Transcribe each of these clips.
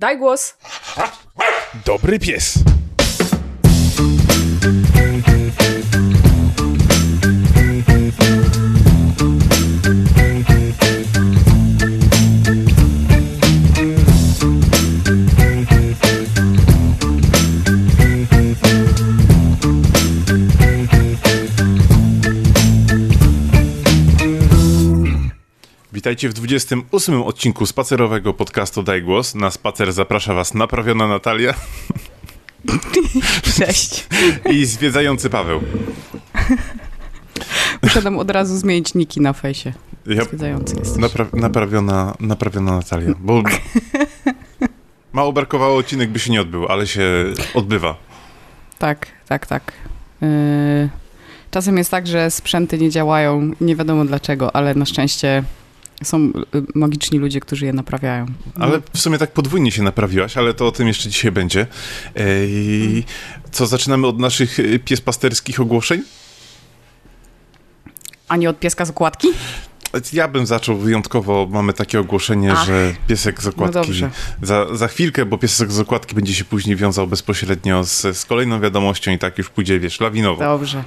Daj głos. Dobry pies. Witajcie w 28 odcinku spacerowego podcastu Daj Głos. Na spacer zaprasza Was naprawiona Natalia Cześć. i zwiedzający Paweł. Muszę tam od razu zmienić niki na fejsie. Ja, Zwiedzający jesteś. napra- naprawiona, naprawiona Natalia, bo mało brakowało, odcinek by się nie odbył, ale się odbywa. Tak, tak, tak. Yy, czasem jest tak, że sprzęty nie działają, nie wiadomo dlaczego, ale na szczęście są y, magiczni ludzie, którzy je naprawiają. Ale w sumie tak podwójnie się naprawiłaś, ale to o tym jeszcze dzisiaj będzie. Ej, co, zaczynamy od naszych y, piespasterskich ogłoszeń? A nie od pieska z okładki? Ja bym zaczął wyjątkowo, mamy takie ogłoszenie, Ach. że piesek z No okładki dobrze. za, za chwilkę, bo piesek z okładki będzie się później wiązał bezpośrednio z, z kolejną wiadomością i tak już pójdzie, wiesz, lawinowo. Dobrze.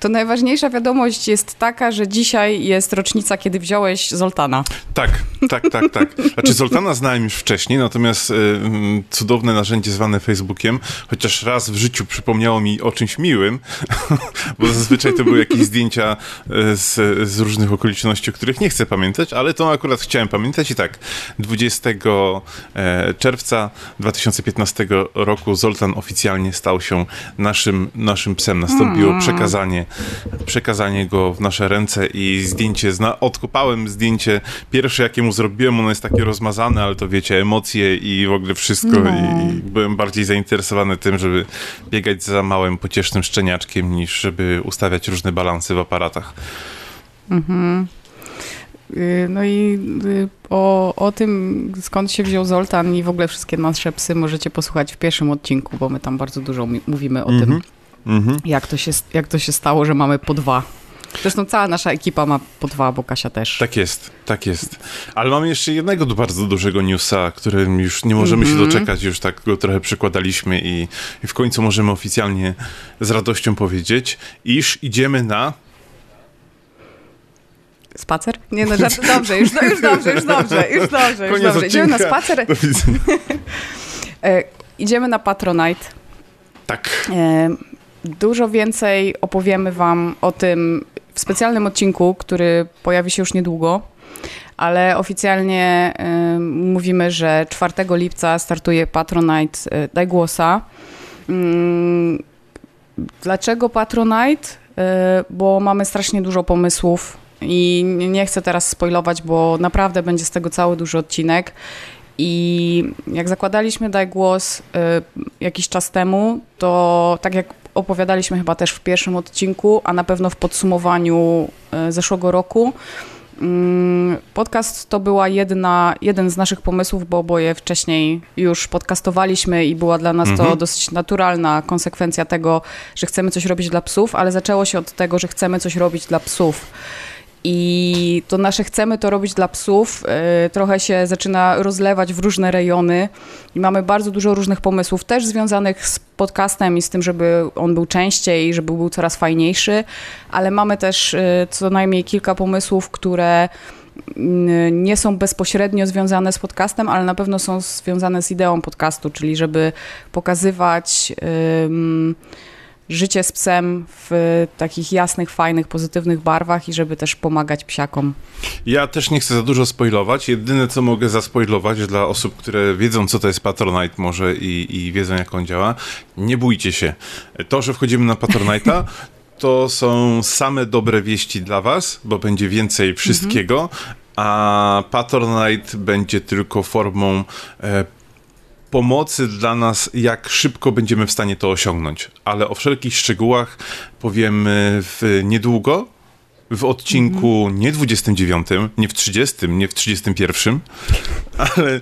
To najważniejsza wiadomość jest taka, że dzisiaj jest rocznica, kiedy wziąłeś Zoltana. Tak, tak, tak, tak. Znaczy Zoltana znałem już wcześniej, natomiast y, mm, cudowne narzędzie zwane Facebookiem, chociaż raz w życiu przypomniało mi o czymś miłym, bo zazwyczaj to były jakieś zdjęcia y, z, z różnych okoliczności, o których nie chcę pamiętać, ale to akurat chciałem pamiętać i tak, 20 e, czerwca 2015 roku Zoltan oficjalnie stał się naszym, naszym psem. Nastąpiło przekazanie, przekazanie go w nasze ręce i zdjęcie, zna, odkopałem zdjęcie. Pierwsze, jakie mu zrobiłem, ono jest takie rozmazane, ale to wiecie, emocje i w ogóle wszystko. No. i, byłem bardziej zainteresowany tym, żeby biegać za małym, pociesznym szczeniaczkiem, niż żeby ustawiać różne balansy w aparatach. Yy, No i yy, o, o tym, skąd się wziął Zoltan i w ogóle wszystkie nasze psy możecie posłuchać w pierwszym odcinku, bo my tam bardzo dużo mówimy o tym, Mhm. Mhm. jak to, się, jak to się stało, że mamy po dwa. Zresztą cała nasza ekipa ma po dwa, bo Kasia też. Tak jest, tak jest. Ale mamy jeszcze jednego bardzo dużego newsa, którym już nie możemy Mhm. się doczekać, już tak go trochę przekładaliśmy i, i w końcu możemy oficjalnie z radością powiedzieć, iż idziemy na... Spacer? Nie no, żart, dobrze, już, już dobrze, już dobrze, już dobrze, już dobrze. Idziemy na spacer, e, idziemy na Patronite. Tak, E, Dużo więcej opowiemy Wam o tym w specjalnym odcinku, który pojawi się już niedługo, ale oficjalnie e, mówimy, że 4 lipca startuje Patronite e, Daj Głosa. Mm, Dlaczego Patronite? E, Bo mamy strasznie dużo pomysłów i nie- nie chcę teraz spoilować, bo naprawdę będzie z tego cały duży odcinek. I jak zakładaliśmy Daj Głos y, jakiś czas temu, to tak jak opowiadaliśmy chyba też w pierwszym odcinku, a na pewno w podsumowaniu y, zeszłego roku, mm, podcast to była jedna, jeden z naszych pomysłów, bo oboje wcześniej już podcastowaliśmy i była dla nas to Mhm. dosyć naturalna konsekwencja tego, że chcemy coś robić dla psów, ale zaczęło się od tego, że chcemy coś robić dla psów. I to nasze chcemy to robić dla psów. Y, trochę się zaczyna rozlewać w różne rejony i mamy bardzo dużo różnych pomysłów, też związanych z podcastem i z tym, żeby on był częściej, żeby był coraz fajniejszy, ale mamy też y, co najmniej kilka pomysłów, które y, nie są bezpośrednio związane z podcastem, ale na pewno są związane z ideą podcastu, czyli żeby pokazywać ym, życie z psem w takich jasnych, fajnych, pozytywnych barwach i żeby też pomagać psiakom. ja też nie chcę za dużo spoilować. Jedyne, co mogę zaspoilować dla osób, które wiedzą, co to jest Patronite może i, i wiedzą, jak on działa, nie bójcie się. To, że wchodzimy na Patronite'a, to są same dobre wieści dla was, bo będzie więcej wszystkiego, a Patronite będzie tylko formą e, pomocy dla nas, jak szybko będziemy w stanie to osiągnąć. Ale o wszelkich szczegółach powiemy w niedługo, w odcinku nie 29, nie w 30, nie w 31, ale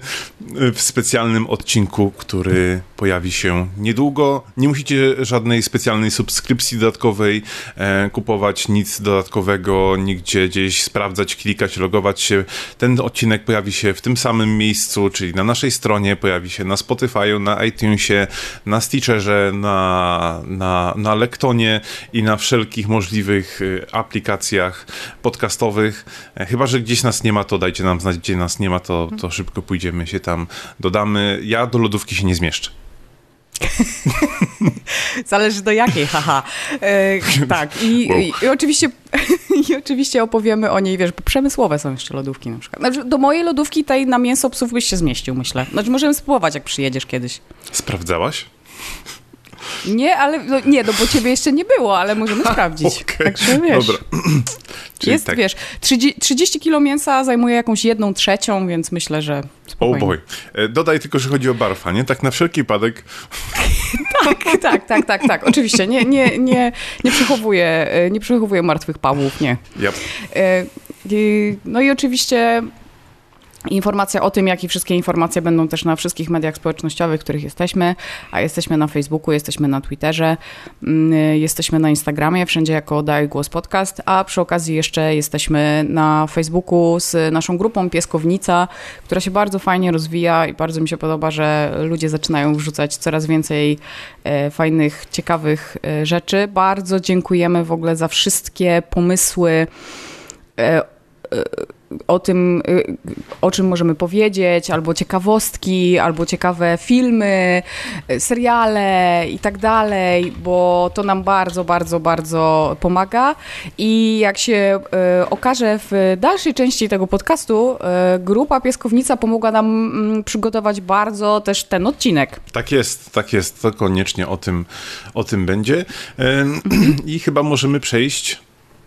w specjalnym odcinku, który pojawi się niedługo. Nie musicie żadnej specjalnej subskrypcji dodatkowej e, kupować, nic dodatkowego, nigdzie gdzieś sprawdzać, klikać, logować się. Ten odcinek pojawi się w tym samym miejscu, czyli na naszej stronie, pojawi się na Spotify'u, na iTunesie, na Stitcherze, na, na, na Lektonie i na wszelkich możliwych y, aplikacjach podcastowych. E, chyba, że gdzieś nas nie ma, to dajcie nam znać, gdzie nas nie ma, to, to szybko pójdziemy się tam, dodamy. Ja do lodówki się nie zmieszczę. Zależy do jakiej, haha. E, tak, I, wow. i, i, oczywiście, i oczywiście opowiemy o niej, wiesz, bo przemysłowe są jeszcze lodówki na przykład. Znaczy, do mojej lodówki tej na mięso psów byś się zmieścił, myślę. Znaczy, możemy spróbować, jak przyjedziesz kiedyś. Sprawdzałaś? Nie, ale no, nie, no bo ciebie jeszcze nie było, ale możemy sprawdzić. Okay. Także wiesz. Dobra. jest, tak. wiesz, 30, 30 kilo mięsa zajmuje jakąś jedną trzecią, więc myślę, że spokojnie. Oh boy. E, dodaj tylko, że chodzi o barfa, nie? Tak na wszelki wypadek. tak, tak, tak, tak, tak. Oczywiście, nie, nie, nie, nie przechowuję, e, nie przechowuję martwych pawłów, nie. Yep. No i oczywiście Informacja o tym, jak i wszystkie informacje będą też na wszystkich mediach społecznościowych, w których jesteśmy, a jesteśmy na Facebooku, jesteśmy na Twitterze, mm, jesteśmy na Instagramie, wszędzie jako Daj Głos Podcast, a przy okazji jeszcze jesteśmy na Facebooku z naszą grupą Pieskownica, która się bardzo fajnie rozwija i bardzo mi się podoba, że ludzie zaczynają wrzucać coraz więcej e, fajnych, ciekawych e, rzeczy. Bardzo dziękujemy w ogóle za wszystkie pomysły e, o tym, y, o czym możemy powiedzieć, albo ciekawostki, albo ciekawe filmy, y, seriale i tak dalej, bo to nam bardzo, bardzo, bardzo pomaga. I jak się y, okaże w dalszej części tego podcastu, grupa Pieskownica pomogła nam mm, przygotować bardzo też ten odcinek. Tak jest, tak jest. To koniecznie o tym, o tym będzie. I chyba możemy przejść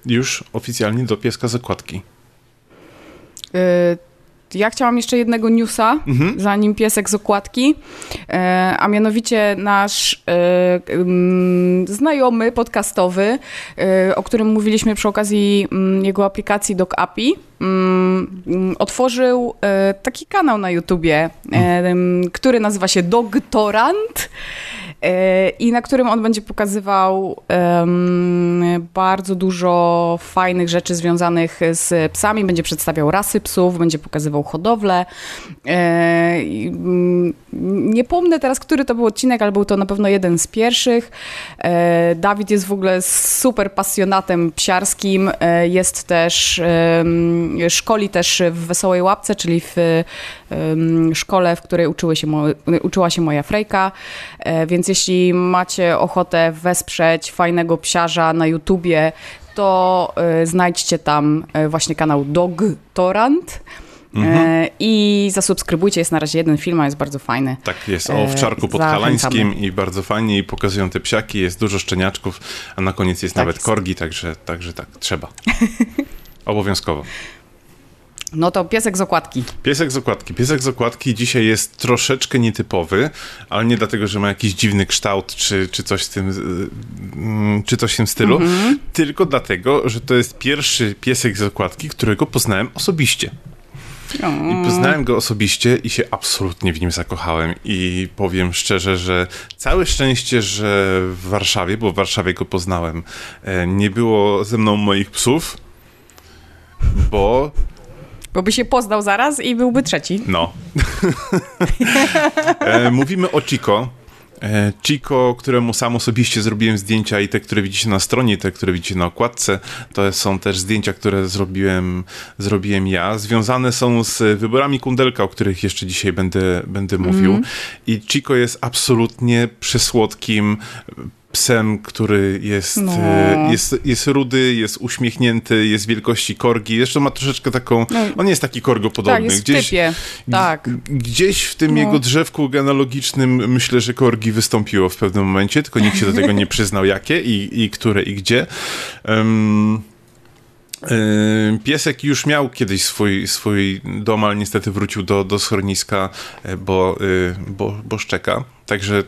już oficjalnie do pieska zakładki. Y, ja chciałam jeszcze jednego newsa, mhm. zanim piesek z okładki, y, a mianowicie nasz y, znajomy podcastowy, o którym mówiliśmy przy okazji mm, jego aplikacji Doc API, mm, otworzył taki kanał na YouTubie, mhm. który nazywa się Dogtorant i na którym on będzie pokazywał um, bardzo dużo fajnych rzeczy związanych z psami, będzie przedstawiał rasy psów, będzie pokazywał hodowlę. E, nie pomnę teraz, który to był odcinek, ale był to na pewno jeden z pierwszych. E, Dawid jest w ogóle super pasjonatem psiarskim, e, jest też, szkoli też w Wesołej Łapce, czyli w szkole, w której uczyły się, uczyła się moja Frejka, więc jeśli macie ochotę wesprzeć fajnego psiarza na YouTubie, to y, znajdźcie tam y, właśnie kanał Dog Torrent. Mhm. I zasubskrybujcie, jest na razie jeden film, a jest bardzo fajny. Tak, jest o owczarku podhalańskim i bardzo fajnie i pokazują te psiaki, jest dużo szczeniaczków, a na koniec jest tak nawet jest. korgi, także, także tak, trzeba. Obowiązkowo. No to piesek z okładki. Piesek z okładki. Piesek z okładki dzisiaj jest troszeczkę nietypowy, ale nie dlatego, że ma jakiś dziwny kształt, czy, czy coś w tym, mm, czy coś w tym stylu, -hmm. tylko dlatego, że to jest pierwszy piesek z okładki, którego poznałem osobiście. I poznałem go osobiście i się absolutnie w nim zakochałem. I powiem szczerze, że całe szczęście, że w Warszawie, bo w Warszawie go poznałem, e, nie było ze mną moich psów, bo bo by się poznał zaraz i byłby trzeci. No. e, mówimy o Chico. E, Chico, któremu sam osobiście zrobiłem zdjęcia i te, które widzicie na stronie, te, które widzicie na okładce, to są też zdjęcia, które zrobiłem, zrobiłem ja. Związane są z wyborami Kundelka, o których jeszcze dzisiaj będę, będę mówił. Mm. I Chico jest absolutnie przesłodkim, psem, który jest, no. E, jest, jest rudy, jest uśmiechnięty, jest wielkości korgi. Zresztą ma troszeczkę taką. No. On jest taki korgo podobny. Tak, jest gdzieś, w typie. Tak. Gdzieś w tym no. jego drzewku genealogicznym myślę, że korgi wystąpiło w pewnym momencie, tylko nikt się do tego nie przyznał, jakie i, i które i gdzie. Um, Piesek już miał kiedyś swój, swój dom, ale niestety wrócił do, do schroniska, e, bo, bo, bo szczeka. Także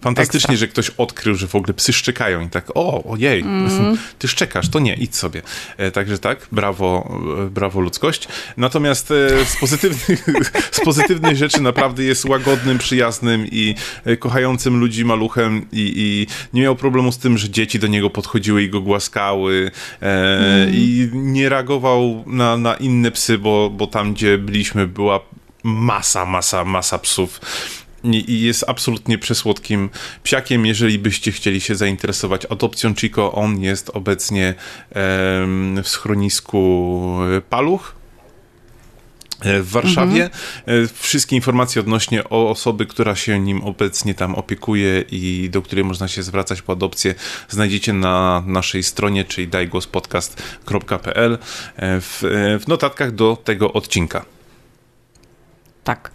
fantastycznie, Ekstra. że ktoś odkrył, że w ogóle psy szczekają i tak, o, ojej, mm. ty szczekasz, to nie, idź sobie. E, także tak, brawo, e, brawo ludzkość. Natomiast z pozytywnych, z pozytywnych rzeczy naprawdę jest łagodnym, przyjaznym i kochającym ludzi maluchem i, i nie miał problemu z tym, że dzieci do niego podchodziły i go głaskały mm. i nie reagował na, na inne psy, bo, bo tam, gdzie byliśmy, była masa, masa, masa psów. I jest absolutnie przesłodkim psiakiem. Jeżeli byście chcieli się zainteresować adopcją Chico, on jest obecnie w schronisku Paluch e, w Warszawie. Mhm. E, wszystkie informacje odnośnie o osoby, która się nim obecnie tam opiekuje i do której można się zwracać po adopcję, znajdziecie na naszej stronie, czyli dajgłospodcast.pl e, w, w notatkach do tego odcinka. Tak.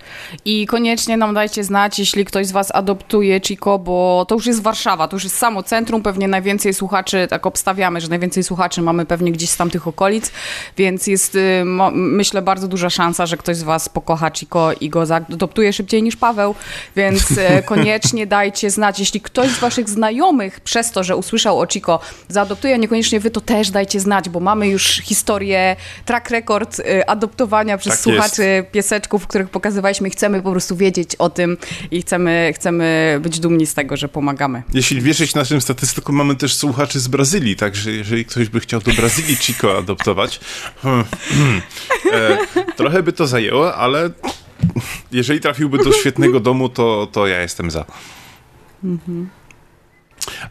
I koniecznie nam dajcie znać, jeśli ktoś z Was adoptuje Chico, bo to już jest Warszawa, to już jest samo centrum, pewnie najwięcej słuchaczy, tak obstawiamy, że najwięcej słuchaczy mamy pewnie gdzieś z tamtych okolic, więc jest, y, myślę, bardzo duża szansa, że ktoś z Was pokocha Chico i go zaadoptuje szybciej niż Paweł, więc y, koniecznie dajcie znać, jeśli ktoś z Waszych znajomych przez to, że usłyszał o Chico zaadoptuje, a niekoniecznie Wy, to też dajcie znać, bo mamy już historię, track record y, adoptowania przez tak słuchaczy jest. pieseczków, których pokazywaliśmy i chcemy po prostu wiedzieć o tym i chcemy, chcemy być dumni z tego, że pomagamy. Jeśli wierzyć naszym statystykom, mamy też słuchaczy z Brazylii, także jeżeli ktoś by chciał do Brazylii Chico adoptować, hmm, hmm, e, trochę by to zajęło, ale jeżeli trafiłby do świetnego domu, to, to ja jestem za.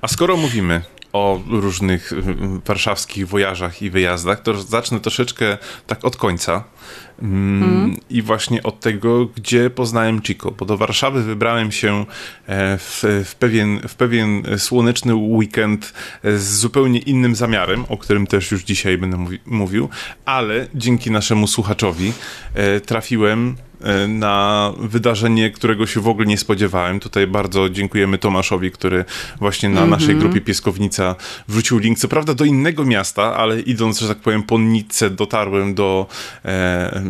A skoro mówimy o różnych warszawskich wojażach i wyjazdach, to zacznę troszeczkę tak od końca. Mm. I właśnie od tego, gdzie poznałem Chico, bo do Warszawy wybrałem się e, w, w, pewien, w pewien słoneczny weekend z zupełnie innym zamiarem, o którym też już dzisiaj będę mówi, mówił, ale dzięki naszemu słuchaczowi e, trafiłem na wydarzenie, którego się w ogóle nie spodziewałem. Tutaj bardzo dziękujemy Tomaszowi, który właśnie na mm -hmm. naszej grupie Pieskownica wrzucił link, co prawda do innego miasta, ale idąc, że tak powiem, po Nicce dotarłem do, e,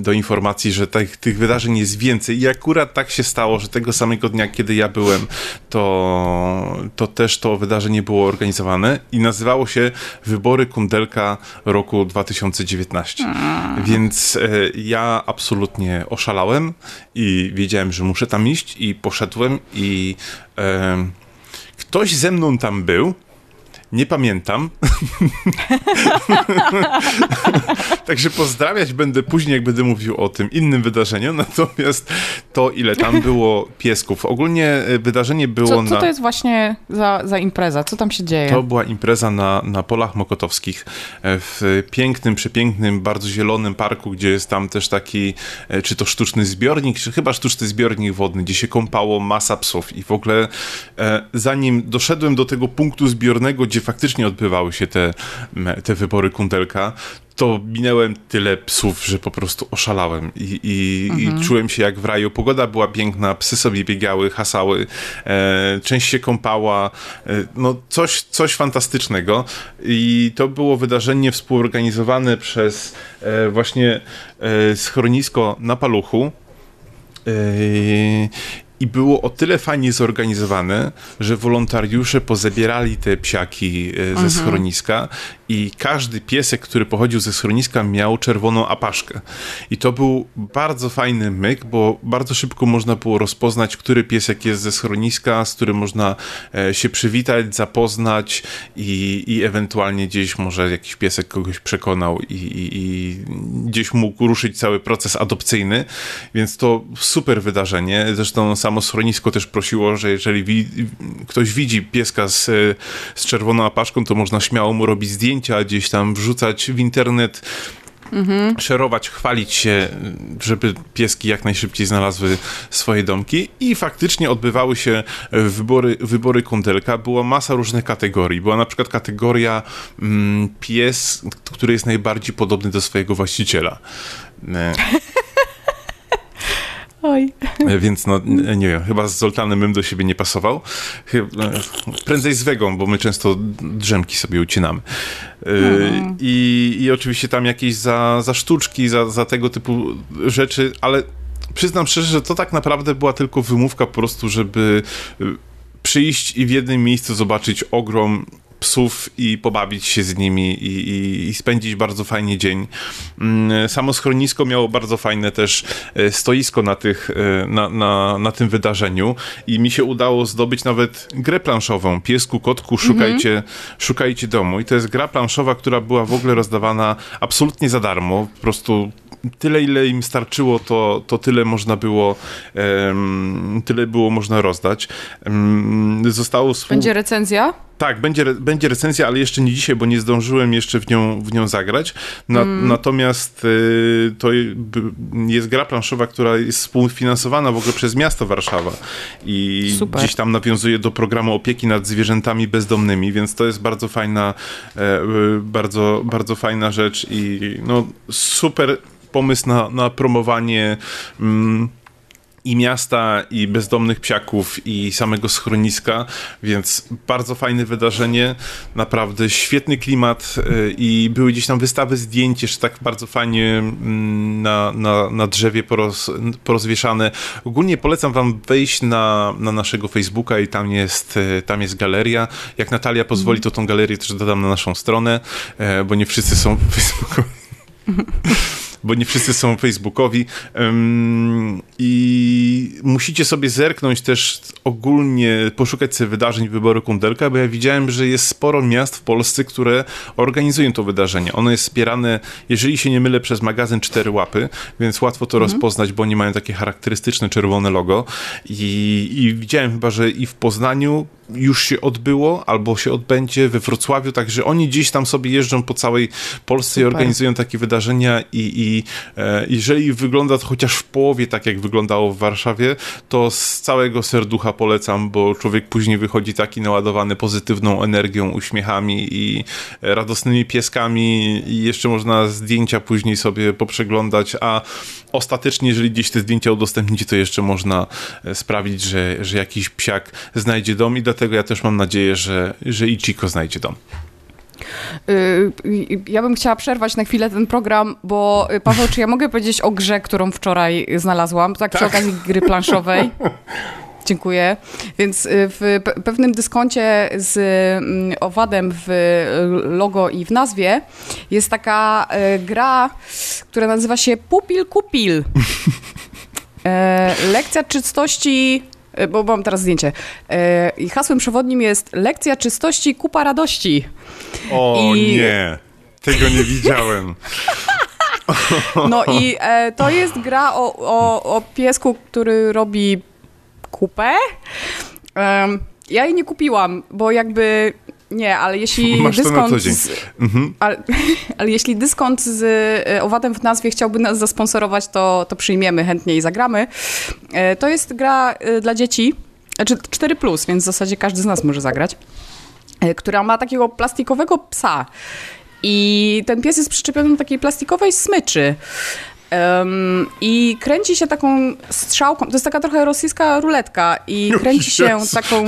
do informacji, że tych, tych wydarzeń jest więcej i akurat tak się stało, że tego samego dnia, kiedy ja byłem, to, to też to wydarzenie było organizowane i nazywało się Wybory Kundelka roku 2019. Mm. Więc e, ja absolutnie oszalałem i wiedziałem, że muszę tam iść i poszedłem i e, ktoś ze mną tam był nie pamiętam. Także pozdrawiać będę później, jak będę mówił o tym innym wydarzeniu. Natomiast to, ile tam było piesków. Ogólnie e, wydarzenie było co, na. Co to jest właśnie za, za impreza? Co tam się dzieje? To była impreza na, na polach mokotowskich e, w pięknym, przepięknym, bardzo zielonym parku, gdzie jest tam też taki, e, czy to sztuczny zbiornik, czy chyba sztuczny zbiornik wodny, gdzie się kąpało masa psów. I w ogóle zanim doszedłem do tego punktu zbiornego, gdzie gdzie faktycznie odbywały się te, te wybory kundelka, to minęłem tyle psów, że po prostu oszalałem i, i, mhm. i, czułem się jak w raju. Pogoda była piękna, psy sobie biegały, hasały, e, część się kąpała, e, no coś, coś fantastycznego i to było wydarzenie współorganizowane przez e, właśnie e, schronisko na Paluchu e, i było o tyle fajnie zorganizowane, że wolontariusze pozabierali te psiaki e, ze mhm. schroniska i każdy piesek, który pochodził ze schroniska miał czerwoną apaszkę. I to był bardzo fajny myk, bo bardzo szybko można było rozpoznać, który piesek jest ze schroniska, z którym można e, się przywitać, zapoznać i, i ewentualnie gdzieś może jakiś piesek kogoś przekonał i, i, i gdzieś mógł ruszyć cały proces adopcyjny, więc to super wydarzenie. Zresztą samo schronisko też prosiło, że jeżeli wi ktoś widzi pieska z, z czerwoną apaszką, to można śmiało mu robić zdjęcia, gdzieś tam wrzucać w internet, Mhm. szerować, chwalić się, żeby pieski jak najszybciej znalazły swoje domki i faktycznie odbywały się wybory, wybory kundelka. Była masa różnych kategorii. Była na przykład kategoria mm, pies, który jest najbardziej podobny do swojego właściciela. E, Oj. E, więc no, nie wiem, chyba z Zoltanem bym do siebie nie pasował. E, prędzej z Wegą, bo my często drzemki sobie ucinamy. Mhm. I, I oczywiście tam jakieś za, za sztuczki, za, za tego typu rzeczy, ale przyznam szczerze, że to tak naprawdę była tylko wymówka po prostu, żeby przyjść i w jednym miejscu zobaczyć ogrom psów i pobawić się z nimi i, i, i, spędzić bardzo fajnie dzień. Mm, samo schronisko miało bardzo fajne też e, stoisko na, tych, e, na, na, na tym wydarzeniu i mi się udało zdobyć nawet grę planszową. Piesku, kotku, szukajcie, mhm. szukajcie domu. I to jest gra planszowa, która była w ogóle rozdawana absolutnie za darmo. Po prostu tyle, ile im starczyło, to, to tyle można było um, tyle było można rozdać. Um, zostało... Będzie recenzja? Tak, będzie, będzie recenzja, ale jeszcze nie dzisiaj, bo nie zdążyłem jeszcze w nią, w nią zagrać. Na, mm. Natomiast y, to jest gra planszowa, która jest współfinansowana w ogóle przez miasto Warszawa i Super. gdzieś tam nawiązuje do programu opieki nad zwierzętami bezdomnymi, więc to jest bardzo fajna, e, bardzo, bardzo fajna rzecz i no super pomysł na, na promowanie mm, i miasta, i bezdomnych psiaków, i samego schroniska, więc bardzo fajne wydarzenie, naprawdę świetny klimat y, i były gdzieś tam wystawy zdjęć, jeszcze tak bardzo fajnie mm, na, na, na drzewie poroz, porozwieszane. Ogólnie polecam wam wejść na, na naszego Facebooka i tam jest, y, tam jest galeria. Jak Natalia pozwoli, to tą galerię też dodam na naszą stronę, y, bo nie wszyscy są Facebookowi. bo nie wszyscy są facebookowi. Um, i musicie sobie zerknąć też ogólnie, poszukać sobie wydarzeń wyboru kundelka, bo ja widziałem, że jest sporo miast w Polsce, które organizują to wydarzenie. Ono jest wspierane, jeżeli się nie mylę, przez magazyn Cztery Łapy, więc łatwo to mhm. rozpoznać, bo oni mają takie charakterystyczne czerwone logo I, i widziałem chyba, że i w Poznaniu już się odbyło, albo się odbędzie we Wrocławiu, także oni gdzieś tam sobie jeżdżą po całej Polsce Super. i organizują takie wydarzenia i, i e, jeżeli wygląda to chociaż w połowie tak, jak wyglądało w Warszawie, to z całego serducha polecam, bo człowiek później wychodzi taki naładowany pozytywną energią, uśmiechami i radosnymi pieskami i jeszcze można zdjęcia później sobie poprzeglądać, a ostatecznie, jeżeli gdzieś te zdjęcia udostępnicie, to jeszcze można e, sprawić, że, że jakiś psiak znajdzie dom i dlatego ja też mam nadzieję, że, że Ichiko znajdzie dom. Y, ja bym chciała przerwać na chwilę ten program, bo y, Paweł, czy ja mogę powiedzieć o grze, którą wczoraj znalazłam, tak, tak. przy okazji gry planszowej? Dziękuję. Więc y, w pewnym dyskoncie z mm, owadem w logo i w nazwie jest taka gra, która nazywa się Pupil Kupil. E, lekcja czystości E, bo mam teraz zdjęcie. E, I hasłem przewodnim jest lekcja czystości, kupa radości. O I... nie, tego nie widziałem. No i e, to jest gra o, o, o piesku, który robi kupę. Ja jej nie kupiłam, bo jakby nie, ale jeśli Masz dyskont. Z, mhm. ale, ale, jeśli dyskont z e, owadem w nazwie chciałby nas zasponsorować, to, to przyjmiemy chętnie i zagramy. E, to jest gra e, dla dzieci, znaczy 4, więc w zasadzie każdy z nas może zagrać, która ma takiego plastikowego psa. I ten pies jest przyczepiony do takiej plastikowej smyczy. Um, I kręci się taką strzałką, to jest taka trochę rosyjska ruletka i kręci się taką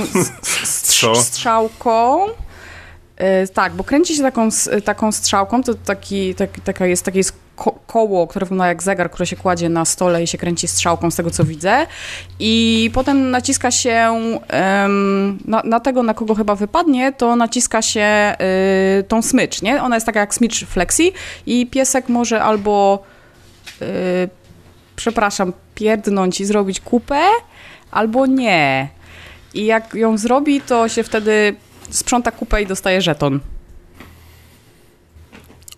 strzałką E, tak, bo kręci się taką, taką strzałką, to taki, tak, taka jest, takie jest ko koło, które wygląda jak zegar, które się kładzie na stole i się kręci strzałką z tego, co widzę. I potem naciska się na, na, tego, na kogo chyba wypadnie, to naciska się y, tą smycz, nie? Ona jest taka jak smycz flexi i piesek może albo y, przepraszam, pierdnąć i zrobić kupę, albo nie. I jak ją zrobi, to się wtedy sprząta kupę i dostaje żeton.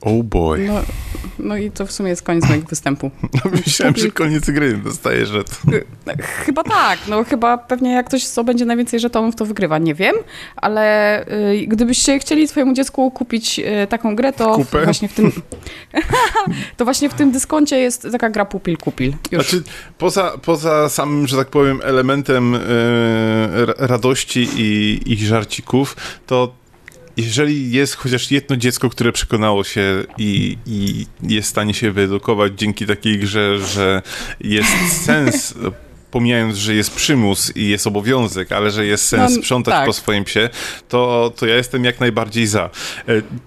Oh boy. No, no i to w sumie jest koniec mojego występu. No, myślałem, że koniec gry dostaje żeton. Chyba tak, no chyba pewnie jak ktoś zdobędzie najwięcej żetonów, to wygrywa, nie wiem, ale y, gdybyście chcieli twojemu dziecku kupić y, taką grę, to Kupę? właśnie w tym to właśnie w tym dyskoncie jest taka gra pupil kupil. Już. Znaczy, poza, poza samym, że tak powiem, elementem y, radości i, i żarcików, to jeżeli jest chociaż jedno dziecko, które przekonało się i, i jest w stanie się wyedukować dzięki takiej grze, że jest sens pomijając, że jest przymus i jest obowiązek, ale że jest sens no, sprzątać tak. po swoim psie, to, to ja jestem jak najbardziej za. E,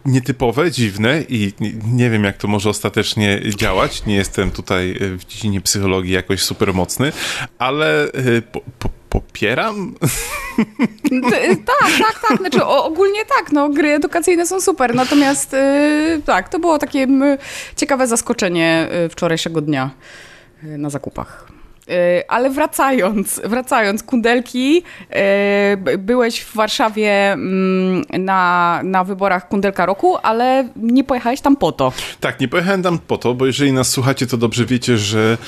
nietypowe, dziwne i nie wiem, jak to może ostatecznie działać. Nie jestem tutaj w dziedzinie psychologii jakoś super mocny, ale e, po, po, popieram tak, tak, tak. Znaczy ogólnie tak, no gry edukacyjne są super, natomiast y, tak, to było takie ciekawe zaskoczenie y, wczorajszego dnia y, na zakupach. E, ale wracając, wracając, kundelki, e, byłeś w Warszawie mm, na, na wyborach kundelka roku, ale nie pojechałeś tam po to. Tak, nie pojechałem tam po to, bo jeżeli nas słuchacie, to dobrze wiecie, że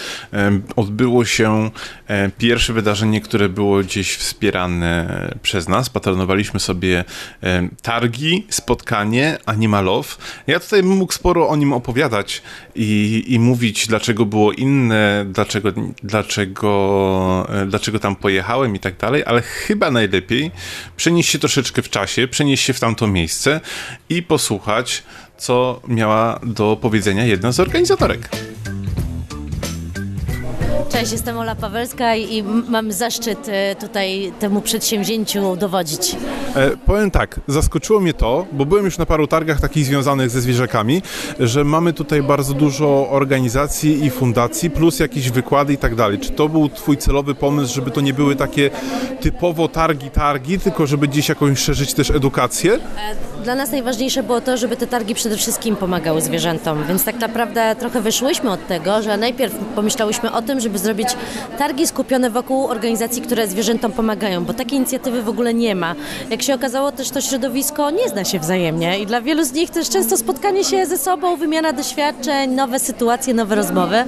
odbyło się e, pierwsze wydarzenie, które było gdzieś wspierane przez nas. Patronowaliśmy sobie targi, spotkanie Animalow. Ja tutaj mógł sporo o nim opowiadać i, i mówić, dlaczego było inne, dlaczego, dlaczego dlaczego, e, dlaczego tam pojechałem i tak dalej, ale chyba najlepiej przenieść się troszeczkę w czasie, przenieść się w tamto miejsce i posłuchać, co miała do powiedzenia jedna z organizatorek. Cześć, jestem Ola Pawelska i mam zaszczyt e, tutaj temu przedsięwzięciu dowodzić. E, powiem tak, zaskoczyło mnie to, bo byłem już na paru targach takich związanych ze zwierzakami, że mamy tutaj bardzo dużo organizacji i fundacji, plus jakieś wykłady i tak dalej. Czy to był twój celowy pomysł, żeby to nie były takie typowo targi, targi, tylko żeby gdzieś jakąś szerzyć też edukację? E, dla nas najważniejsze było to, żeby te targi przede wszystkim pomagały zwierzętom, więc tak naprawdę trochę wyszłyśmy od tego, że najpierw pomyślałyśmy o tym, żeby zrobić targi skupione wokół organizacji, które zwierzętom pomagają, bo takiej inicjatywy w ogóle nie ma. Jak się okazało, też to środowisko nie zna się wzajemnie i dla wielu z nich też często spotkanie się ze sobą, wymiana doświadczeń, nowe sytuacje, nowe rozmowy.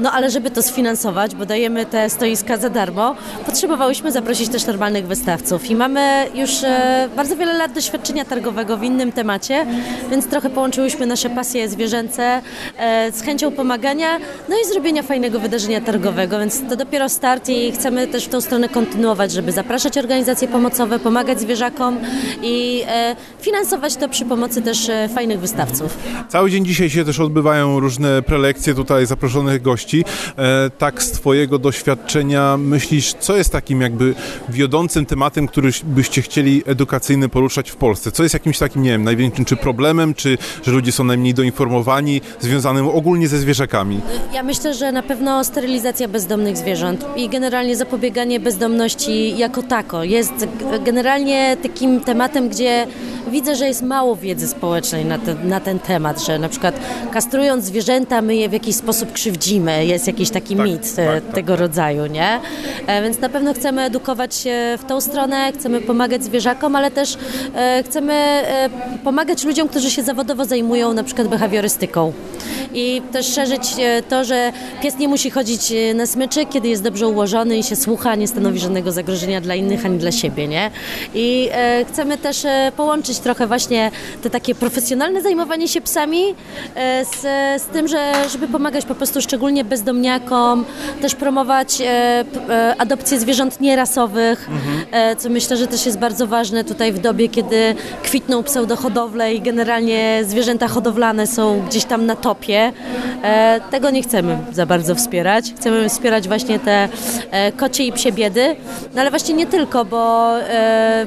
No ale żeby to sfinansować, bo dajemy te stoiska za darmo, potrzebowałyśmy zaprosić też normalnych wystawców i mamy już e, bardzo wiele lat doświadczenia targowego w innym temacie, więc trochę połączyłyśmy nasze pasje zwierzęce e, z chęcią pomagania, no i zrobienia fajnego wydarzenia targowego, więc to dopiero start i chcemy też w tą stronę kontynuować, żeby zapraszać organizacje pomocowe, pomagać zwierzakom i e, finansować to przy pomocy też e, fajnych wystawców. Cały dzień dzisiaj się też odbywają różne prelekcje tutaj zaproszonych gości. Tak z Twojego doświadczenia myślisz, co jest takim jakby wiodącym tematem, który byście chcieli edukacyjny poruszać w Polsce? Co jest jakimś takim, nie wiem, największym czy problemem, czy że ludzie są najmniej doinformowani, związanym ogólnie ze zwierzakami? Ja myślę, że na pewno sterylizacja bezdomnych zwierząt i generalnie zapobieganie bezdomności jako tako jest generalnie takim tematem, gdzie widzę, że jest mało wiedzy społecznej na ten, na ten temat, że na przykład kastrując zwierzęta my je w jakiś sposób krzywdzimy, jest jakiś taki tak, mit tak, tak, tego tak. rodzaju, nie? E, więc na pewno chcemy edukować się w tą stronę, chcemy pomagać zwierzakom, ale też e, chcemy e, pomagać ludziom, którzy się zawodowo zajmują na przykład behawiorystyką i też szerzyć to, że pies nie musi chodzić na smyczy, kiedy jest dobrze ułożony i się słucha, nie stanowi żadnego zagrożenia dla innych ani dla siebie, nie? I chcemy też połączyć trochę właśnie te takie profesjonalne zajmowanie się psami e, z, z tym, że żeby pomagać po prostu szczególnie bezdomniakom, też promować e, e, adopcję zwierząt nierasowych, mhm. co myślę, że też jest bardzo ważne tutaj w dobie, kiedy kwitną pseudohodowle i generalnie zwierzęta hodowlane są gdzieś tam na topie. Tego nie chcemy za bardzo wspierać. Chcemy wspierać właśnie te kocie i psie biedy, no ale właśnie nie tylko, bo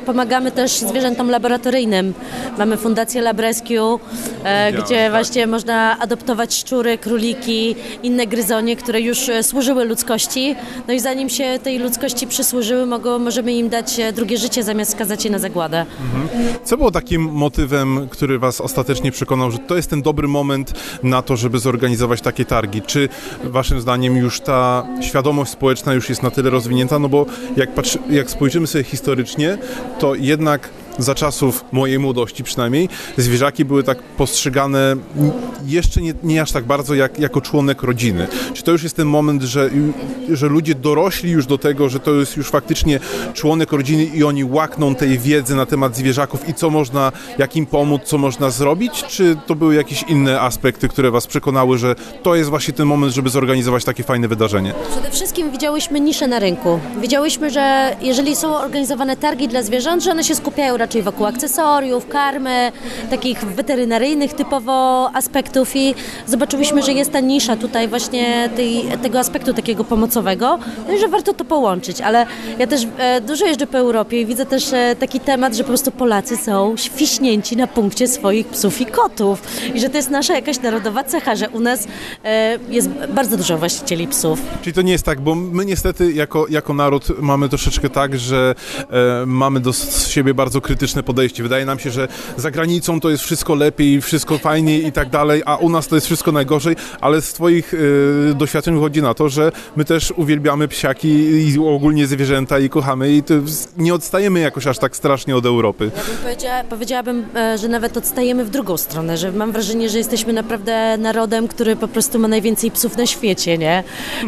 pomagamy też zwierzętom laboratoryjnym, Mamy Fundację Lab Rescue, e, gdzie tak. właśnie można adoptować szczury, króliki, inne gryzonie, które już e, służyły ludzkości. No i zanim się tej ludzkości przysłużyły, mogą, możemy im dać e, drugie życie zamiast skazać je na zagładę. Mhm. Co było takim motywem, który Was ostatecznie przekonał, że to jest ten dobry moment na to, żeby zorganizować takie targi? Czy Waszym zdaniem już ta świadomość społeczna już jest na tyle rozwinięta? No bo jak, patrzy, jak spojrzymy sobie historycznie, to jednak za czasów mojej młodości przynajmniej, zwierzaki były tak postrzegane jeszcze nie, nie aż tak bardzo jak, jako członek rodziny. Czy to już jest ten moment, że, że ludzie dorośli już do tego, że to jest już faktycznie członek rodziny i oni łakną tej wiedzy na temat zwierzaków i co można, jak im pomóc, co można zrobić? Czy to były jakieś inne aspekty, które Was przekonały, że to jest właśnie ten moment, żeby zorganizować takie fajne wydarzenie? Przede wszystkim widziałyśmy niszę na rynku. Widziałyśmy, że jeżeli są organizowane targi dla zwierząt, że one się skupiają raczej wokół akcesoriów, karmy, takich weterynaryjnych typowo aspektów i zobaczyliśmy, że jest ta nisza tutaj właśnie tej, tego aspektu takiego pomocowego, no i że warto to połączyć, ale ja też e, dużo jeżdżę po Europie i widzę też e, taki temat, że po prostu Polacy są świśnięci na punkcie swoich psów i kotów i że to jest nasza jakaś narodowa cecha, że u nas e, jest bardzo dużo właścicieli psów. Czyli to nie jest tak, bo my niestety jako, jako naród mamy troszeczkę tak, że mamy do siebie bardzo krytyczne podejście. Wydaje nam się, że za granicą to jest wszystko lepiej, wszystko fajniej i tak dalej, a u nas to jest wszystko najgorzej, ale z Twoich e, doświadczeń wychodzi na to, że my też uwielbiamy psiaki i ogólnie zwierzęta i kochamy i nie odstajemy jakoś aż tak strasznie od Europy. Ja bym powiedziała, powiedziałabym, e, że nawet odstajemy w drugą stronę, że mam wrażenie, że jesteśmy naprawdę narodem, który po prostu ma najwięcej psów na świecie, nie?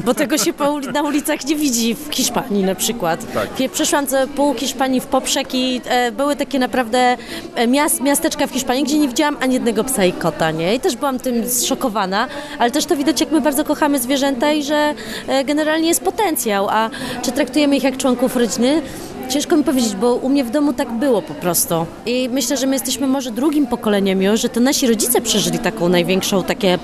Bo tego się na ulicach nie widzi w Hiszpanii na przykład. Tak. Przeszłam pół Hiszpanii w poprzek i e, były takie naprawdę e, miast, miasteczka w Hiszpanii, gdzie nie widziałam ani jednego psa i kota, nie? I też byłam tym zszokowana, ale też to widać, jak my bardzo kochamy zwierzęta i że e, generalnie jest potencjał, a czy traktujemy ich jak członków rodziny? Ciężko mi powiedzieć, bo u mnie w domu tak było po prostu. I myślę, że my jesteśmy może drugim pokoleniem już, że to nasi rodzice przeżyli taką największą takie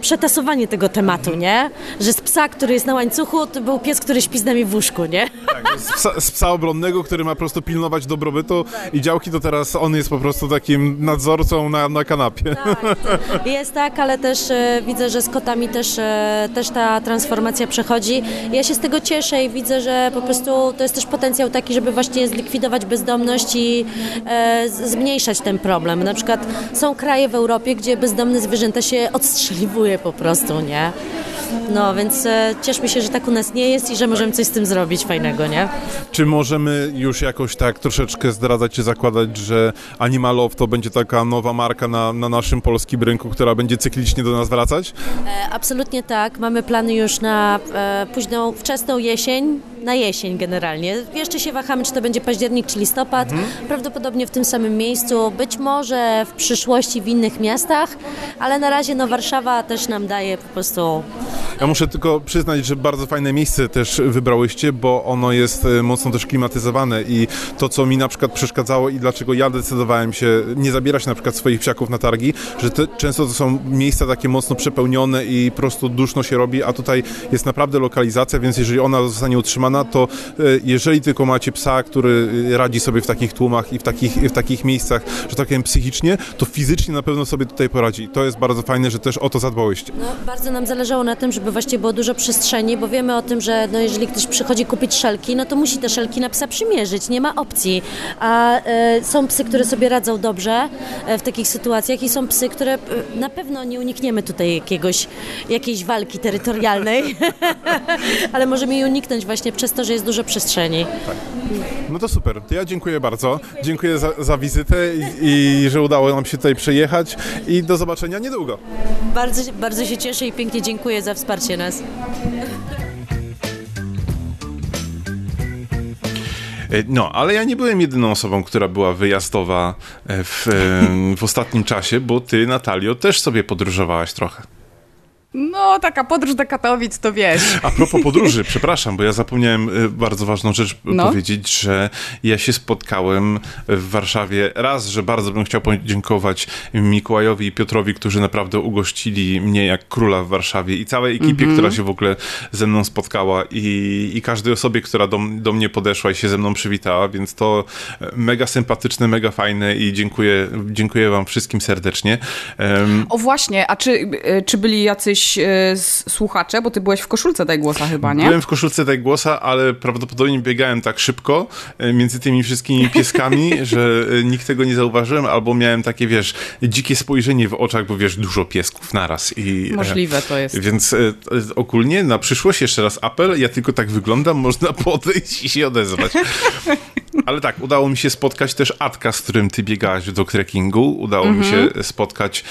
przetasowanie tego tematu, nie? Że z psa, który jest na łańcuchu, to był pies, który śpi z nami w łóżku, nie? Tak, z psa, z psa obronnego, który ma po prostu pilnować dobrobytu tak. i działki, to teraz on jest po prostu takim nadzorcą na, na kanapie. Tak, jest tak, ale też e, widzę, że z kotami też, e, też ta transformacja przechodzi. Ja się z tego cieszę i widzę, że po prostu to jest też potencjał taki, żeby właśnie zlikwidować bezdomność i e, zmniejszać ten problem. Na przykład są kraje w Europie, gdzie bezdomne zwierzęta się odstrzeliwuje po prostu, nie? No, więc e, cieszmy się, że tak u nas nie jest i że możemy coś z tym zrobić fajnego, nie? Czy możemy już jakoś tak troszeczkę zdradzać czy zakładać, że Animalow to będzie taka nowa marka na, na naszym polskim rynku, która będzie cyklicznie do nas wracać? E, absolutnie tak. Mamy plany już na e, późną, wczesną jesień, na jesień generalnie. Jeszcze się wahamy, czy to będzie październik, czy listopad. Mhm. Prawdopodobnie w tym samym miejscu, być może w przyszłości w innych miastach, ale na razie no, Warszawa też nam daje po prostu ja muszę tylko przyznać, że bardzo fajne miejsce też wybrałyście, bo ono jest e, mocno też klimatyzowane i to, co mi na przykład przeszkadzało i dlaczego ja decydowałem się nie zabierać na przykład swoich psiaków na targi, że te, często to są miejsca takie mocno przepełnione i po prostu duszno się robi, a tutaj jest naprawdę lokalizacja, więc jeżeli ona zostanie utrzymana, to e, jeżeli tylko macie psa, który radzi sobie w takich tłumach i w takich, w takich miejscach, że tak powiem psychicznie, to fizycznie na pewno sobie tutaj poradzi. To jest bardzo fajne, że też o to zadbałyście. No, bardzo nam zależało na tym, żeby właściwie było dużo przestrzeni, bo wiemy o tym, że no, jeżeli ktoś przychodzi kupić szelki, no to musi te szelki na psa przymierzyć, nie ma opcji. A e, są psy, które sobie radzą dobrze e, w takich sytuacjach i są psy, które e, na pewno nie unikniemy tutaj jakiegoś, jakiejś walki terytorialnej, ale możemy jej uniknąć właśnie przez to, że jest dużo przestrzeni. Tak. No to super. To ja dziękuję bardzo. Dziękuję za, za wizytę i, i, że udało nam się tutaj przejechać i do zobaczenia niedługo. Bardzo, bardzo się cieszę i pięknie dziękuję za wsparcie nas. E, no, ale ja nie byłem jedyną osobą, która była wyjazdowa e, w, w ostatnim czasie, bo ty, Natalio, też sobie podróżowałaś trochę. No, taka podróż do Katowic, to wiesz. A propos podróży, przepraszam, bo ja zapomniałem y, bardzo ważną rzecz no. powiedzieć, że ja się spotkałem w Warszawie raz, że bardzo bym chciał podziękować Mikołajowi i Piotrowi, którzy naprawdę ugościli mnie jak króla w Warszawie i całej ekipie, mm-hmm. która się w ogóle ze mną spotkała i, i każdej osobie, która do, do mnie podeszła i się ze mną przywitała, więc to e, mega sympatyczne, mega fajne i dziękuję, dziękuję wam wszystkim serdecznie. Um, o właśnie, a czy, y, czy byli jacyś e, słuchacze, bo ty byłeś w koszulce Daj Głosa chyba, nie? Byłem w koszulce Daj Głosa, ale prawdopodobnie biegałem tak szybko e, między tymi wszystkimi pieskami, że e, nikt tego nie zauważyłem, albo miałem takie, wiesz, dzikie spojrzenie w oczach, bo wiesz, dużo piesków naraz. I, Możliwe to jest. Więc ogólnie na przyszłość jeszcze raz apel, ja tylko tak wyglądam, można podejść i się odezwać. Ale tak, udało mi się spotkać też Atka, z którym ty biegałaś do trekkingu. Udało mi się mhm. spotkać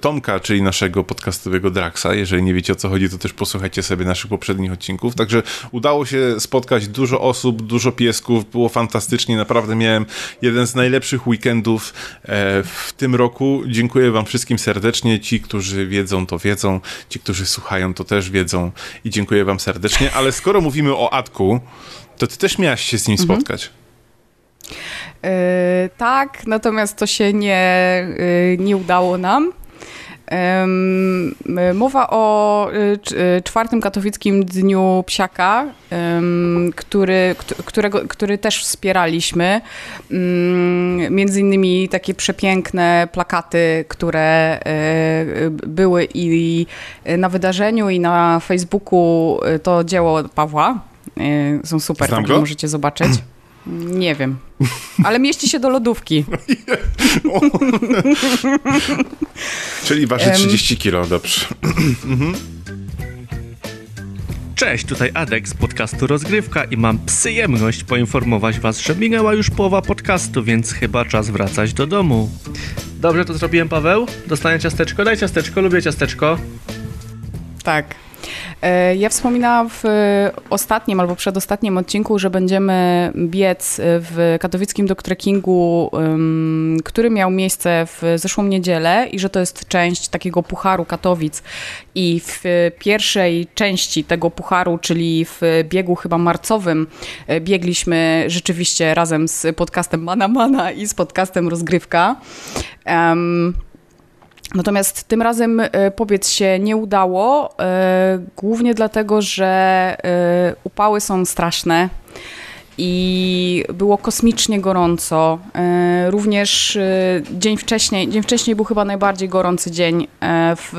Tomka, czyli naszego podcastowego Draxa, jeżeli nie wiecie o co chodzi, to też posłuchajcie sobie naszych poprzednich odcinków. Także udało się spotkać dużo osób, dużo piesków, było fantastycznie. Naprawdę miałem jeden z najlepszych weekendów e, w tym roku. Dziękuję Wam wszystkim serdecznie. Ci, którzy wiedzą, to wiedzą. Ci, którzy słuchają, to też wiedzą. I dziękuję Wam serdecznie. Ale skoro mówimy o Atku, to Ty też miałaś się z nim mhm. spotkać. Tak, natomiast to się nie, nie udało nam. Mowa o czwartym katowickim Dniu Psiaka, który, którego, który też wspieraliśmy. Między innymi takie przepiękne plakaty, które były i na wydarzeniu, i na Facebooku to dzieło Pawła. Są super, Znam także możecie zobaczyć. Nie wiem. Ale mieści się do lodówki. Czyli waży 30 kilo, dobrze. Cześć, tutaj Adek z podcastu Rozgrywka i mam przyjemność poinformować was, że minęła już połowa podcastu, więc chyba czas wracać do domu. Dobrze to zrobiłem, Paweł? Dostanie ciasteczko? Daj ciasteczko, lubię ciasteczko. Tak. E, ja wspominałam w ostatnim albo przedostatnim odcinku, że będziemy biec w katowickim doktrekingu, który miał miejsce w zeszłą niedzielę i że to jest część takiego Pucharu Katowic. I w pierwszej części tego Pucharu, czyli w biegu chyba marcowym, e, biegliśmy rzeczywiście razem z podcastem Mana Mana i z podcastem Rozgrywka. Um, Natomiast tym razem e, pobiec się nie udało, e, głównie dlatego, że e, upały są straszne i było kosmicznie gorąco. Również dzień wcześniej, dzień wcześniej był chyba najbardziej gorący dzień w,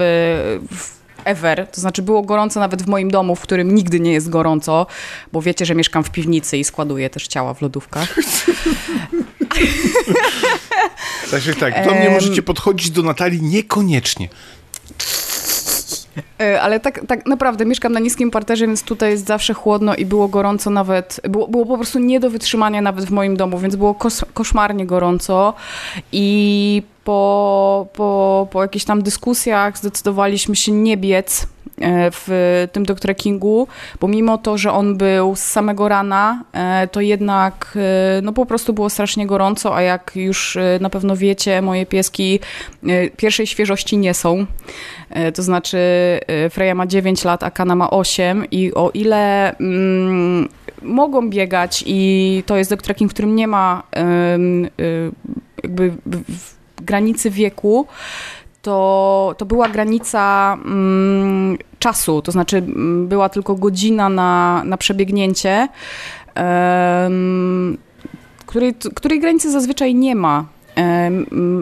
w ever. To znaczy było gorąco nawet w moim domu, w którym nigdy nie jest gorąco, bo wiecie, że mieszkam w piwnicy i składuję też ciała w lodówkach. Także tak, do mnie możecie podchodzić, do Natalii niekoniecznie. E, ale tak, tak naprawdę mieszkam na niskim parterze, więc tutaj jest zawsze chłodno i było gorąco nawet, było, było po prostu nie do wytrzymania nawet w moim domu, więc było kos, koszmarnie gorąco i po, po, po jakichś tam dyskusjach zdecydowaliśmy się nie biec w tym doktrekingu, bo mimo to, że on był z samego rana, e, to jednak e, no po prostu było strasznie gorąco, a jak już na pewno wiecie, moje pieski pierwszej świeżości nie są. To znaczy Freya ma 9 lat, a Kana ma 8 i o ile mm, mogą biegać i to jest doktreking, w którym nie ma jakby granicy wieku, to, to była granica mm, czasu, to znaczy mm, była tylko godzina na, na przebiegnięcie, um, której, której granicy zazwyczaj nie ma.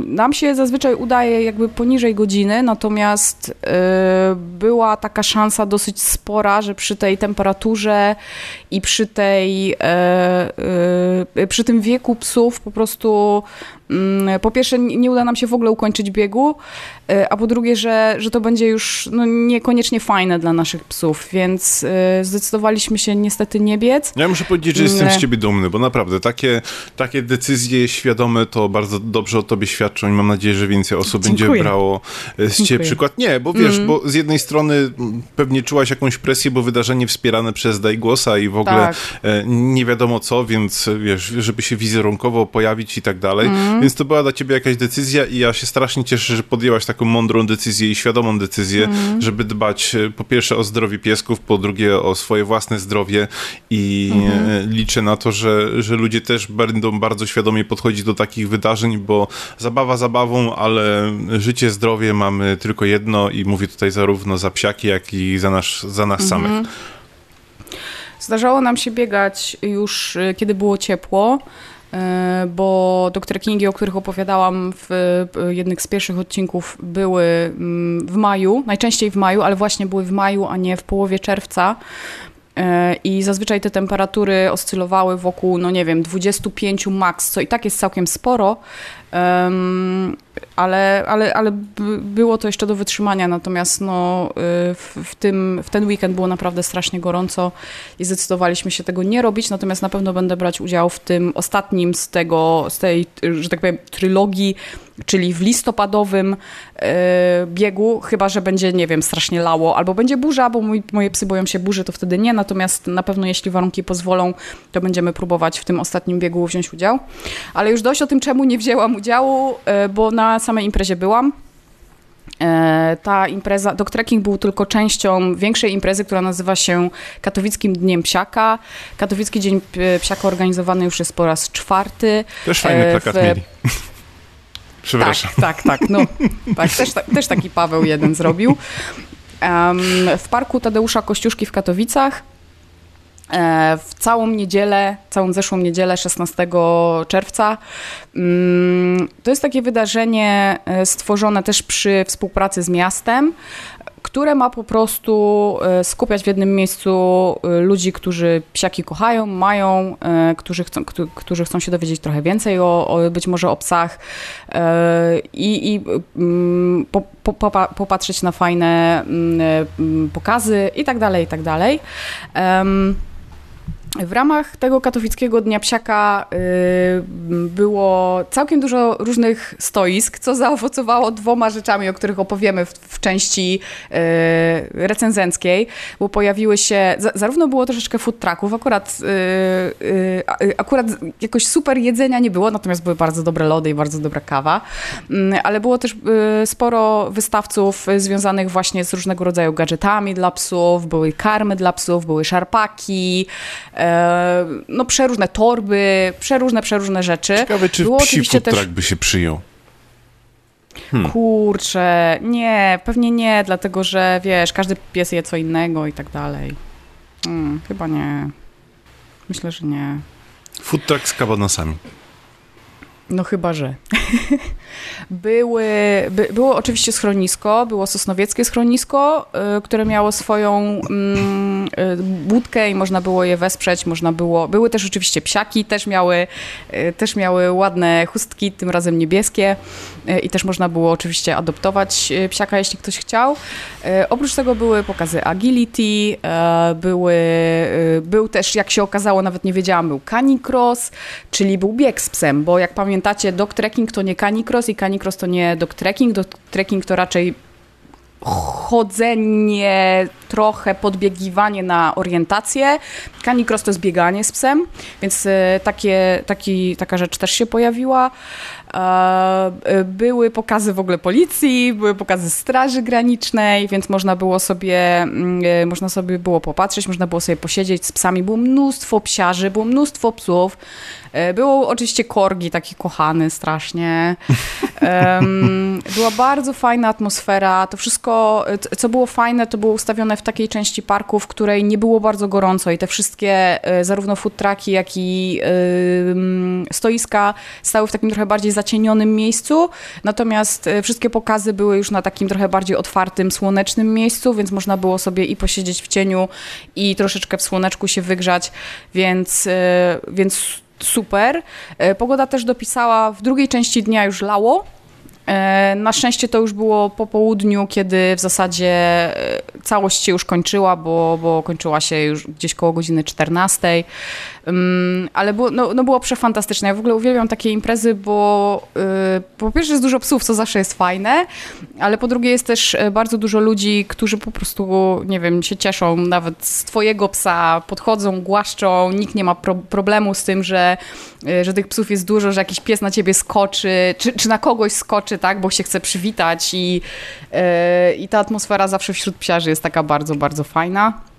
Nam się zazwyczaj udaje jakby poniżej godziny, natomiast e, była taka szansa dosyć spora, że przy tej temperaturze i przy tej, e, e, przy tym wieku psów po prostu po pierwsze nie uda nam się w ogóle ukończyć biegu, e, a po drugie, że, że to będzie już no, niekoniecznie fajne dla naszych psów, więc e, zdecydowaliśmy się niestety nie biec. Ja muszę powiedzieć, że jestem z ciebie dumny, bo naprawdę takie, takie decyzje świadome to bardzo dobrze o tobie świadczą i mam nadzieję, że więcej osób Dziękuję. będzie brało e, z ciebie przykład. Nie, bo wiesz, mm. bo z jednej strony pewnie czułaś jakąś presję, bo wydarzenie wspierane przez Daj Głosa i w ogóle tak. nie wiadomo co, więc wiesz, żeby się wizerunkowo pojawić i tak dalej. Mm. Więc to była dla ciebie jakaś decyzja i ja się strasznie cieszę, że podjęłaś taką mądrą decyzję i świadomą decyzję, mm. żeby dbać e, po pierwsze o zdrowie piesków, po drugie o swoje własne zdrowie i mm. liczę na to, że, że ludzie też będą bardzo świadomie podchodzić do takich wydarzeń, bo zabawa zabawą, ale życie, zdrowie mamy tylko jedno i mówię tutaj zarówno za psiaki, jak i za, nasz, za nas mm -hmm. samych. Zdarzało nam się biegać już, e, kiedy było ciepło. E, bo doktor Kingi, o których opowiadałam w jednych z pierwszych odcinków, były mm, w maju, najczęściej w maju, ale właśnie były w maju, a nie w połowie czerwca. E, I zazwyczaj te temperatury oscylowały wokół, no nie wiem, 25 max, co i tak jest całkiem sporo, ale, ale, ale było to jeszcze do wytrzymania, natomiast no, y, w, w, tym, w ten weekend było naprawdę strasznie gorąco i zdecydowaliśmy się tego nie robić, natomiast na pewno będę brać udział w tym ostatnim z tego, z tej, że tak powiem, trylogii, czyli w listopadowym y, biegu, chyba, że będzie, nie wiem, strasznie lało, albo będzie burza, bo mój, moje psy boją się burzy, to wtedy nie, natomiast na pewno jeśli warunki pozwolą, to będziemy próbować w tym ostatnim biegu wziąć udział. Ale już dość o tym, czemu nie wzięłam udziału, y, bo na samej imprezie byłam. E, ta impreza, dog trekking był tylko częścią większej imprezy, która nazywa się Katowickim Dniem Psiaka. Katowicki Dzień Psiaka organizowany już jest po raz czwarty. Też fajny plakat w... mieli. Przepraszam. Tak, tak, tak. No, tak też, też taki Paweł jeden zrobił. W parku Tadeusza Kościuszki w Katowicach E, w całą niedzielę, całą zeszłą niedzielę 16 czerwca. Mm, to jest takie wydarzenie e, stworzone też przy współpracy z miastem, które ma po prostu e, skupiać w jednym miejscu ludzi, którzy psiaki kochają, mają, którzy chcą, którzy chcą się dowiedzieć trochę więcej o, o być może o psach i, i mm, po, po, popatrzeć na fajne mm, pokazy i tak dalej, i tak dalej. W ramach tego katowickiego Dnia Psiaka y, było całkiem dużo różnych stoisk, co zaowocowało dwoma rzeczami, o których opowiemy w, w części y, recenzenckiej, bo pojawiły się, zarówno było troszeczkę food trucków, akurat, y, akurat jakoś super jedzenia nie było, natomiast były bardzo dobre lody i bardzo dobra kawa, mm, ale było też sporo wystawców związanych właśnie z różnego rodzaju gadżetami dla psów, były karmy dla psów, były szarpaki, no przeróżne torby, przeróżne, przeróżne rzeczy. Ciekawe, czy Było psi food też... by się przyjął. Hmm. Kurczę, nie, pewnie nie, dlatego że wiesz, każdy pies je co innego i tak dalej. Hmm, chyba nie. Myślę, że nie. Food truck z kabanosami. No chyba, że. Były, by, było oczywiście schronisko, było sosnowieckie schronisko, y, które miało swoją mm, y, budkę i można było je wesprzeć, można było, były też oczywiście psiaki, też miały, y, też miały ładne chustki, tym razem niebieskie i też można było oczywiście adoptować y, psiaka, jeśli ktoś chciał. Y, oprócz tego były pokazy agility, były, był też, jak się okazało, nawet nie wiedziałam, był canicross, czyli był bieg z psem, bo jak pamiętacie, dog trekking to nie canicross i canicross to nie dog trekking, dog trekking to raczej chodzenie, trochę podbiegiwanie na orientację. Canicross to jest bieganie z psem, więc e, takie, taki, taka rzecz też się pojawiła. E, były pokazy w ogóle policji, były pokazy straży granicznej, więc można było sobie, mm, e, można sobie było popatrzeć, można było sobie posiedzieć z psami. Było mnóstwo psiarzy, było mnóstwo psów. E, było oczywiście korgi, taki kochany strasznie. Była bardzo fajna atmosfera. To wszystko, co było fajne, to było ustawione w takiej części parku, w której nie było bardzo gorąco i te wszystkie, zarówno food trucki, jak i stoiska stały w takim trochę bardziej zacienionym miejscu, natomiast e, wszystkie pokazy były już na takim trochę bardziej otwartym, słonecznym miejscu, więc można było sobie i posiedzieć w cieniu i troszeczkę w słoneczku się wygrzać, więc, e, więc super. E, pogoda też dopisała, w drugiej części dnia już lało, na szczęście to już było po południu, kiedy w zasadzie całość się już kończyła, bo, bo kończyła się już gdzieś koło godziny 14. Ale było, no, no było przefantastyczne. Ja w ogóle uwielbiam takie imprezy, bo y, po pierwsze jest dużo psów, co zawsze jest fajne, ale po drugie jest też e, bardzo dużo ludzi, którzy po prostu, nie wiem, się cieszą nawet z twojego psa, podchodzą, głaszczą, nikt nie ma pro problemu z tym, że, y, że tych psów jest dużo, że jakiś pies na ciebie skoczy, czy, czy na kogoś skoczy, tak, bo się chce przywitać i, y, i ta atmosfera zawsze wśród psiarzy jest taka bardzo, bardzo fajna.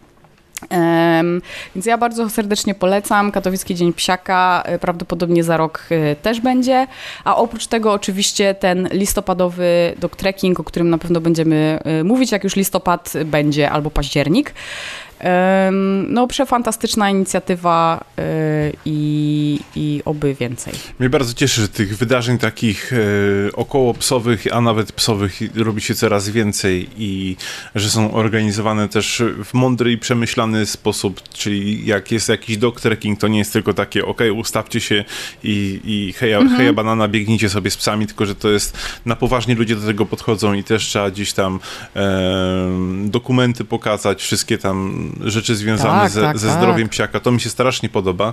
Więc ja bardzo serdecznie polecam. Katowicki Dzień Psiaka e, prawdopodobnie za rok e, też będzie. A oprócz tego oczywiście ten listopadowy dog trekking, o którym na pewno będziemy e, mówić, jak już listopad będzie albo październik. No, przefantastyczna inicjatywa e, i, i oby więcej. Mnie bardzo cieszy, że tych wydarzeń takich e, około psowych, a nawet psowych robi się coraz więcej i że są organizowane też w mądry i przemyślany sposób, czyli jak jest jakiś dog trekking, to nie jest tylko takie, ok, ustawcie się i, i heja, mhm. heja banana, biegnijcie sobie z psami, tylko że to jest, na poważnie ludzie do tego podchodzą i też trzeba gdzieś tam e, dokumenty pokazać, wszystkie tam rzeczy związane tak, ze, tak, ze, zdrowiem tak. psiaka. To mi się strasznie podoba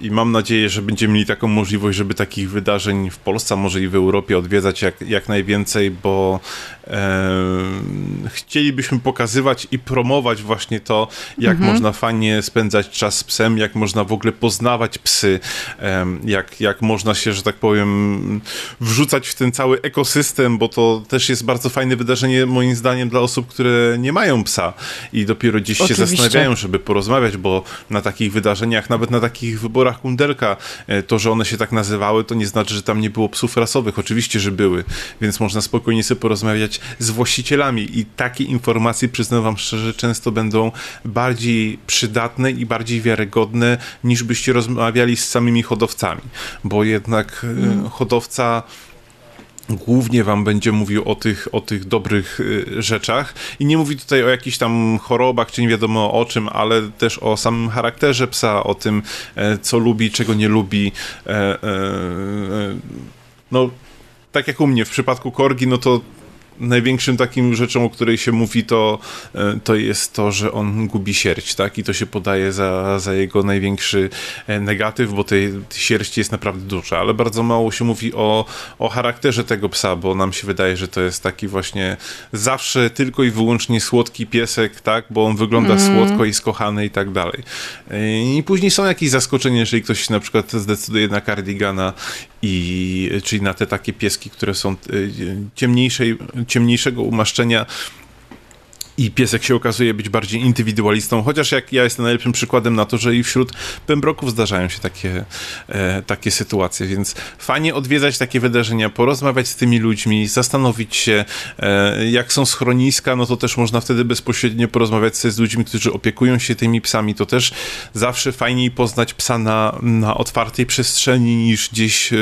i mam nadzieję, że będziemy mieli taką możliwość, żeby takich wydarzeń w Polsce, a może i w Europie odwiedzać jak, jak najwięcej, bo e, chcielibyśmy pokazywać i promować właśnie to, jak mhm. można fajnie spędzać czas z psem, jak można w ogóle poznawać psy, e, jak, jak można się, że tak powiem, wrzucać w ten cały ekosystem, bo to też jest bardzo fajne wydarzenie moim zdaniem dla osób, które nie mają psa i dopiero dziś Oczywiście. się zastanawiają, żeby porozmawiać, bo na takich wydarzeniach, nawet na takich wyborach kundelka, e, to, że one się tak nazywały, to nie znaczy, że tam nie było psów rasowych. Oczywiście, że były, więc można spokojnie sobie porozmawiać z właścicielami i takie informacje, przyznam wam szczerze, często będą bardziej przydatne i bardziej wiarygodne, niż byście rozmawiali z samymi hodowcami, bo jednak mm. hodowca głównie wam będzie mówił o tych, o tych dobrych y, rzeczach i nie mówi tutaj o jakichś tam chorobach, czy nie wiadomo o czym, ale też o samym charakterze psa, o tym, e, co lubi, czego nie lubi. E, e, no, tak jak u mnie, w przypadku korgi, no to największym takim rzeczą, o której się mówi, to, e, to jest to, że on gubi sierść, tak? I to się podaje za, za jego największy e, negatyw, bo tej, sierści jest naprawdę dużo, ale bardzo mało się mówi o, o charakterze tego psa, bo nam się wydaje, że to jest taki właśnie zawsze tylko i wyłącznie słodki piesek, tak? Bo on wygląda mm. słodko i skochany i tak dalej. E, I później są jakieś zaskoczenia, jeżeli ktoś na przykład zdecyduje na cardigana i czyli na te takie pieski, które są ciemniejszej, ciemniejszego umaszczenia i piesek się okazuje być bardziej indywidualistą, chociaż jak ja jestem najlepszym przykładem na to, że i wśród pembroków zdarzają się takie, e, takie sytuacje, więc fajnie odwiedzać takie wydarzenia, porozmawiać z tymi ludźmi, zastanowić się, e, jak są schroniska, no to też można wtedy bezpośrednio porozmawiać z ludźmi, którzy opiekują się tymi psami, to też zawsze fajniej poznać psa na, na otwartej przestrzeni niż gdzieś e,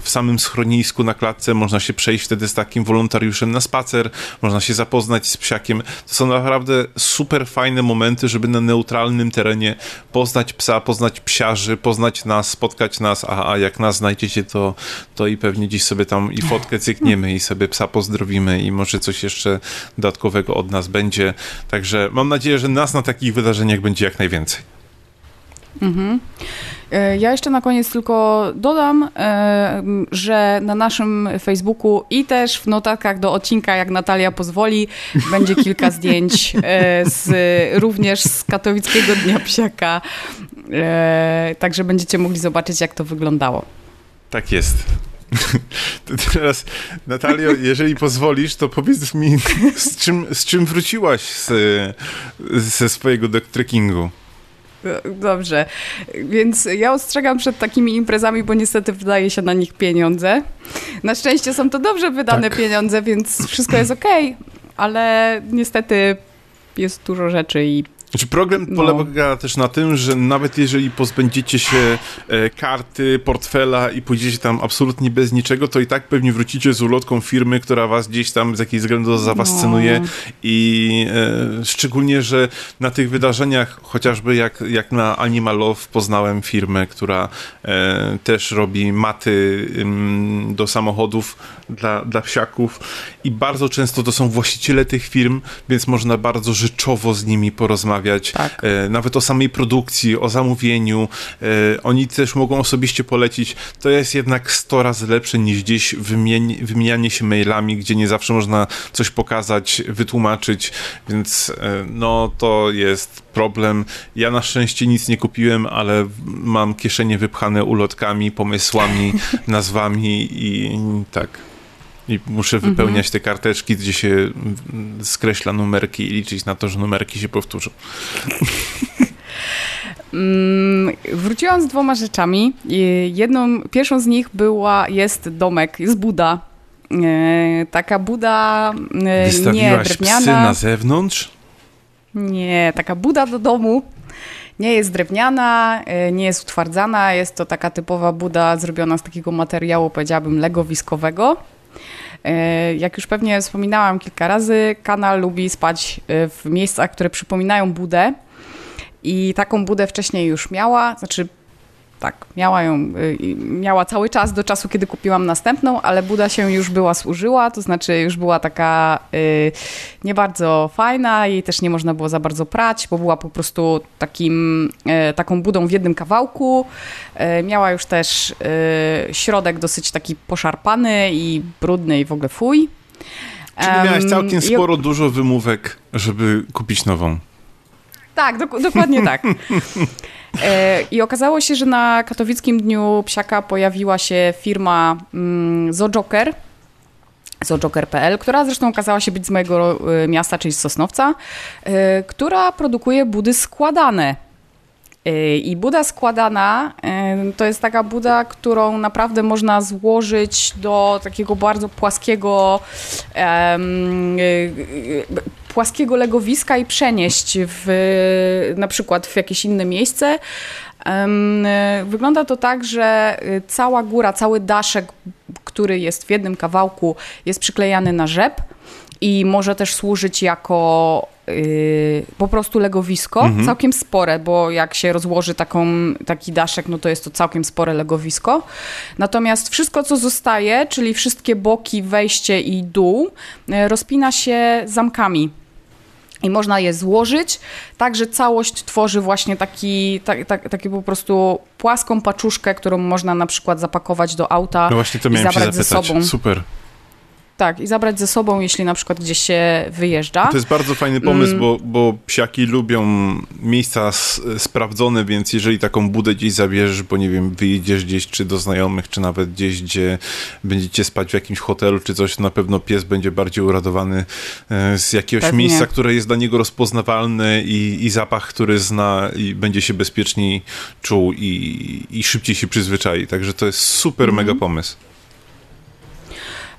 w samym schronisku na klatce, można się przejść wtedy z takim wolontariuszem na spacer, można się zapoznać z psiakiem, to są naprawdę super fajne momenty, żeby na neutralnym terenie poznać psa, poznać psiarzy, poznać nas, spotkać nas, a, a jak nas znajdziecie, to, to i pewnie dziś sobie tam i fotkę cykniemy i sobie psa pozdrowimy i może coś jeszcze dodatkowego od nas będzie. Także mam nadzieję, że nas na takich wydarzeniach będzie jak najwięcej. Mhm. Ja jeszcze na koniec tylko dodam, e, że na naszym Facebooku i też w notatkach do odcinka, jak Natalia pozwoli, będzie kilka zdjęć e, z, również z katowickiego Dnia Psiaka. Także będziecie mogli zobaczyć, jak to wyglądało. Tak jest. Teraz, Natalio, jeżeli pozwolisz, to powiedz mi, z czym, z czym wróciłaś z, ze swojego trekkingu? Dobrze, więc ja ostrzegam przed takimi imprezami, bo niestety wydaje się na nich pieniądze. Na szczęście są to dobrze wydane tak. pieniądze, więc wszystko jest ok, ale niestety jest dużo rzeczy i znaczy problem no. polega też na tym, że nawet jeżeli pozbędziecie się e, karty, portfela i pójdziecie tam absolutnie bez niczego, to i tak pewnie wrócicie z ulotką firmy, która was gdzieś tam z jakiegoś względu zawascynuje no. i e, szczególnie, że na tych wydarzeniach, chociażby jak, jak na Animal Love poznałem firmę, która e, też robi maty ym, do samochodów dla, dla psiaków i bardzo często to są właściciele tych firm, więc można bardzo rzeczowo z nimi porozmawiać porozmawiać, tak. e, nawet o samej produkcji, o zamówieniu. E, oni też mogą osobiście polecić. To jest jednak 100 razy lepsze niż gdzieś wymienianie się mailami, gdzie nie zawsze można coś pokazać, wytłumaczyć, więc e, no to jest problem. Ja na szczęście nic nie kupiłem, ale mam kieszenie wypchane ulotkami, pomysłami, nazwami i tak. I muszę mhm. wypełniać mhm. te karteczki, gdzie się skreśla numerki i liczyć na to, że numerki się powtórzą. Mm, wróciłam z dwoma rzeczami. Jedną, pierwszą z nich była, jest domek, jest Buda. E, taka Buda e, nie drewniana. psy na zewnątrz? Nie, taka Buda do domu. Nie jest drewniana, e, nie jest utwardzana. Jest to taka typowa Buda zrobiona z takiego materiału, powiedziałabym, legowiskowego. E, jak już pewnie wspominałam kilka razy, kanal lubi spać e, w miejscach, które przypominają budę. I taką budę wcześniej już miała, znaczy tak, miała ją, y, miała cały czas do czasu, kiedy kupiłam następną, ale Buda się już była służyła, to znaczy już była taka y, nie bardzo fajna, jej też nie można było za bardzo prać, bo była po prostu takim, y, taką Budą w jednym kawałku. Miała już też środek dosyć taki poszarpany i brudny i w ogóle fuj. Czyli miałeś całkiem sporo, dużo wymówek, żeby kupić nową. Tak, dok dokładnie tak. E, I okazało się, że na katowickim dniu psiaka pojawiła się firma mm, Zojoker, zojoker.pl, która zresztą okazała się być z mojego e, miasta, czyli z Sosnowca, e, która produkuje budy składane. I buda składana to jest taka buda, którą naprawdę można złożyć do takiego bardzo płaskiego płaskiego legowiska i przenieść w, na przykład w jakieś inne miejsce. Wygląda to tak, że y, cała góra, cały daszek, który jest w jednym kawałku, jest przyklejany na rzep i może też służyć jako yy, po prostu legowisko, mhm. całkiem spore, bo jak się rozłoży taką, taki daszek, no to jest to całkiem spore legowisko. Natomiast wszystko, co zostaje, czyli wszystkie boki, wejście i dół, yy, rozpina się zamkami i można je złożyć, tak że całość tworzy właśnie taki, tak, tak, taki po prostu płaską paczuszkę, którą można na przykład zapakować do auta no właśnie to i zabrać ze sobą. Super. Tak, i zabrać ze sobą, jeśli na przykład gdzieś się wyjeżdża. To jest bardzo fajny pomysł, mm. bo, bo psiaki lubią miejsca sprawdzone, więc jeżeli taką budę gdzieś zabierzesz, bo nie wiem, wyjedziesz gdzieś czy do znajomych, czy nawet gdzieś, gdzie będziecie spać w jakimś hotelu czy coś, na pewno pies będzie bardziej uradowany e, z jakiegoś Pewnie. miejsca, które jest dla niego rozpoznawalne i, i zapach, który zna i będzie się bezpieczniej czuł i, i szybciej się przyzwyczai. Także to jest super mm. mega pomysł.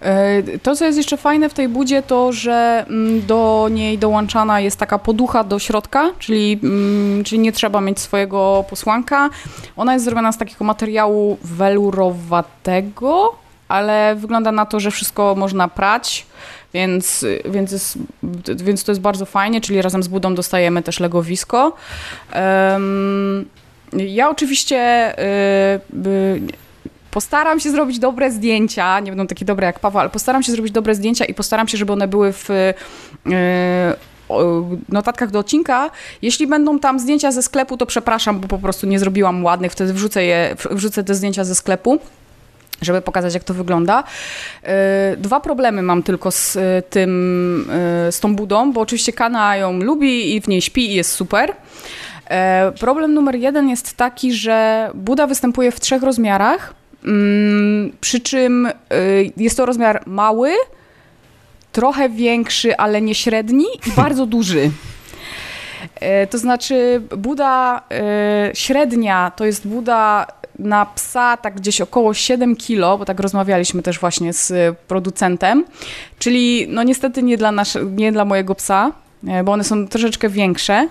E, to, co jest jeszcze fajne w tej budzie, to, że mm, do niej dołączana jest taka poducha do środka, czyli, mm, czyli nie trzeba mieć swojego posłanka. Ona jest zrobiona z takiego materiału welurowatego, ale wygląda na to, że wszystko można prać, więc, więc, jest, więc to jest bardzo fajnie, czyli razem z budą dostajemy też legowisko. Um, ja oczywiście y, postaram się zrobić dobre zdjęcia, nie będą takie dobre jak Paweł, ale postaram się zrobić dobre zdjęcia i postaram się, żeby one były w yy, notatkach do odcinka. Jeśli będą tam zdjęcia ze sklepu, to przepraszam, bo po prostu nie zrobiłam ładnych, wtedy wrzucę, je, wrzucę te zdjęcia ze sklepu żeby pokazać, jak to wygląda. E, dwa problemy mam tylko z e, tym, z tą budą, bo oczywiście Kana ją lubi i w niej śpi i jest super. Problem numer jeden jest taki, że Buda występuje w trzech rozmiarach przy czym y, jest to rozmiar mały, trochę większy, ale nie średni i bardzo duży. E, to znaczy Buda e, średnia to jest Buda na psa tak gdzieś około 7 kg, bo tak rozmawialiśmy też właśnie z producentem, czyli no niestety nie dla, nasze, nie dla mojego psa, e, bo one są troszeczkę większe,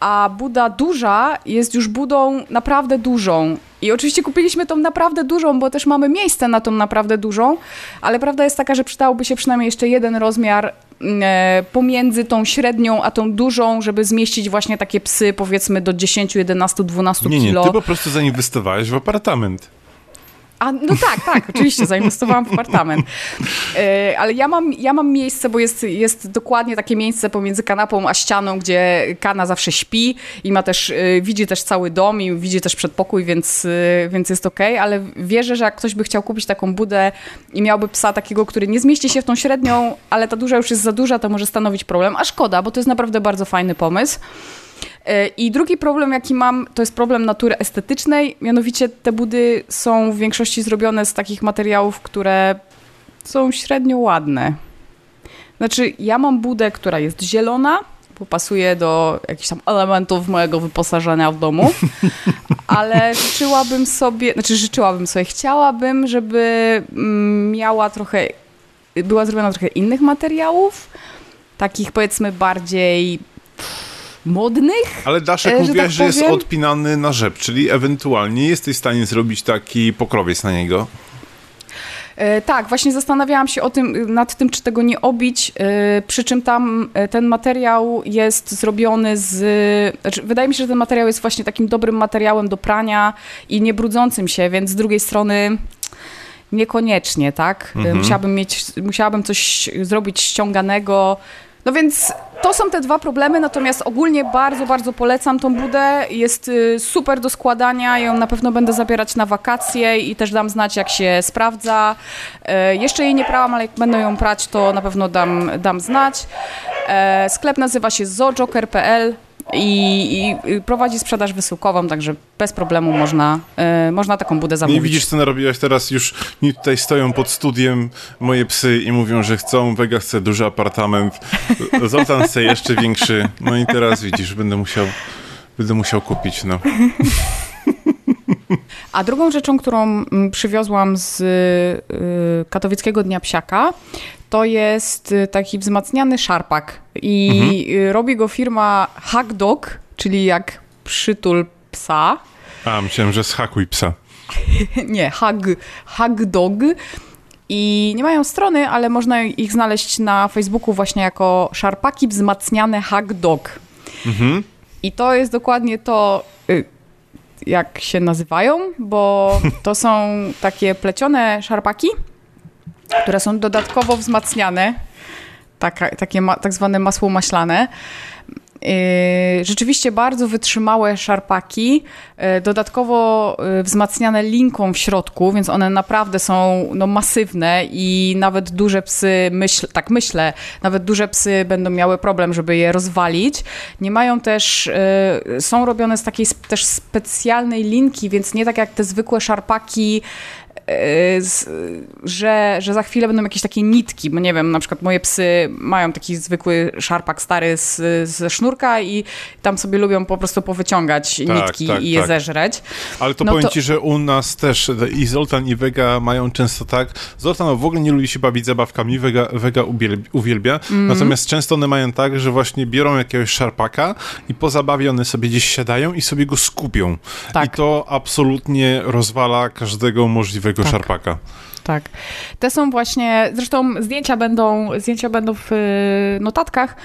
a Buda duża jest już Budą naprawdę dużą. I oczywiście kupiliśmy tą naprawdę dużą, bo też mamy miejsce na tą naprawdę dużą, ale prawda jest taka, że przydałoby się przynajmniej jeszcze jeden rozmiar mm, e, pomiędzy tą średnią a tą dużą, żeby zmieścić właśnie takie psy powiedzmy do 10, 11, 12 kilo. Nie, nie, ty po prostu zainwestowałeś w apartament. A, no tak, tak, oczywiście, zainwestowałam w apartament. E, ale ja mam, ja mam miejsce, bo jest, jest dokładnie takie miejsce pomiędzy kanapą a ścianą, gdzie kana zawsze śpi i ma też, e, widzi też cały dom i widzi też przedpokój, więc, e, więc jest okej, okay, ale wierzę, że jak ktoś by chciał kupić taką budę i miałby psa takiego, który nie zmieści się w tą średnią, ale ta duża już jest za duża, to może stanowić problem, a szkoda, bo to jest naprawdę bardzo fajny pomysł. I drugi problem, jaki mam, to jest problem natury estetycznej. Mianowicie te budy są w większości zrobione z takich materiałów, które są średnio ładne. Znaczy, ja mam budę, która jest zielona, bo pasuje do jakichś tam elementów mojego wyposażenia w domu, ale życzyłabym sobie, znaczy życzyłabym sobie, chciałabym, żeby mm, miała trochę, była zrobiona trochę innych materiałów, takich powiedzmy bardziej modnych. Ale Daszek e, że mówiłaś, tak że jest odpinany na rzep, czyli ewentualnie jesteś w stanie zrobić taki pokrowiec na niego. E, tak, właśnie zastanawiałam się o tym, nad tym, czy tego nie obić, e, przy czym tam e, ten materiał jest zrobiony z... Znaczy, wydaje mi się, że ten materiał jest właśnie takim dobrym materiałem do prania i nie brudzącym się, więc z drugiej strony niekoniecznie, tak? Mhm. Musiałabym mieć, musiałabym coś zrobić ściąganego, no więc to są te dwa problemy, natomiast ogólnie bardzo, bardzo polecam tą budę. Jest y, super do składania, ją na pewno będę zabierać na wakacje i też dam znać, jak się sprawdza. E, jeszcze jej nie prałam, ale jak będę ją prać, to na pewno dam, dam znać. E, sklep nazywa się zojoker.pl i, i, prowadzi sprzedaż wysyłkową, także bez problemu można, y, można taką budę zamówić. Nie widzisz, co narobiłaś teraz? Już mi tutaj stoją pod studiem moje psy i mówią, że chcą, Vega chce duży apartament, Zoltan chce jeszcze większy, no i teraz widzisz, będę musiał, będę musiał kupić, no. A drugą rzeczą, którą mm, przywiozłam z y, katowickiego Dnia Psiaka, to jest y, taki wzmacniany szarpak i mhm. robi go firma Hackdog, czyli jak przytul psa. A, myślałem, że zhakuj psa. Nie, hug, Hackdog. I nie mają strony, ale można ich znaleźć na Facebooku właśnie jako szarpaki wzmacniane Hackdog. Mhm. I to jest dokładnie to, y, jak się nazywają, bo to są takie plecione szarpaki, które są dodatkowo wzmacniane, tak, takie ma, tak zwane masło maślane. Yy, rzeczywiście bardzo wytrzymałe szarpaki, yy, dodatkowo yy, wzmacniane linką w środku, więc one naprawdę są no, masywne i nawet duże psy, myśl, tak myślę, nawet duże psy będą miały problem, żeby je rozwalić. Nie mają też, są robione z takiej też specjalnej linki, więc nie tak jak te zwykłe szarpaki, Y, że, że za chwilę będą jakieś takie nitki, bo nie wiem, na przykład moje psy mają taki zwykły szarpak stary z, ze sznurka i tam sobie lubią po prostu powyciągać tak, nitki tak, i je tak. zeżreć. Ale to no powiem to... ci, że u nas też i Zoltan i Vega mają często tak, Zoltan w ogóle nie lubi się bawić zabawkami, Vega, Vega uwielbia, mm. natomiast często one mają tak, że właśnie biorą jakiegoś szarpaka i po zabawie one sobie gdzieś siadają i sobie go skupią. Tak. I to absolutnie rozwala każdego możliwego tego tak. szarpaka. Tak. Te są właśnie, zresztą zdjęcia będą, zdjęcia będą w y, notatkach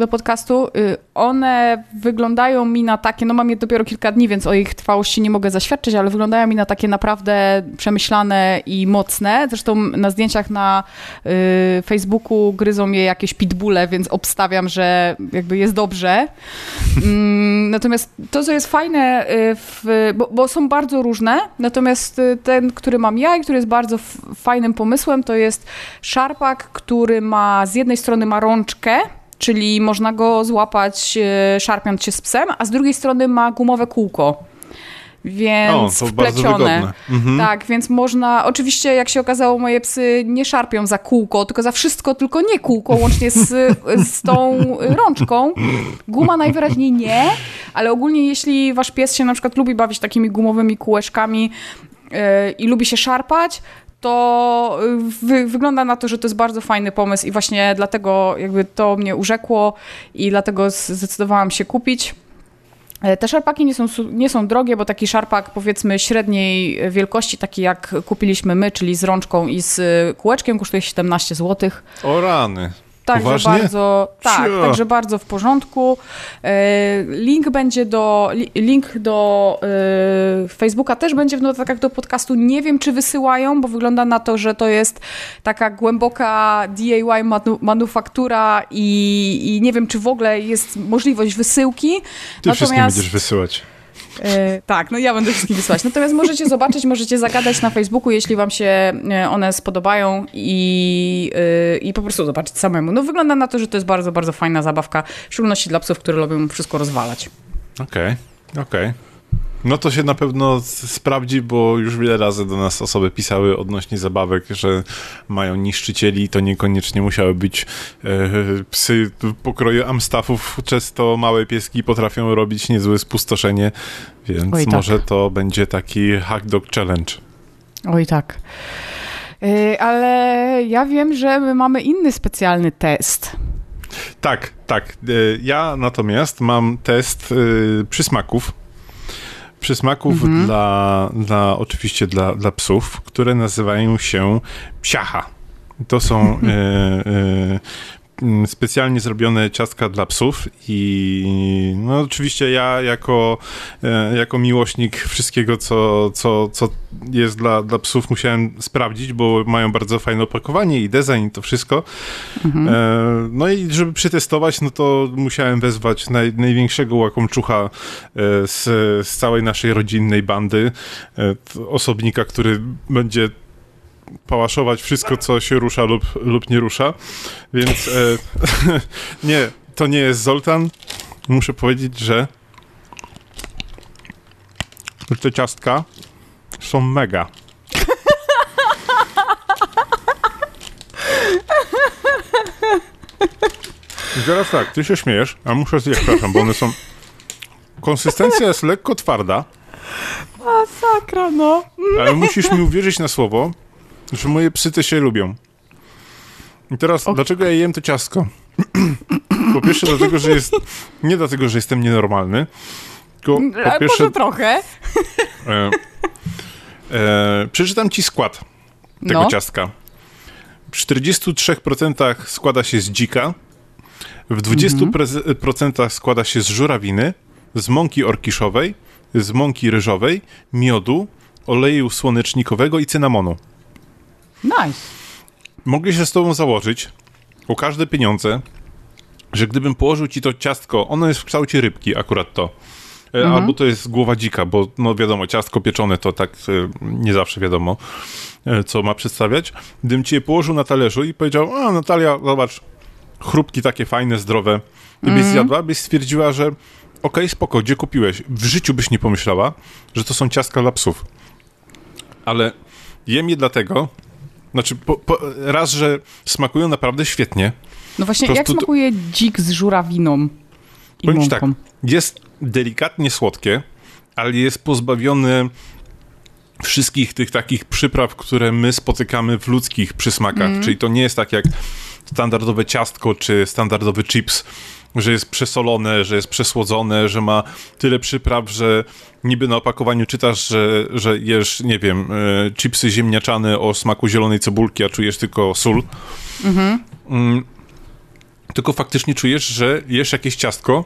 do podcastu, y, one wyglądają mi na takie, no mam je dopiero kilka dni, więc o ich trwałości nie mogę zaświadczyć, ale wyglądają mi na takie naprawdę przemyślane i mocne. Zresztą na zdjęciach na y, Facebooku gryzą je jakieś pitbulle, więc obstawiam, że jakby jest dobrze. Mm, natomiast to, co jest fajne, y, w, bo, bo, są bardzo różne, natomiast ten, który mam ja i który jest bardzo fajnym pomysłem, to jest szarpak, który ma z jednej strony ma rączkę, czyli można go złapać e, szarpiąc się z psem, a z drugiej strony ma gumowe kółko. Więc o, wplecione. Mhm. Tak, więc można. Oczywiście, jak się okazało, moje psy nie szarpią za kółko, tylko za wszystko, tylko nie kółko, łącznie z, z tą rączką. Guma najwyraźniej nie, ale ogólnie, jeśli wasz pies się na przykład lubi bawić takimi gumowymi kółeczkami, yy, i lubi się szarpać, to y, wy, wygląda na to, że to jest bardzo fajny pomysł i właśnie dlatego jakby to mnie urzekło i dlatego zdecydowałam się kupić. E, te szarpaki nie są, nie są drogie, bo taki szarpak powiedzmy średniej wielkości, taki jak kupiliśmy my, czyli z rączką i z kółeczkiem, kosztuje 17 zł. O rany. Także Poważnie? bardzo, tak, także bardzo w porządku. E, link będzie do, link do e, Facebooka też będzie w notatkach do podcastu. Nie wiem, czy wysyłają, bo wygląda na to, że to jest taka głęboka DIY manufaktura i, i nie wiem, czy w ogóle jest możliwość wysyłki. Ty Natomiast... wszystkim będziesz wysyłać. E, tak, no ja będę wszystkim wysłać. Natomiast możecie zobaczyć, możecie zagadać na Facebooku, jeśli wam się e, one spodobają i, e, i po prostu zobaczyć samemu. No wygląda na to, że to jest bardzo, bardzo fajna zabawka, w szczególności dla psów, które lubią wszystko rozwalać. Okej, okay, okej. Okay. No to się na pewno sprawdzi, bo już wiele razy do nas osoby pisały odnośnie zabawek, że mają niszczycieli i to niekoniecznie musiały być e, psy pokroju amstafów. Często małe pieski potrafią robić niezłe spustoszenie, więc Oj, tak. może to będzie taki hack dog challenge. Oj tak. Yy, ale ja wiem, że my mamy inny specjalny test. Tak, tak. Yy, ja natomiast mam test yy, przysmaków przysmaków mhm. dla, dla, oczywiście dla, dla psów, które nazywają się psiacha. To są e, e, specjalnie zrobione ciastka dla psów i no oczywiście ja jako, e, jako miłośnik wszystkiego, co, co, co jest dla, dla psów musiałem sprawdzić, bo mają bardzo fajne opakowanie i design i to wszystko. Mhm. E, no i żeby przetestować, no to musiałem wezwać naj, największego łakomczucha e, z, z całej naszej rodzinnej bandy, osobnika, który będzie pałaszować wszystko, co się rusza lub, lub nie rusza. Więc e, nie, to nie jest Zoltan. Muszę powiedzieć, że te ciastka są mega. I teraz tak, ty się śmiejesz, a muszę zjeść, przepraszam, bo one są... Konsystencja jest lekko twarda. Masakra, no. Ale musisz mi uwierzyć na słowo, że moje psy te się lubią. I teraz, o... dlaczego ja jem to ciastko? po pierwsze dlatego, że jest... Nie dlatego, że jestem nienormalny, tylko po pierwsze... Może trochę. E, e, przeczytam ci skład tego no. ciastka. W 43% składa się z dzika, w 20% mhm. składa się z żurawiny, z mąki orkiszowej, z mąki ryżowej, miodu, oleju słonecznikowego i cynamonu. Nice. Mogę się z tobą założyć o każde pieniądze, że gdybym położył ci to ciastko, ono jest w kształcie rybki, akurat to. E, mhm. Albo to jest głowa dzika, bo no wiadomo, ciastko pieczone to tak e, nie zawsze wiadomo, e, co ma przedstawiać. Gdybym ci je położył na talerzu i powiedział, a Natalia, zobacz, chrupki takie fajne, zdrowe, ty byś mhm. zjadła, byś stwierdziła, że okej, okay, spoko, gdzie kupiłeś? W życiu byś nie pomyślała, że to są ciastka dla psów. Ale jem je dlatego, znaczy, po, po, raz, że smakują naprawdę świetnie. No właśnie, jak smakuje dzik z żurawiną i mąką? tak, jest delikatnie słodkie, ale jest pozbawiony wszystkich tych takich przypraw, które my spotykamy w ludzkich przysmakach. Mm. Czyli to nie jest tak jak standardowe ciastko czy standardowy chips, że jest przesolone, że jest przesłodzone, że ma tyle przypraw, że niby na opakowaniu czytasz, że, że jesz, nie wiem, e, chipsy ziemniaczane o smaku zielonej cebulki, a czujesz tylko sól. Mhm. Mm, tylko faktycznie czujesz, że jesz jakieś ciastko,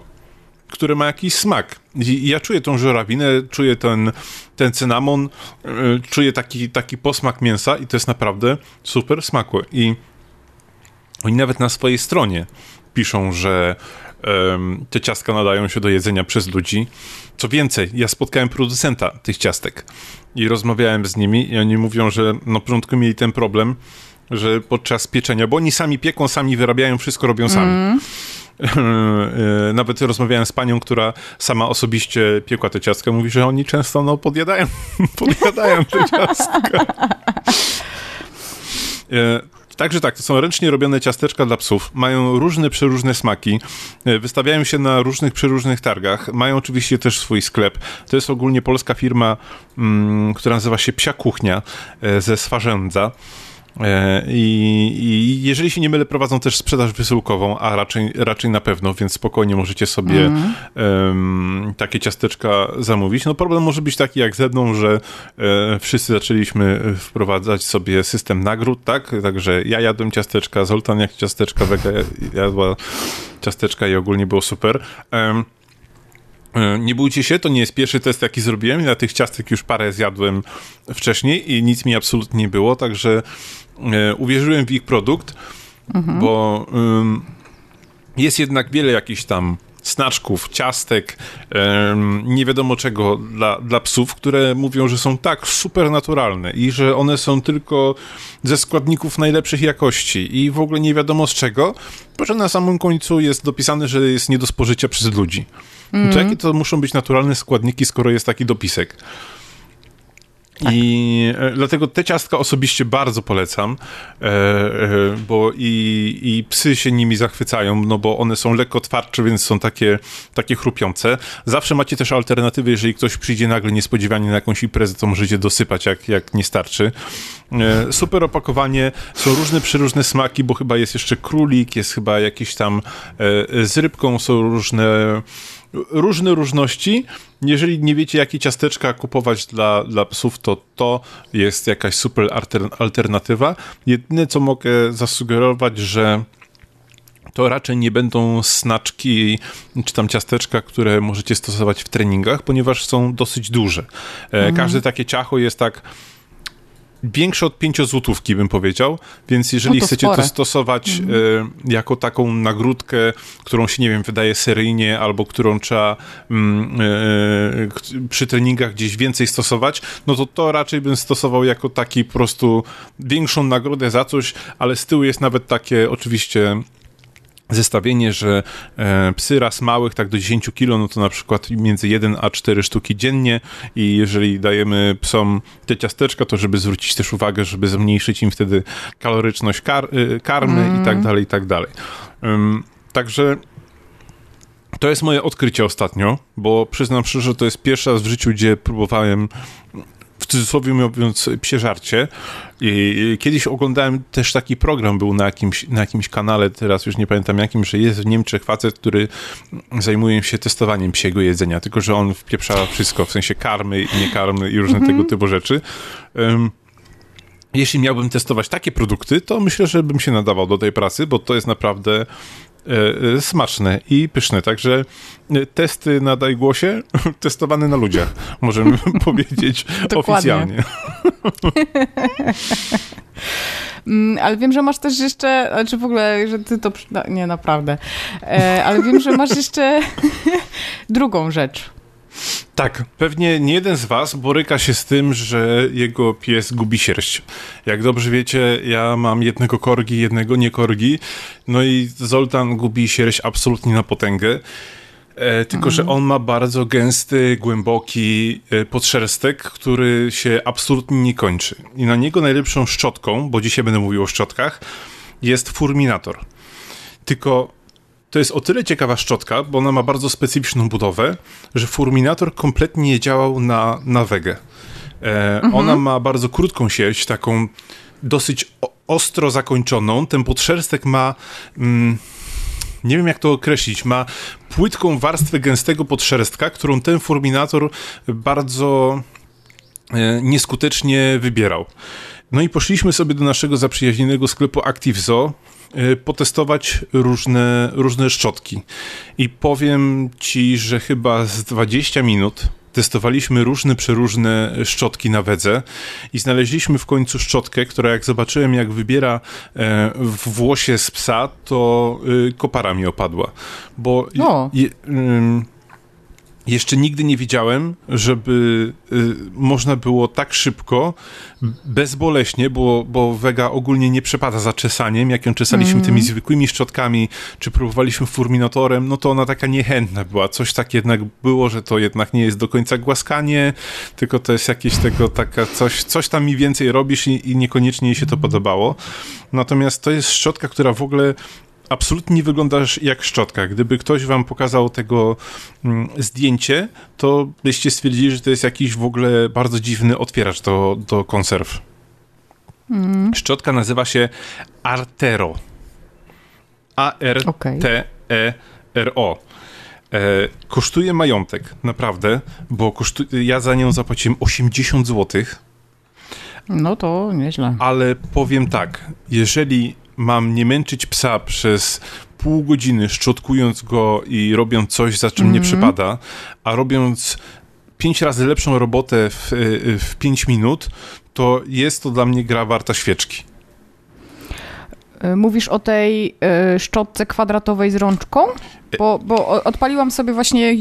które ma jakiś smak. I ja czuję tą żurawinę, czuję ten, ten cynamon, e, czuję taki, taki posmak mięsa i to jest naprawdę super smakłe. I oni nawet na swojej stronie piszą, że um, te ciastka nadają się do jedzenia przez ludzi. Co więcej, ja spotkałem producenta tych ciastek i rozmawiałem z nimi i oni mówią, że na początku mieli ten problem, że podczas pieczenia, bo oni sami pieką, sami wyrabiają, wszystko robią sami. Mm. Nawet rozmawiałem z panią, która sama osobiście piekła te ciastka. Mówi, że oni często no, podjadają, podjadają te ciastka. Także tak, to są ręcznie robione ciasteczka dla psów. Mają różne, przeróżne smaki. E, wystawiają się na różnych, przeróżnych targach. Mają oczywiście też swój sklep. To jest ogólnie polska firma, mm, która nazywa się Psia Kuchnia e, ze Swarzędza. E, I, I, jeżeli się nie mylę, prowadzą też sprzedaż wysyłkową, a raczej, raczej na pewno, więc spokojnie możecie sobie mm. um, takie ciasteczka zamówić. No problem może być taki jak ze mną, że e, wszyscy zaczęliśmy wprowadzać sobie system nagród, tak? Także ja jadłem ciasteczka, Zoltan jak ciasteczka, Wega jadła ciasteczka i ogólnie było super. Um, nie bójcie się, to nie jest pierwszy test, jaki zrobiłem. Ja tych ciastek już parę zjadłem wcześniej i nic mi absolutnie nie było, także e, uwierzyłem w ich produkt, mhm. bo jest jednak wiele jakichś tam snaczków, ciastek, nie wiadomo czego dla, dla psów, które mówią, że są tak super naturalne i że one są tylko ze składników najlepszych jakości i w ogóle nie wiadomo z czego, bo że na samym końcu jest dopisane, że jest nie do spożycia przez ludzi. Mm. No to jakie to muszą być naturalne składniki, skoro jest taki dopisek? Tak. I e, dlatego te ciastka osobiście bardzo polecam, e, e, bo i, i psy się nimi zachwycają, no bo one są lekko twardsze, więc są takie, takie chrupiące. Zawsze macie też alternatywy, jeżeli ktoś przyjdzie nagle niespodziewanie na jakąś imprezę, to możecie dosypać, jak, jak nie starczy. Super opakowanie, są różne przeróżne smaki, bo chyba jest jeszcze królik, jest chyba jakiś tam z rybką, są różne różne różności. Jeżeli nie wiecie, jakie ciasteczka kupować dla, dla psów, to to jest jakaś super alternatywa. Jedyne, co mogę zasugerować, że to raczej nie będą snaczki czy tam ciasteczka, które możecie stosować w treningach, ponieważ są dosyć duże. E, mhm. Każde takie ciacho jest tak większe od 5 złotówki, bym powiedział, więc jeżeli no to chcecie spore. to stosować mhm. e, jako taką nagródkę, którą się, nie wiem, wydaje seryjnie, albo którą trzeba mm, e, przy treningach gdzieś więcej stosować, no to to raczej bym stosował jako taki po prostu większą nagrodę za coś, ale z tyłu jest nawet takie oczywiście zestawienie, że e, psy raz małych, tak do 10 kg, no to na przykład między 1 a 4 sztuki dziennie i jeżeli dajemy psom te ciasteczka, to żeby zwrócić też uwagę, żeby zmniejszyć im wtedy kaloryczność kar y, karmy mm. i tak dalej, i tak dalej. Um, także to jest moje odkrycie ostatnio, bo przyznam szczerze, to jest pierwszy raz w życiu, gdzie próbowałem cudzysłowie mówiąc, psie żarcie. I kiedyś oglądałem też taki program, był na jakimś, na jakimś kanale, teraz już nie pamiętam jakim, że jest w Niemczech facet, który zajmuje się testowaniem psiego jedzenia, tylko że on wpieprza wszystko, w sensie karmy i niekarmy i różne mm -hmm. tego typu rzeczy. Um, jeśli miałbym testować takie produkty, to myślę, że bym się nadawał do tej pracy, bo to jest naprawdę E, e, smaczne i pyszne. Także e, testy na dajgłosie testowane na ludziach, możemy powiedzieć oficjalnie. Mm, ale wiem, że masz też jeszcze, znaczy w ogóle, że ty to, nie naprawdę, ale wiem, że masz jeszcze drugą rzecz. Tak, pewnie nie jeden z was boryka się z tym, że jego pies gubi sierść. Jak dobrze wiecie, ja mam jednego korgi, jednego nie korgi, no i Zoltan gubi sierść absolutnie na potęgę. E, tylko, mhm. że on ma bardzo gęsty, głęboki e, podszerstek, który się absolutnie nie kończy. I na niego najlepszą szczotką, bo dzisiaj będę mówił o szczotkach, jest furminator. Tylko to jest o tyle ciekawa szczotka, bo ona ma bardzo specyficzną budowę, że Furminator kompletnie nie działał na, na wege. E, mhm. Ona ma bardzo krótką sieć, taką dosyć ostro zakończoną. Ten podszerstek ma... Mm, nie wiem jak to określić, ma płytką warstwę gęstego podszerstka, którą ten Furminator bardzo e, nieskutecznie wybierał. No i poszliśmy sobie do naszego zaprzyjaźnionego sklepu ActiveZo, Y, potestować różne, różne szczotki. I powiem ci, że chyba z 20 minut testowaliśmy różne, przeróżne szczotki na wedze i znaleźliśmy w końcu szczotkę, która jak zobaczyłem, jak wybiera e, w włosie z psa, to y, kopara mi opadła. Bo no. je, jeszcze nigdy nie widziałem, żeby y, można było tak szybko, bezboleśnie, bo, bo wega ogólnie nie przepada za czesaniem, jak ją czesaliśmy mm. tymi zwykłymi szczotkami, czy próbowaliśmy furminatorem, no to ona taka niechętna była. Coś tak jednak było, że to jednak nie jest do końca głaskanie, tylko to jest jakieś tego taka coś, coś tam mi więcej robisz i, i niekoniecznie jej się to podobało. Natomiast to jest szczotka, która w ogóle absolutnie nie wyglądasz jak szczotka. Gdyby ktoś wam pokazał tego mm, zdjęcie, to byście stwierdzili, że to jest jakiś w ogóle bardzo dziwny otwieracz do, do konserw. Mm. Szczotka nazywa się Artero. A-R-T-E-R-O. E, kosztuje majątek, naprawdę, bo kosztu... ja za nią zapłaciłem 80 zł. No to nieźle. Ale powiem tak, jeżeli mam nie męczyć psa przez pół godziny, szczotkując go i robiąc coś, za czym mm -hmm. nie mhm. przypada, a robiąc pięć razy lepszą robotę w, w pięć minut, to jest to dla mnie gra warta świeczki. E, mówisz o tej y, szczotce kwadratowej z rączką? Bo, bo odpaliłam sobie właśnie.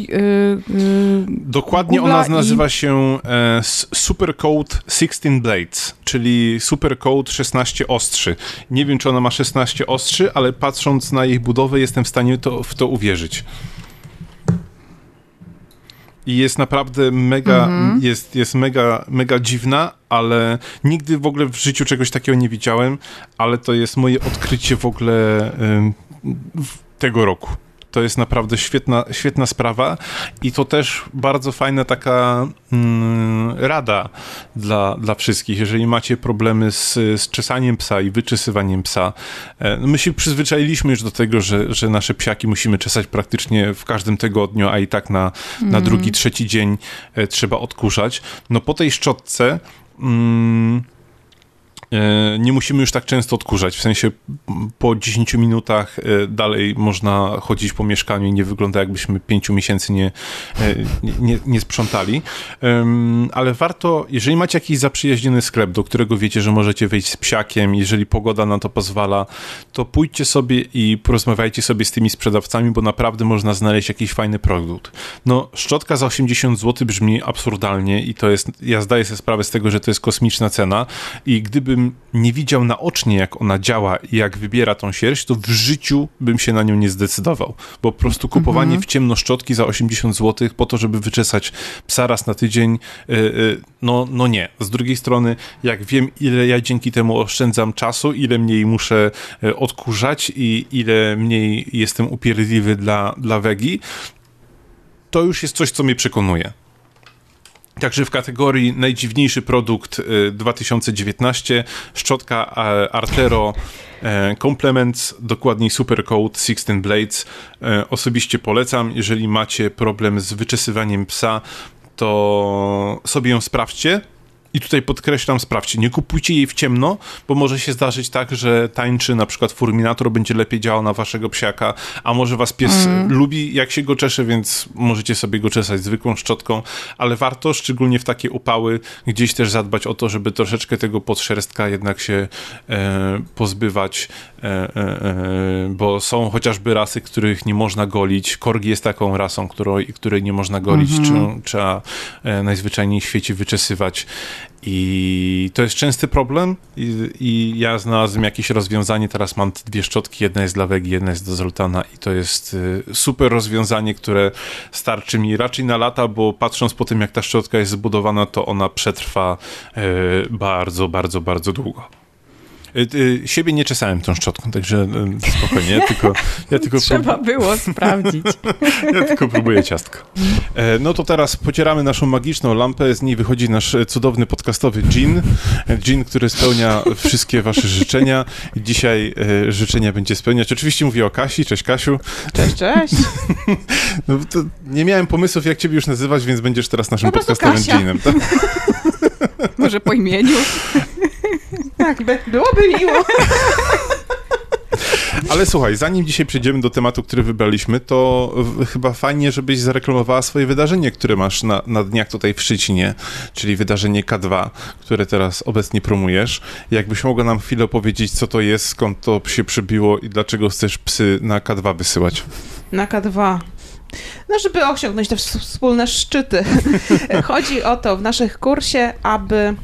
Dokładnie Google'a ona nazywa i... się e, Supercode 16 Blades, czyli Supercode 16 ostrzy. Nie wiem, czy ona ma 16 ostrzy, ale patrząc na jej budowę, jestem w stanie to, w to uwierzyć i jest naprawdę mega, mhm. jest, jest mega, mega dziwna, ale nigdy w ogóle w życiu czegoś takiego nie widziałem, ale to jest moje odkrycie w ogóle y, tego roku. To jest naprawdę świetna, świetna sprawa i to też bardzo fajna taka mm, rada dla, dla wszystkich. Jeżeli macie problemy z, z czesaniem psa i wyczesywaniem psa, e, my się przyzwyczailiśmy już do tego, że, że nasze psiaki musimy czesać praktycznie w każdym tygodniu, a i tak na, na mm. drugi, trzeci dzień e, trzeba odkurzać. No po tej szczotce mm, nie musimy już tak często odkurzać, w sensie po 10 minutach e, dalej można chodzić po mieszkaniu i nie wygląda jakbyśmy 5 miesięcy nie, e, nie, nie sprzątali, ale warto, jeżeli macie jakiś zaprzyjaźniony sklep, do którego wiecie, że możecie wejść z psiakiem, jeżeli pogoda na to pozwala, to pójdźcie sobie i porozmawiajcie sobie z tymi sprzedawcami, bo naprawdę można znaleźć jakiś fajny produkt. No, szczotka za 80 zł brzmi absurdalnie i to jest, ja zdaję sobie sprawę z tego, że to jest kosmiczna cena i gdyby gdybym nie widział naocznie, jak ona działa i jak wybiera tą sierść, to w życiu bym się na nią nie zdecydował. Bo po prostu kupowanie mhm. w ciemno szczotki za 80 zł po to, żeby wyczesać psa raz na tydzień, yy, yy, no, no nie. Z drugiej strony, jak wiem, ile ja dzięki temu oszczędzam czasu, ile mniej muszę yy, odkurzać i ile mniej jestem upierdliwy dla, dla wegi, to już jest coś, co mnie przekonuje. Także w kategorii najdziwniejszy produkt 2019 y, szczotka Artero e, Complements, dokładniej Supercoat 16 Blades. E, osobiście polecam, jeżeli macie problem z wyczesywaniem psa, to sobie ją sprawdźcie i tutaj podkreślam, sprawdźcie, nie kupujcie jej w ciemno, bo może się zdarzyć tak, że tańczy na przykład furminator będzie lepiej działał na waszego psiaka, a może was pies mm. lubi jak się go czesze, więc możecie sobie go czesać zwykłą szczotką, ale warto, szczególnie w takie upały, gdzieś też zadbać o to, żeby troszeczkę tego podszerstka jednak się e, pozbywać, e, e, e bo są chociażby rasy, których nie można golić. Korgi jest taką rasą, której, której nie można golić, mm -hmm. trzeba e, najzwyczajniej w świecie wyczesywać. I to jest częsty problem I, i, ja znalazłem jakieś rozwiązanie, teraz mam dwie szczotki, jedna jest dla Wegi, jedna jest do Zoltana i to jest y, super rozwiązanie, które starczy mi raczej na lata, bo patrząc po tym jak ta szczotka jest zbudowana, to ona przetrwa y, bardzo, bardzo, bardzo długo. Y, siebie nie czesałem tą szczotką, także y, spokojnie, tylko, ja tylko... Trzeba było sprawdzić. ja tylko próbuję ciastko. E, no to teraz pocieramy naszą magiczną lampę, z niej wychodzi nasz cudowny podcastowy gin, gin, który spełnia wszystkie wasze życzenia. Dzisiaj e, życzenia będzie spełniać. Oczywiście mówię o Kasi, cześć Kasiu. Cześć, cześć. No, nie miałem pomysłów, jak ciebie już nazywać, więc będziesz teraz naszym podcastowym ginem. Tak? Może po imieniu? Tak, byłoby miło. Ale słuchaj, zanim dzisiaj przejdziemy do tematu, który wybraliśmy, to chyba fajnie, żebyś zareklamowała swoje wydarzenie, które masz na, na dniach tutaj w Szczecinie, czyli wydarzenie K2, które teraz obecnie promujesz. Jakbyś mogła nam chwilę opowiedzieć, co to jest, skąd to się przybiło i dlaczego chcesz psy na K2 wysyłać? Na K2. No, żeby osiągnąć te wspólne szczyty. Chodzi o to w naszych kursie, aby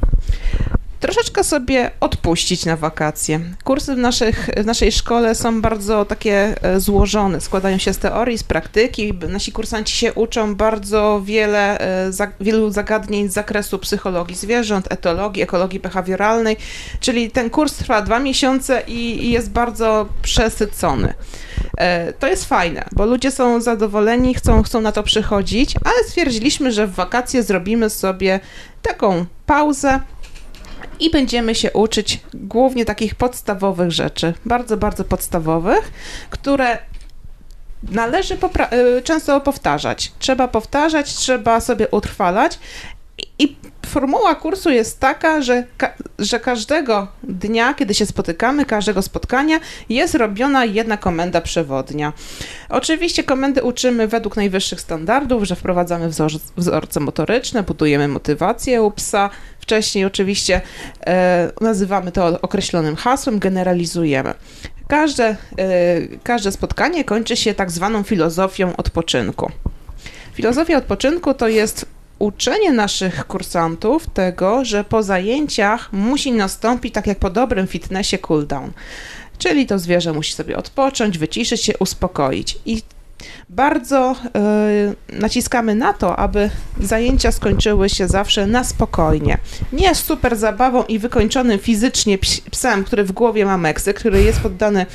troszeczkę sobie odpuścić na wakacje. Kursy w, naszych, w naszej szkole są bardzo takie e, złożone, składają się z teorii, z praktyki. Nasi kursanci się uczą bardzo wiele, e, wielu zagadnień z zakresu psychologii zwierząt, etologii, ekologii behawioralnej, czyli ten kurs trwa dwa miesiące i, i jest bardzo przesycony. E, to jest fajne, bo ludzie są zadowoleni, chcą, chcą na to przychodzić, ale stwierdziliśmy, że w wakacje zrobimy sobie taką pauzę, i będziemy się uczyć głównie takich podstawowych rzeczy, bardzo, bardzo podstawowych, które należy y, często powtarzać. Trzeba powtarzać, trzeba sobie utrwalać i formuła kursu jest taka, że, ka że każdego dnia, kiedy się spotykamy, każdego spotkania jest robiona jedna komenda przewodnia. Oczywiście komendy uczymy według najwyższych standardów, że wprowadzamy wzor wzorce motoryczne, budujemy motywację u psa. Wcześniej oczywiście e, nazywamy to określonym hasłem, generalizujemy. Każde, e, każde spotkanie kończy się tak zwaną filozofią odpoczynku. Filozofia odpoczynku to jest uczenie naszych kursantów tego, że po zajęciach musi nastąpić, tak jak po dobrym fitnessie, cooldown. Czyli to zwierzę musi sobie odpocząć, wyciszyć się, uspokoić. I Bardzo y, naciskamy na to, aby zajęcia skończyły się zawsze na spokojnie. Nie z super zabawą i wykończonym fizycznie psem, który w głowie ma meksy, który jest poddany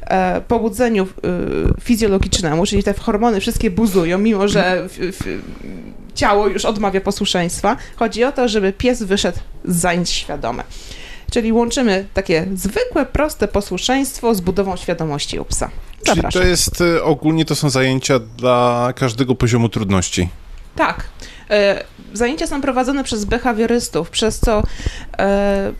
e, pobudzeniu y, fizjologicznemu, czyli te hormony wszystkie buzują, mimo że w, w, ciało już odmawia posłuszeństwa. Chodzi o to, żeby pies wyszedł z zajęć świadome. Czyli łączymy takie zwykłe, proste posłuszeństwo z budową świadomości u psa. Zapraszam. Czyli to jest y, ogólnie to są zajęcia dla każdego poziomu trudności. Tak. E, zajęcia są prowadzone przez behawiorystów, przez co e,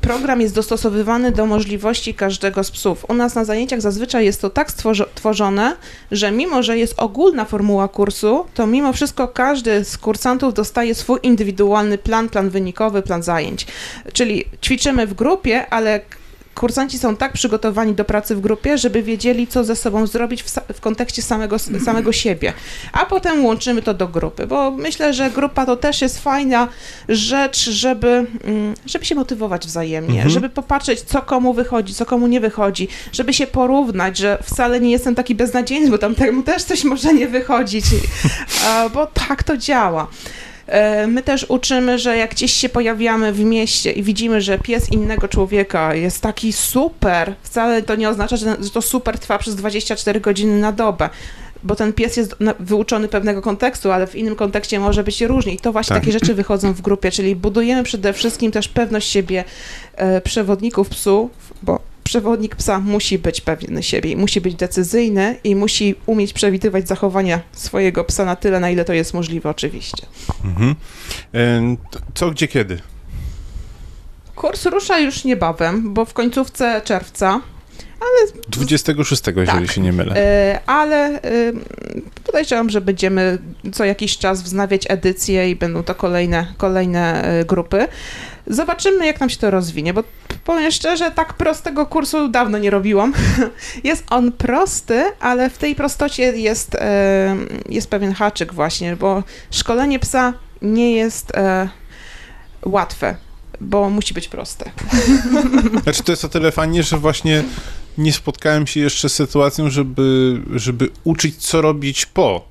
program jest dostosowywany do możliwości każdego z psów. U nas na zajęciach zazwyczaj jest to tak stworzone, że mimo, że jest ogólna formuła kursu, to mimo wszystko każdy z kursantów dostaje swój indywidualny plan, plan wynikowy, plan zajęć. Czyli ćwiczymy w grupie, ale kursanci są tak przygotowani do pracy w grupie, żeby wiedzieli, co ze sobą zrobić w, w, kontekście samego, samego siebie. A potem łączymy to do grupy, bo myślę, że grupa to też jest fajna rzecz, żeby, mm, żeby się motywować wzajemnie, mhm. żeby popatrzeć, co komu wychodzi, co komu nie wychodzi, żeby się porównać, że wcale nie jestem taki beznadziejny, bo tamtemu też coś może nie wychodzić, bo tak to działa. E, my też uczymy, że jak gdzieś się pojawiamy w mieście i widzimy, że pies innego człowieka jest taki super, wcale to nie oznacza, że to super trwa przez 24 godziny na dobę bo ten pies jest wyuczony pewnego kontekstu, ale w innym kontekście może być różnie. I to właśnie tak. takie rzeczy wychodzą w grupie, czyli budujemy przede wszystkim też pewność siebie e, przewodników psów, bo przewodnik psa musi być pewny siebie, musi być decyzyjny i musi umieć przewidywać zachowania swojego psa na tyle, na ile to jest możliwe, oczywiście. Mhm. E, co, gdzie, kiedy? Kurs rusza już niebawem, bo w końcówce czerwca. Ale... 26, jeżeli tak, się nie mylę. E, ale podejrzewam, że będziemy co jakiś czas wznawiać edycje i będą to kolejne, kolejne e, grupy. Zobaczymy, jak nam się to rozwinie, bo powiem szczerze, tak prostego kursu dawno nie robiłam. Jest on prosty, ale w tej prostocie jest, e, jest pewien haczyk właśnie, bo szkolenie psa nie jest e, łatwe, bo musi być proste. Znaczy to jest o tyle fajnie, że właśnie nie spotkałem się jeszcze z sytuacją, żeby, żeby uczyć, co robić po.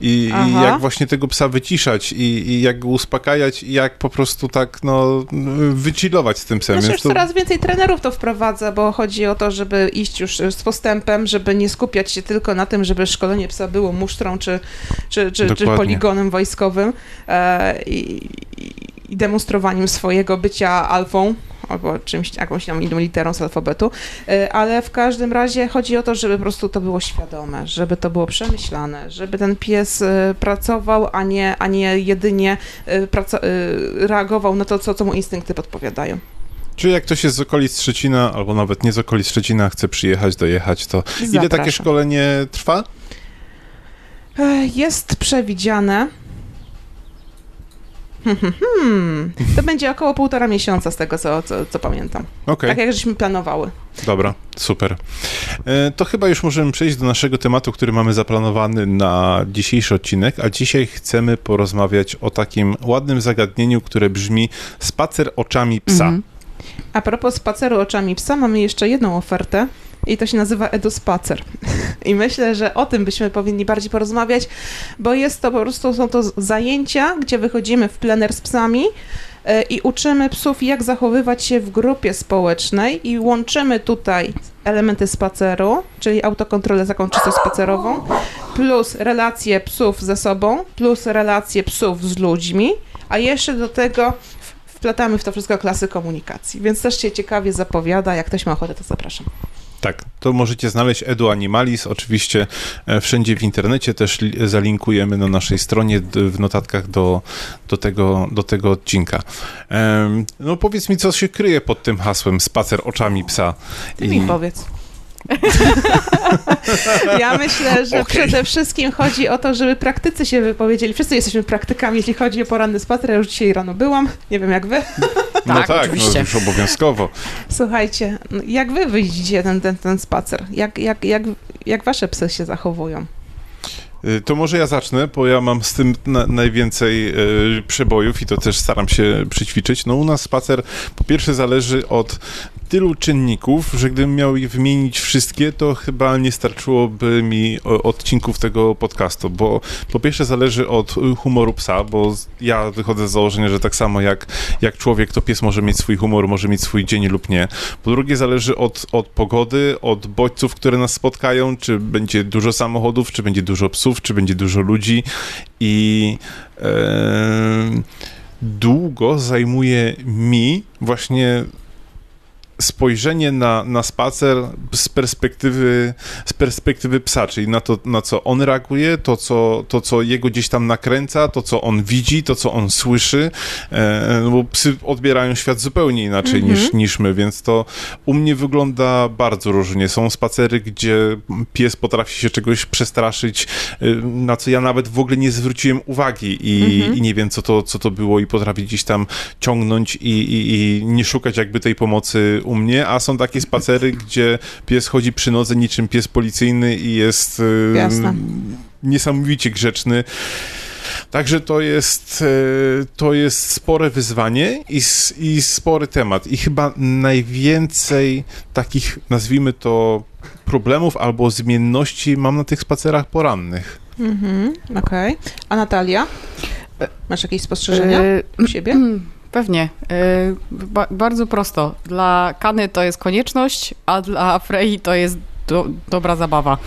I, i jak właśnie tego psa wyciszać, i, i, jak go uspokajać, i jak po prostu tak, no, wychillować z tym psem. Znaczy, to... coraz więcej trenerów to wprowadza, bo chodzi o to, żeby iść już z postępem, żeby nie skupiać się tylko na tym, żeby szkolenie psa było musztrą czy, czy, czy, czy poligonem wojskowym e, i, i demonstrowaniem swojego bycia alfą, albo czymś, jakąś tam inną literą z alfabetu, y, ale w każdym razie chodzi o to, żeby po prostu to było świadome, żeby to było przemyślane, żeby ten pies y, pracował, a nie, a nie jedynie y, reagował na to, co, co mu instynkty podpowiadają. Czyli jak ktoś jest z okolic Szczecina, albo nawet nie z okolic Szczecina, chce przyjechać, dojechać, to Zapraszam. ile takie szkolenie trwa? Jest przewidziane Hmm, to będzie około półtora miesiąca z tego, co, co, co pamiętam. Okay. Tak jak żeśmy planowały. Dobra, super. E, to chyba już możemy przejść do naszego tematu, który mamy zaplanowany na dzisiejszy odcinek, a dzisiaj chcemy porozmawiać o takim ładnym zagadnieniu, które brzmi spacer oczami psa. Mm -hmm. A propos spaceru oczami psa, mamy jeszcze jedną ofertę i to się nazywa EduSpacer. I myślę, że o tym byśmy powinni bardziej porozmawiać, bo jest to po prostu, są to zajęcia, gdzie wychodzimy w plener z psami e, i uczymy psów, jak zachowywać się w grupie społecznej i łączymy tutaj elementy spaceru, czyli autokontrolę taką czysto spacerową, plus relacje psów ze sobą, plus relacje psów z ludźmi, a jeszcze do tego wplatamy w to wszystko klasy komunikacji, więc też się ciekawie zapowiada, jak ktoś ma ochotę, to zapraszam. Tak, to możecie znaleźć Edu Animalis, oczywiście e, wszędzie w internecie, też zalinkujemy na naszej stronie w notatkach do, do, tego, do tego odcinka. No powiedz mi, co się kryje pod tym hasłem spacer oczami psa. Ty I... mi powiedz. ja myślę, że okay. przede wszystkim chodzi o to, żeby praktycy się wypowiedzieli. Wszyscy jesteśmy praktykami, jeśli chodzi o poranny spacer. Ja już dzisiaj rano byłam. Nie wiem, jak wy. No tak, tak no, oczywiście. No, już obowiązkowo. Słuchajcie, jak wy wyjdziecie ten, ten, ten spacer? Jak, jak, jak, jak wasze psy się zachowują? Y, to może ja zacznę, bo ja mam z tym na, najwięcej y, przebojów i to też staram się przyćwiczyć. No u nas spacer po pierwsze zależy od tylu czynników, że gdybym miał je wymienić wszystkie, to chyba nie starczyłoby mi odcinków tego podcastu, bo po pierwsze zależy od humoru psa, bo ja wychodzę z założenia, że tak samo jak, jak człowiek, to pies może mieć swój humor, może mieć swój dzień lub nie. Po drugie zależy od, od pogody, od bodźców, które nas spotkają, czy będzie dużo samochodów, czy będzie dużo psów, czy będzie dużo ludzi. I e, długo zajmuje mi właśnie spojrzenie na, na spacer z perspektywy, z perspektywy psa, czyli na to, na co on reaguje, to co, to, co jego gdzieś tam nakręca, to, co on widzi, to, co on słyszy, e, no bo psy odbierają świat zupełnie inaczej mm -hmm. niż, niż my, więc to u mnie wygląda bardzo różnie. Są spacery, gdzie pies potrafi się czegoś przestraszyć, e, na co ja nawet w ogóle nie zwróciłem uwagi i, mm -hmm. i nie wiem, co to, co to było i potrafi gdzieś tam ciągnąć i, i, i nie szukać jakby tej pomocy u mnie, a są takie spacery, gdzie pies chodzi przy nodze niczym pies policyjny i jest Jasne. niesamowicie grzeczny. Także to jest, y, to jest spore wyzwanie i, i spory temat. I chyba najwięcej takich, nazwijmy to, problemów albo zmienności mam na tych spacerach porannych. Mhm, okej. Okay. A Natalia? Masz jakieś spostrzeżenia y, u siebie? Pewnie. Y, ba bardzo prosto. Dla Kany to jest konieczność, a dla Frei to jest do, dobra zabawa.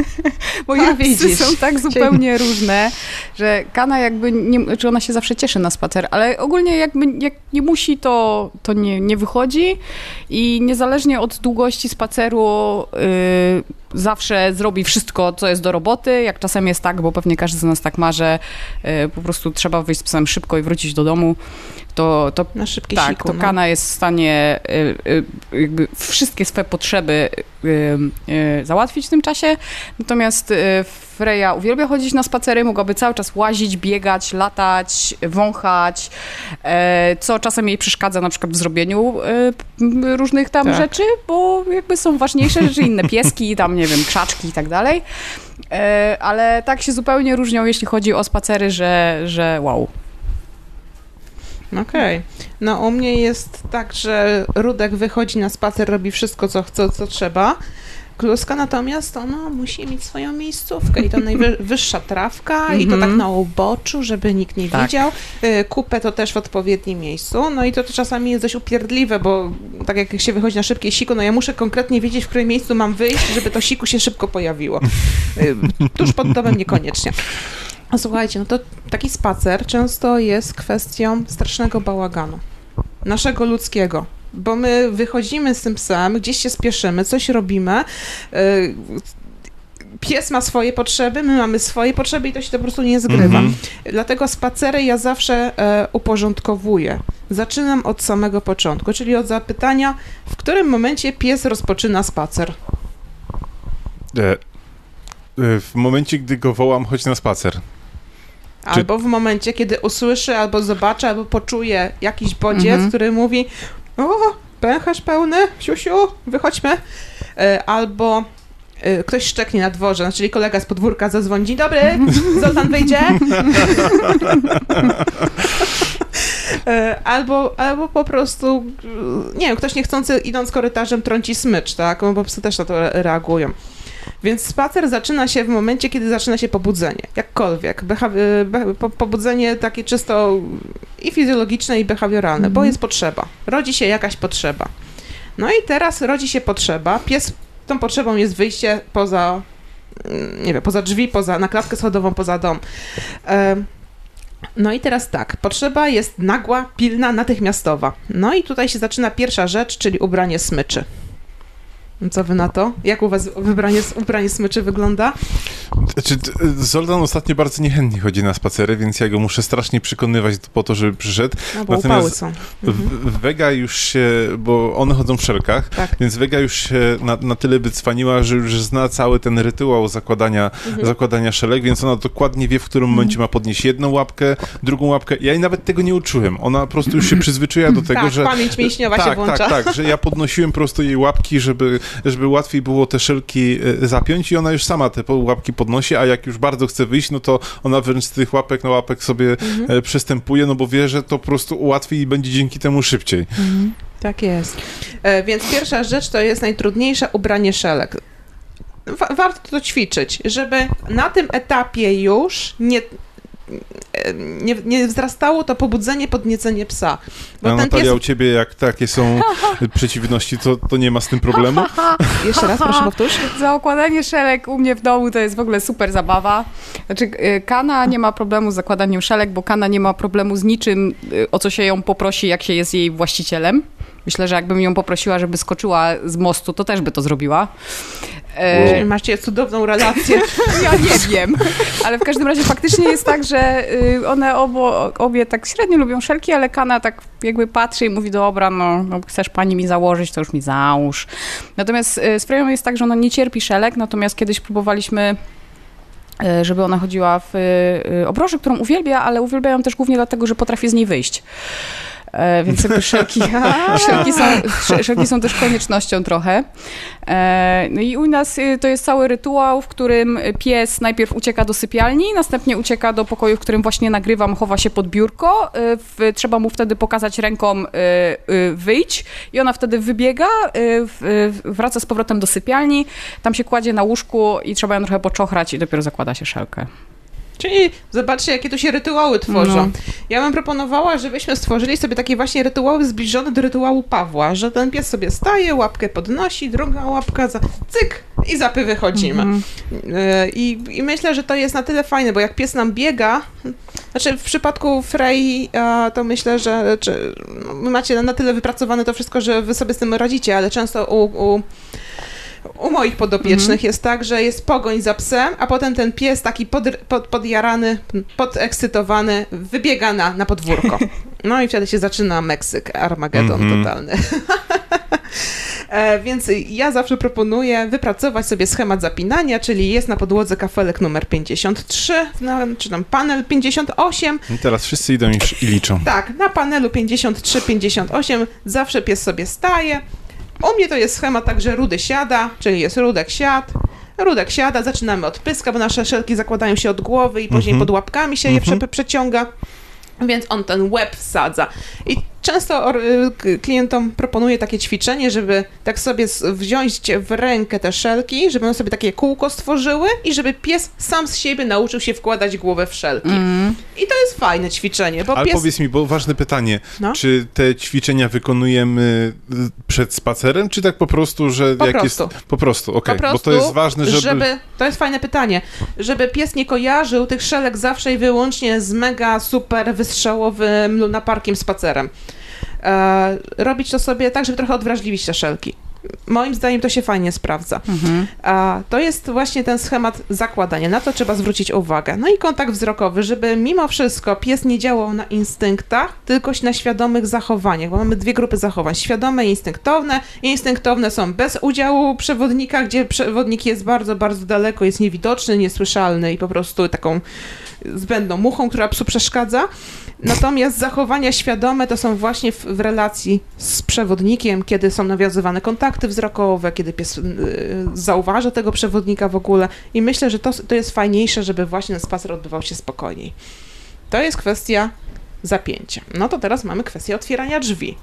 Bo ja psy są tak zupełnie różne, że Kana jakby, nie, czy ona się zawsze cieszy na spacer, ale ogólnie jakby jak nie musi, to, to nie, nie wychodzi i niezależnie od długości spaceru yy, zawsze zrobi wszystko, co jest do roboty, jak czasem jest tak, bo pewnie każdy z nas tak ma, że yy, po prostu trzeba wyjść z psem szybko i wrócić do domu, to, to, Na szybkie tak, siku, to no. Kana jest w stanie y, y, wszystkie swoje potrzeby y, załatwić w tym czasie. Natomiast Freya uwielbia chodzić na spacery, mogłaby cały czas łazić, biegać, latać, wąchać, e, co czasem jej przeszkadza na przykład w zrobieniu różnych tam tak. rzeczy, bo jakby są ważniejsze rzeczy, inne pieski, tam nie wiem, krzaczki i tak dalej. E, ale tak się zupełnie różnią, jeśli chodzi o spacery, że, że wow. Okej. Okay. No u mnie jest tak, że Rudek wychodzi na spacer, robi wszystko, co chce, co trzeba. Kluska natomiast ona musi mieć swoją miejscówkę i to najwyższa trawka i to tak mhm. na uboczu, żeby nikt nie tak. widział. Y, kupę to też w odpowiednim miejscu. No i to czasami jest dość upierdliwe, bo tak jak się wychodzi na szybkie siku, no ja muszę konkretnie wiedzieć, w którym miejscu mam wyjść, żeby to siku się szybko pojawiło. Y, tuż pod domem niekoniecznie. A słuchajcie, no to taki spacer często jest kwestią strasznego bałaganu. Naszego ludzkiego. Bo my wychodzimy z tym psem, gdzieś się spieszymy, coś robimy. Yy, pies ma swoje potrzeby, my mamy swoje potrzeby i to się to po prostu nie zgrywa. -hmm. Dlatego spacery ja zawsze e, uporządkowuję. Zaczynam od samego początku, czyli od zapytania, w którym momencie pies rozpoczyna spacer. E, e w momencie, gdy go wołam, chodź na spacer. Albo w momencie, kiedy usłyszy, albo zobaczy, albo poczuje jakiś bodziec, mhm. który mówi o, pęcherz pełny, siusiu, wychodźmy. E, albo e, ktoś szczeknie na dworze, czyli kolega z podwórka zadzwoni, dzień dobry, Zoltan wyjdzie. E, albo, albo po prostu, nie wiem, ktoś niechcący idąc korytarzem trąci smycz, tak? Bo po prostu też na to reagują. Więc spacer zaczyna się w momencie, kiedy zaczyna się pobudzenie. Jakkolwiek. Behawi- po pobudzenie takie czysto i fizjologiczne, i behawioralne, bo mhm. jest potrzeba. Rodzi się jakaś potrzeba. No i teraz rodzi się potrzeba. Pies, tą potrzebą jest wyjście poza, mm, nie wiem, poza drzwi, poza, na klatkę schodową, poza dom. No i teraz tak, potrzeba jest nagła, pilna, natychmiastowa. No i tutaj się zaczyna pierwsza rzecz, czyli ubranie smyczy. Co wy na to? Jak u was wybranie, ubranie smyczy wygląda? Znaczy, Zoltan ostatnio bardzo niechętnie chodzi na spacery, więc ja go muszę strasznie przekonywać po to, żeby przyszedł. No, bo Natomiast są. Mhm. Vega już się, bo one chodzą w szelkach, tak. więc Vega już się na, na tyle wycwaniła, że już zna cały ten rytuał zakładania, mhm. zakładania szelek, więc ona dokładnie wie, w którym mhm. momencie ma podnieść jedną łapkę, drugą łapkę. Ja jej nawet tego nie uczyłem. Ona po prostu już się przyzwyczaiła do tego, tak, że... pamięć mięśniowa tak, się włącza. Tak, tak, że ja podnosiłem po prostu jej łapki, żeby, żeby łatwiej było te szelki e, zapiąć i ona już sama te łapki podnosi, a jak już bardzo chce wyjść, no to ona wręcz z tych łapek na łapek sobie e, przystępuje, no bo wie, że to po prostu ułatwi i będzie dzięki temu szybciej. Tak jest. E, więc pierwsza rzecz to jest najtrudniejsze ubranie szelek. Wa- warto to ćwiczyć, żeby na tym etapie już nie, nie, nie wzrastało to pobudzenie, podniecenie psa. Bo A ten pies... Natalia, u ciebie jak takie są przeciwności, to, to nie ma z tym problemu? Jeszcze raz, proszę powtórz. Za okładanie szelek u mnie w domu to jest w ogóle super zabawa. Znaczy, y, Kana nie ma problemu z zakładaniem szelek, bo Kana nie ma problemu z niczym, y, o co się ją poprosi, jak się jest jej właścicielem. Myślę, że jakbym ją poprosiła, żeby skoczyła z mostu, to też by to zrobiła. E, Czyli Macie cudowną relację. ja nie wiem, ale w każdym razie faktycznie jest tak, że y, one obo, obie tak średnio lubią szelki, ale Kana tak jakby patrzy i mówi, dobra, no, no chcesz pani mi założyć, to już mi załóż. Natomiast y, z Freją jest tak, że ona nie cierpi szelek, natomiast kiedyś próbowaliśmy y, żeby ona chodziła w y, obroży, którą uwielbia, ale uwielbia ją też głównie dlatego, że potrafi z niej wyjść. E, więc jakby szelki, szelki, są, sze- szelki są też koniecznością trochę. E, no i u nas y, to jest cały rytuał, w którym pies najpierw ucieka do sypialni, następnie ucieka do pokoju, w którym właśnie nagrywam, chowa się pod biurko. E, w, trzeba mu wtedy pokazać ręką e, e, wyjdź i ona wtedy wybiega, e, w, wraca z powrotem do sypialni, tam się kładzie na łóżku i trzeba ją trochę poczochrać i dopiero zakłada się szelkę. Czyli zobaczcie, jakie tu się rytuały tworzą. No. Ja bym proponowała, żebyśmy stworzyli sobie takie właśnie rytuały zbliżone do rytuału Pawła, że ten pies sobie staje, łapkę podnosi, druga łapka, za cyk i zapy wychodzimy. Mhm. E, I, I myślę, że to jest na tyle fajne, bo jak pies nam biega, znaczy w przypadku Frey, to myślę, że czy, no, macie na tyle wypracowane to wszystko, że wy sobie z tym radzicie, ale często u, u u moich podopiecznych jest tak, że jest pogoń za psem, a potem ten pies taki pod, pod, podjarany, podekscytowany wybiega na, na podwórko. No i wtedy się zaczyna Meksyk, Armagedon Mhm. totalny. E, Więc ja zawsze proponuję wypracować sobie schemat zapinania, czyli jest na podłodze kafelek numer 53, no, czy tam panel 58, I teraz wszyscy idą i, i liczą. tak, na panelu 53-58 zawsze pies sobie staje. U mnie to jest schemat tak, że rudy siada, czyli jest rudek siad. Rudek siada, zaczynamy od pyska, bo nasze szelki zakładają się od głowy i później Mhm. pod łapkami się je prze, przeciąga. Więc on ten łeb wsadza. I często y, klientom proponuję takie ćwiczenie, żeby tak sobie wziąć w rękę te szelki, żeby one sobie takie kółko stworzyły i żeby pies sam z siebie nauczył się wkładać głowę w szelki. Mm. I to jest fajne ćwiczenie, bo Ale pies... powiedz mi, bo ważne pytanie, No. czy te ćwiczenia wykonujemy y, przed spacerem, czy tak po prostu, że Po jak prostu. jest... Po prostu, okej, Po bo to jest ważne, żeby... To jest fajne pytanie. Żeby pies nie kojarzył tych szelek zawsze i wyłącznie z mega super wystrzałowym lunaparkiem spacerem. E, robić to sobie tak, żeby trochę odwrażliwić te szelki. Moim zdaniem to się fajnie sprawdza. Mhm. A to jest właśnie ten schemat zakładania. Na to trzeba zwrócić uwagę. No i kontakt wzrokowy, żeby mimo wszystko pies nie działał na instynktach, tylko na świadomych zachowaniach, bo mamy dwie grupy zachowań. Świadome i instynktowne. Instynktowne są bez udziału przewodnika, gdzie przewodnik jest bardzo, bardzo daleko, jest niewidoczny, niesłyszalny i po prostu taką zbędną muchą, która psu przeszkadza. Natomiast zachowania świadome to są właśnie w, w relacji z przewodnikiem, kiedy są nawiązywane kontakty wzrokowe, kiedy pies y, zauważa tego przewodnika w ogóle. I myślę, że to, to jest fajniejsze, żeby właśnie ten spacer odbywał się spokojniej. To jest kwestia zapięcia. No to teraz mamy kwestię otwierania drzwi.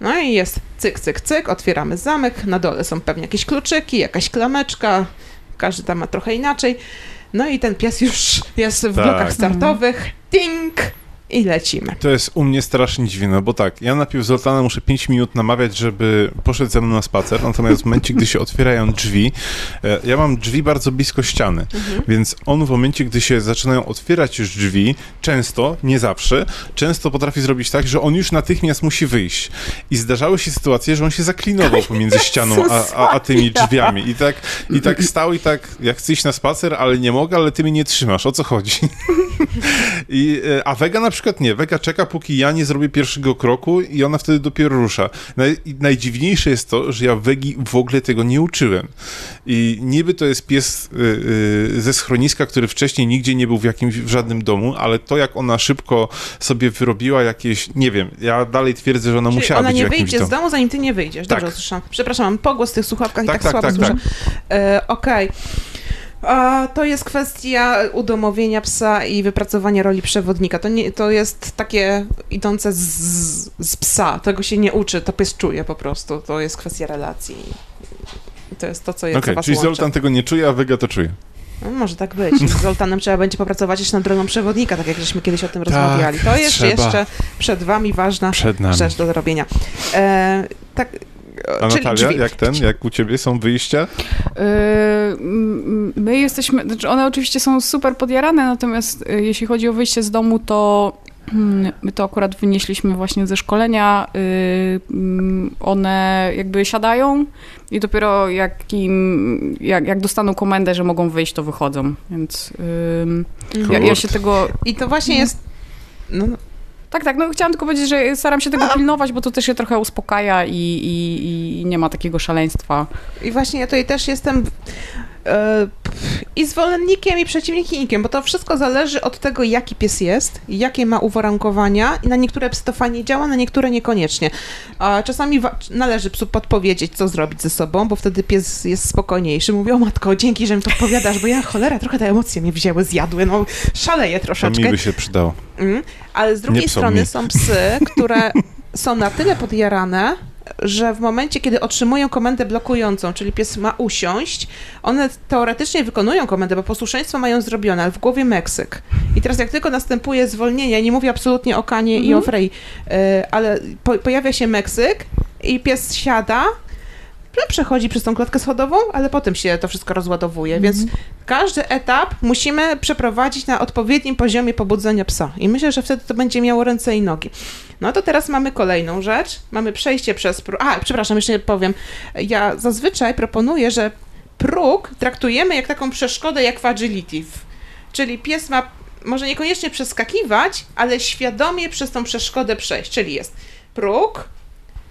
No i jest cyk, cyk, cyk, otwieramy zamek, na dole są pewnie jakieś kluczyki, jakaś klameczka, każdy tam ma trochę inaczej. No i ten pies już jest w Tak. blokach startowych, ding, i lecimy. To jest u mnie strasznie dziwne, bo tak, ja najpierw Zoltana muszę 5 minut namawiać, żeby poszedł ze mną na spacer, natomiast w momencie, gdy się otwierają drzwi, e, ja mam drzwi bardzo blisko ściany, Mhm. więc on w momencie, gdy się zaczynają otwierać już drzwi, często, nie zawsze, często potrafi zrobić tak, że on już natychmiast musi wyjść. I zdarzały się sytuacje, że on się zaklinował pomiędzy ścianą a, a, a tymi drzwiami. I tak, I tak stał i tak, ja chcę iść na spacer, ale nie mogę, ale ty mnie nie trzymasz, o co chodzi? I, e, a Vega na przykład nie. Vega czeka, póki ja nie zrobię pierwszego kroku i ona wtedy dopiero rusza. Naj, najdziwniejsze jest to, że ja Wegi w ogóle tego nie uczyłem. I niby to jest pies y, y, ze schroniska, który wcześniej nigdzie nie był w jakimś, w żadnym domu, ale to jak ona szybko sobie wyrobiła jakieś, nie wiem, ja dalej twierdzę, że ona Czyli musiała ona być nie w jakimś wyjdzie z domu, zanim ty nie wyjdziesz. Dobrze Tak. usłyszałam. Przepraszam, mam pogłos w tych słuchawkach i Tak, tak, tak, słabo tak, słyszę. tak. E, Okej. A to jest kwestia udomowienia psa i wypracowania roli przewodnika. To, nie, to jest takie idące z, z psa. Tego się nie uczy, to pies czuje po prostu. To jest kwestia relacji. To jest to, co jest Okej, was czyli łączy. Zoltan tego nie czuje, a Wyga to czuje. No, może tak być. Z Zoltanem trzeba będzie popracować jeszcze nad rolą przewodnika, tak jak żeśmy kiedyś o tym rozmawiali. To jest trzeba. jeszcze przed wami ważna Przed rzecz do zrobienia. E, tak, A czyli Natalia, drzwi. jak ten, jak u ciebie są wyjścia? Yy, My jesteśmy, znaczy one oczywiście są super podjarane, natomiast y, jeśli chodzi o wyjście z domu, to mm, my to akurat wynieśliśmy właśnie ze szkolenia. y, mm, One jakby siadają i dopiero jak, im, jak, jak dostaną komendę, że mogą wyjść, to wychodzą. Więc ja, ja się tego. I to właśnie jest... No, no, Tak, tak, no chciałam tylko powiedzieć, że staram się tego pilnować, bo to też się trochę uspokaja i, i, i nie ma takiego szaleństwa. I właśnie ja tutaj też jestem i zwolennikiem, i przeciwnikiem, bo to wszystko zależy od tego, jaki pies jest, jakie ma uwarunkowania i na niektóre psy to fajnie działa, na niektóre niekoniecznie. Czasami należy psu podpowiedzieć, co zrobić ze sobą, bo wtedy pies jest spokojniejszy. Mówi, o matko, dzięki, że mi podpowiadasz, bo ja cholera, trochę te emocje mnie wzięły, zjadły, no szaleję To troszeczkę. mi by się przydało. Mm. Ale z drugiej strony mi. są psy, które są na tyle podjarane, że w momencie, kiedy otrzymują komendę blokującą, czyli pies ma usiąść, one teoretycznie wykonują komendę, bo posłuszeństwo mają zrobione, ale w głowie Meksyk. I teraz jak tylko następuje zwolnienie, ja nie mówię absolutnie o Kanie i o Frey, y, ale po, pojawia się Meksyk i pies siada, przechodzi przez tą klatkę schodową, ale potem się to wszystko rozładowuje, więc każdy etap musimy przeprowadzić na odpowiednim poziomie pobudzenia psa. I myślę, że wtedy to będzie miało ręce i nogi. No to teraz mamy kolejną rzecz. Mamy przejście przez próg. A, przepraszam, jeszcze powiem. Ja zazwyczaj proponuję, że próg traktujemy jak taką przeszkodę jak w agility. Czyli pies ma może niekoniecznie przeskakiwać, ale świadomie przez tą przeszkodę przejść. Czyli jest próg,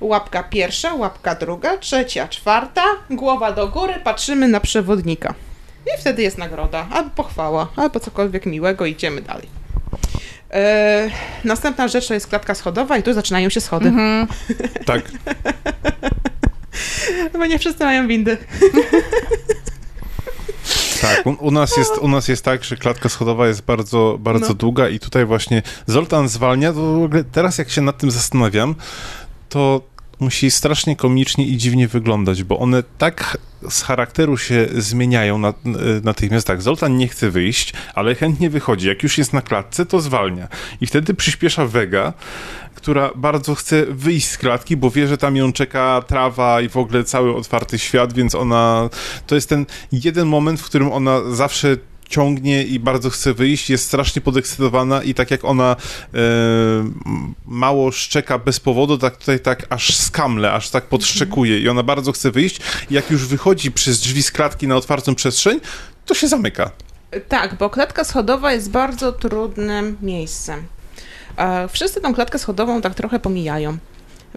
łapka pierwsza, łapka druga, trzecia, czwarta, głowa do góry, patrzymy na przewodnika. I wtedy jest nagroda, albo pochwała, albo cokolwiek miłego, idziemy dalej. E, następna rzecz to jest klatka schodowa i tu zaczynają się schody, Mhm. Tak. bo nie wszyscy mają windy. Tak, u, u, nas jest, u nas jest tak, że klatka schodowa jest bardzo, bardzo No. długa i tutaj właśnie Zoltan zwalnia, to w ogóle teraz jak się nad tym zastanawiam, to musi strasznie komicznie i dziwnie wyglądać, bo one tak z charakteru się zmieniają na, natychmiast. Tak, Zoltan nie chce wyjść, ale chętnie wychodzi. Jak już jest na klatce, to zwalnia. I wtedy przyspiesza Vega, która bardzo chce wyjść z klatki, bo wie, że tam ją czeka trawa i w ogóle cały otwarty świat, więc ona... To jest ten jeden moment, w którym ona zawsze ciągnie i bardzo chce wyjść, jest strasznie podekscytowana i tak jak ona e, mało szczeka bez powodu, tak tutaj tak aż skamle, aż tak podszczekuje i ona bardzo chce wyjść jak już wychodzi przez drzwi z klatki na otwartą przestrzeń, to się zamyka. Tak, bo klatka schodowa jest bardzo trudnym miejscem. E, Wszyscy tą klatkę schodową tak trochę pomijają.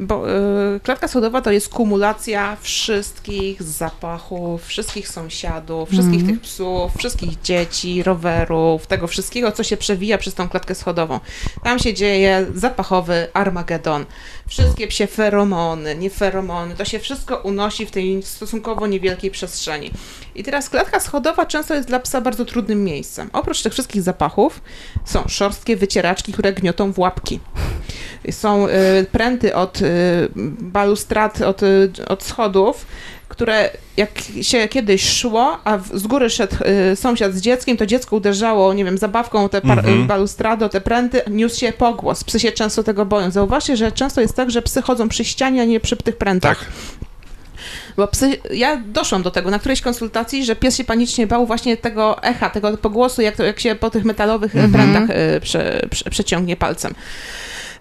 Bo y, klatka schodowa to jest kumulacja wszystkich zapachów, wszystkich sąsiadów, wszystkich tych psów, wszystkich dzieci, rowerów, tego wszystkiego, co się przewija przez tą klatkę schodową. Tam się dzieje zapachowy Armagedon. Wszystkie psie feromony, nie feromony, to się wszystko unosi w tej stosunkowo niewielkiej przestrzeni. I teraz klatka schodowa często jest dla psa bardzo trudnym miejscem. Oprócz tych wszystkich zapachów są szorstkie wycieraczki, które gniotą w łapki. Są y, pręty od y, balustrad, od, y, od schodów, które jak się kiedyś szło, a z góry szedł y, sąsiad z dzieckiem, to dziecko uderzało, nie wiem, zabawką o te par, Mhm. y, balustrady, o te pręty, niósł się pogłos. Psy się często tego boją. Zauważcie, że często jest tak, że psy chodzą przy ścianie, a nie przy tych prętach. Tak. Bo psy, ja doszłam do tego na którejś konsultacji, że pies się panicznie bał właśnie tego echa, tego pogłosu, jak, to, jak się po tych metalowych Mhm. prętach y, prze, prze, przeciągnie palcem.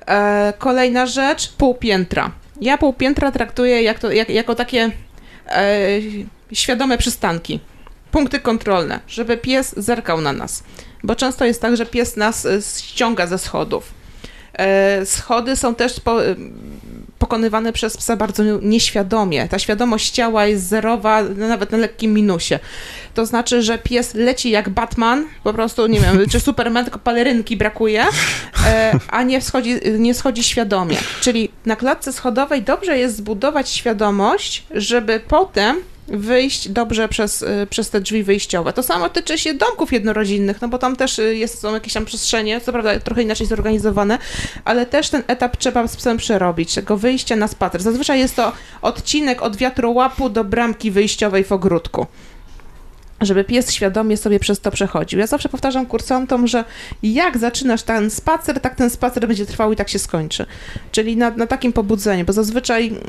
E, kolejna rzecz, półpiętra. Ja półpiętra traktuję jak to, jak, jako takie e, świadome przystanki, punkty kontrolne, żeby pies zerkał na nas. Bo często jest tak, że pies nas e, ściąga ze schodów. E, schody są też po, e, pokonywane przez psa bardzo nieświadomie. Ta świadomość ciała jest zerowa, nawet na lekkim minusie. To znaczy, że pies leci jak Batman, po prostu, nie wiem, czy Superman, tylko palerynki brakuje, e, a nie schodzi, nie schodzi świadomie. Czyli na klatce schodowej dobrze jest zbudować świadomość, żeby potem wyjść dobrze przez, y, przez te drzwi wyjściowe. To samo tyczy się domków jednorodzinnych, no bo tam też y, jest, są jakieś tam przestrzenie, co prawda trochę inaczej zorganizowane, ale też ten etap trzeba z psem przerobić, tego wyjścia na spacer. Zazwyczaj jest to odcinek od wiatrołapu do bramki wyjściowej w ogródku żeby pies świadomie sobie przez to przechodził. Ja zawsze powtarzam kursantom, że jak zaczynasz ten spacer, tak ten spacer będzie trwał i tak się skończy. Czyli na, na takim pobudzeniu, bo zazwyczaj, mm,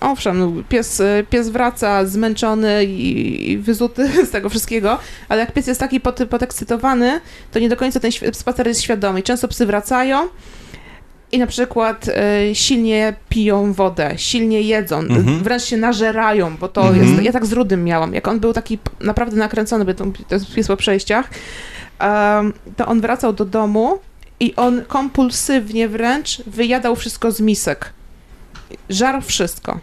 owszem, no, pies, pies wraca zmęczony i, i wyzuty z tego wszystkiego, ale jak pies jest taki pod, podekscytowany, to nie do końca ten spacer jest świadomy. Często psy wracają, i na przykład y, silnie piją wodę, silnie jedzą, mhm. wręcz się nażerają, bo to mhm. jest, ja tak z Rudym miałam, jak on był taki naprawdę nakręcony, bo to, to jest po przejściach, um, to on wracał do domu i on kompulsywnie wręcz wyjadał wszystko z misek. Żarł wszystko.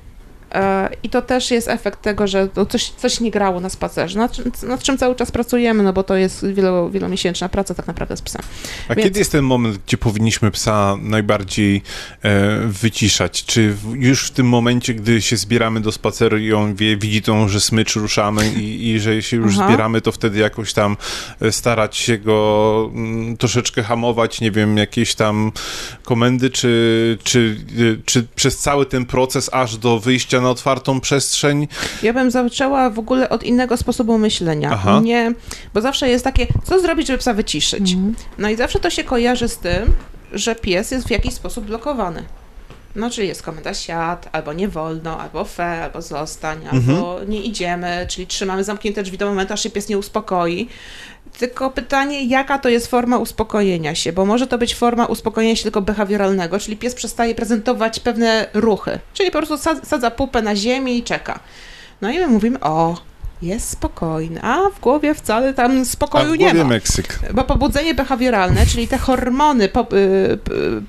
E, I to też jest efekt tego, że coś, coś nie grało na spacerze, nad, nad czym cały czas pracujemy, no bo to jest wielo, wielomiesięczna praca tak naprawdę z psem. A Więc... kiedy jest ten moment, gdzie powinniśmy psa najbardziej e, wyciszać? Czy już w tym momencie, gdy się zbieramy do spaceru i on wie, widzi tą, że smycz ruszamy i, i że się już Aha. zbieramy, to wtedy jakoś tam e, starać się go m, mm, troszeczkę hamować, nie wiem, jakieś tam komendy, czy, czy, czy, czy przez cały ten proces aż do wyjścia na otwartą przestrzeń? Ja bym zaczęła w ogóle od innego sposobu myślenia. Aha. Nie, bo zawsze jest takie, co zrobić, żeby psa wyciszyć? Mhm. No i zawsze to się kojarzy z tym, że pies jest w jakiś sposób blokowany. No, czyli jest komenda siad, albo nie wolno, albo fe, albo zostań, mhm. albo nie idziemy, czyli trzymamy zamknięte drzwi do momentu, aż się pies nie uspokoi. Tylko pytanie, jaka to jest forma uspokojenia się, bo może to być forma uspokojenia się tylko behawioralnego, czyli pies przestaje prezentować pewne ruchy, czyli po prostu sadza pupę na ziemi i czeka. No i my mówimy, o, jest spokojny, a w głowie wcale tam spokoju nie ma. Meksyk. Bo pobudzenie behawioralne, czyli te hormony po, y,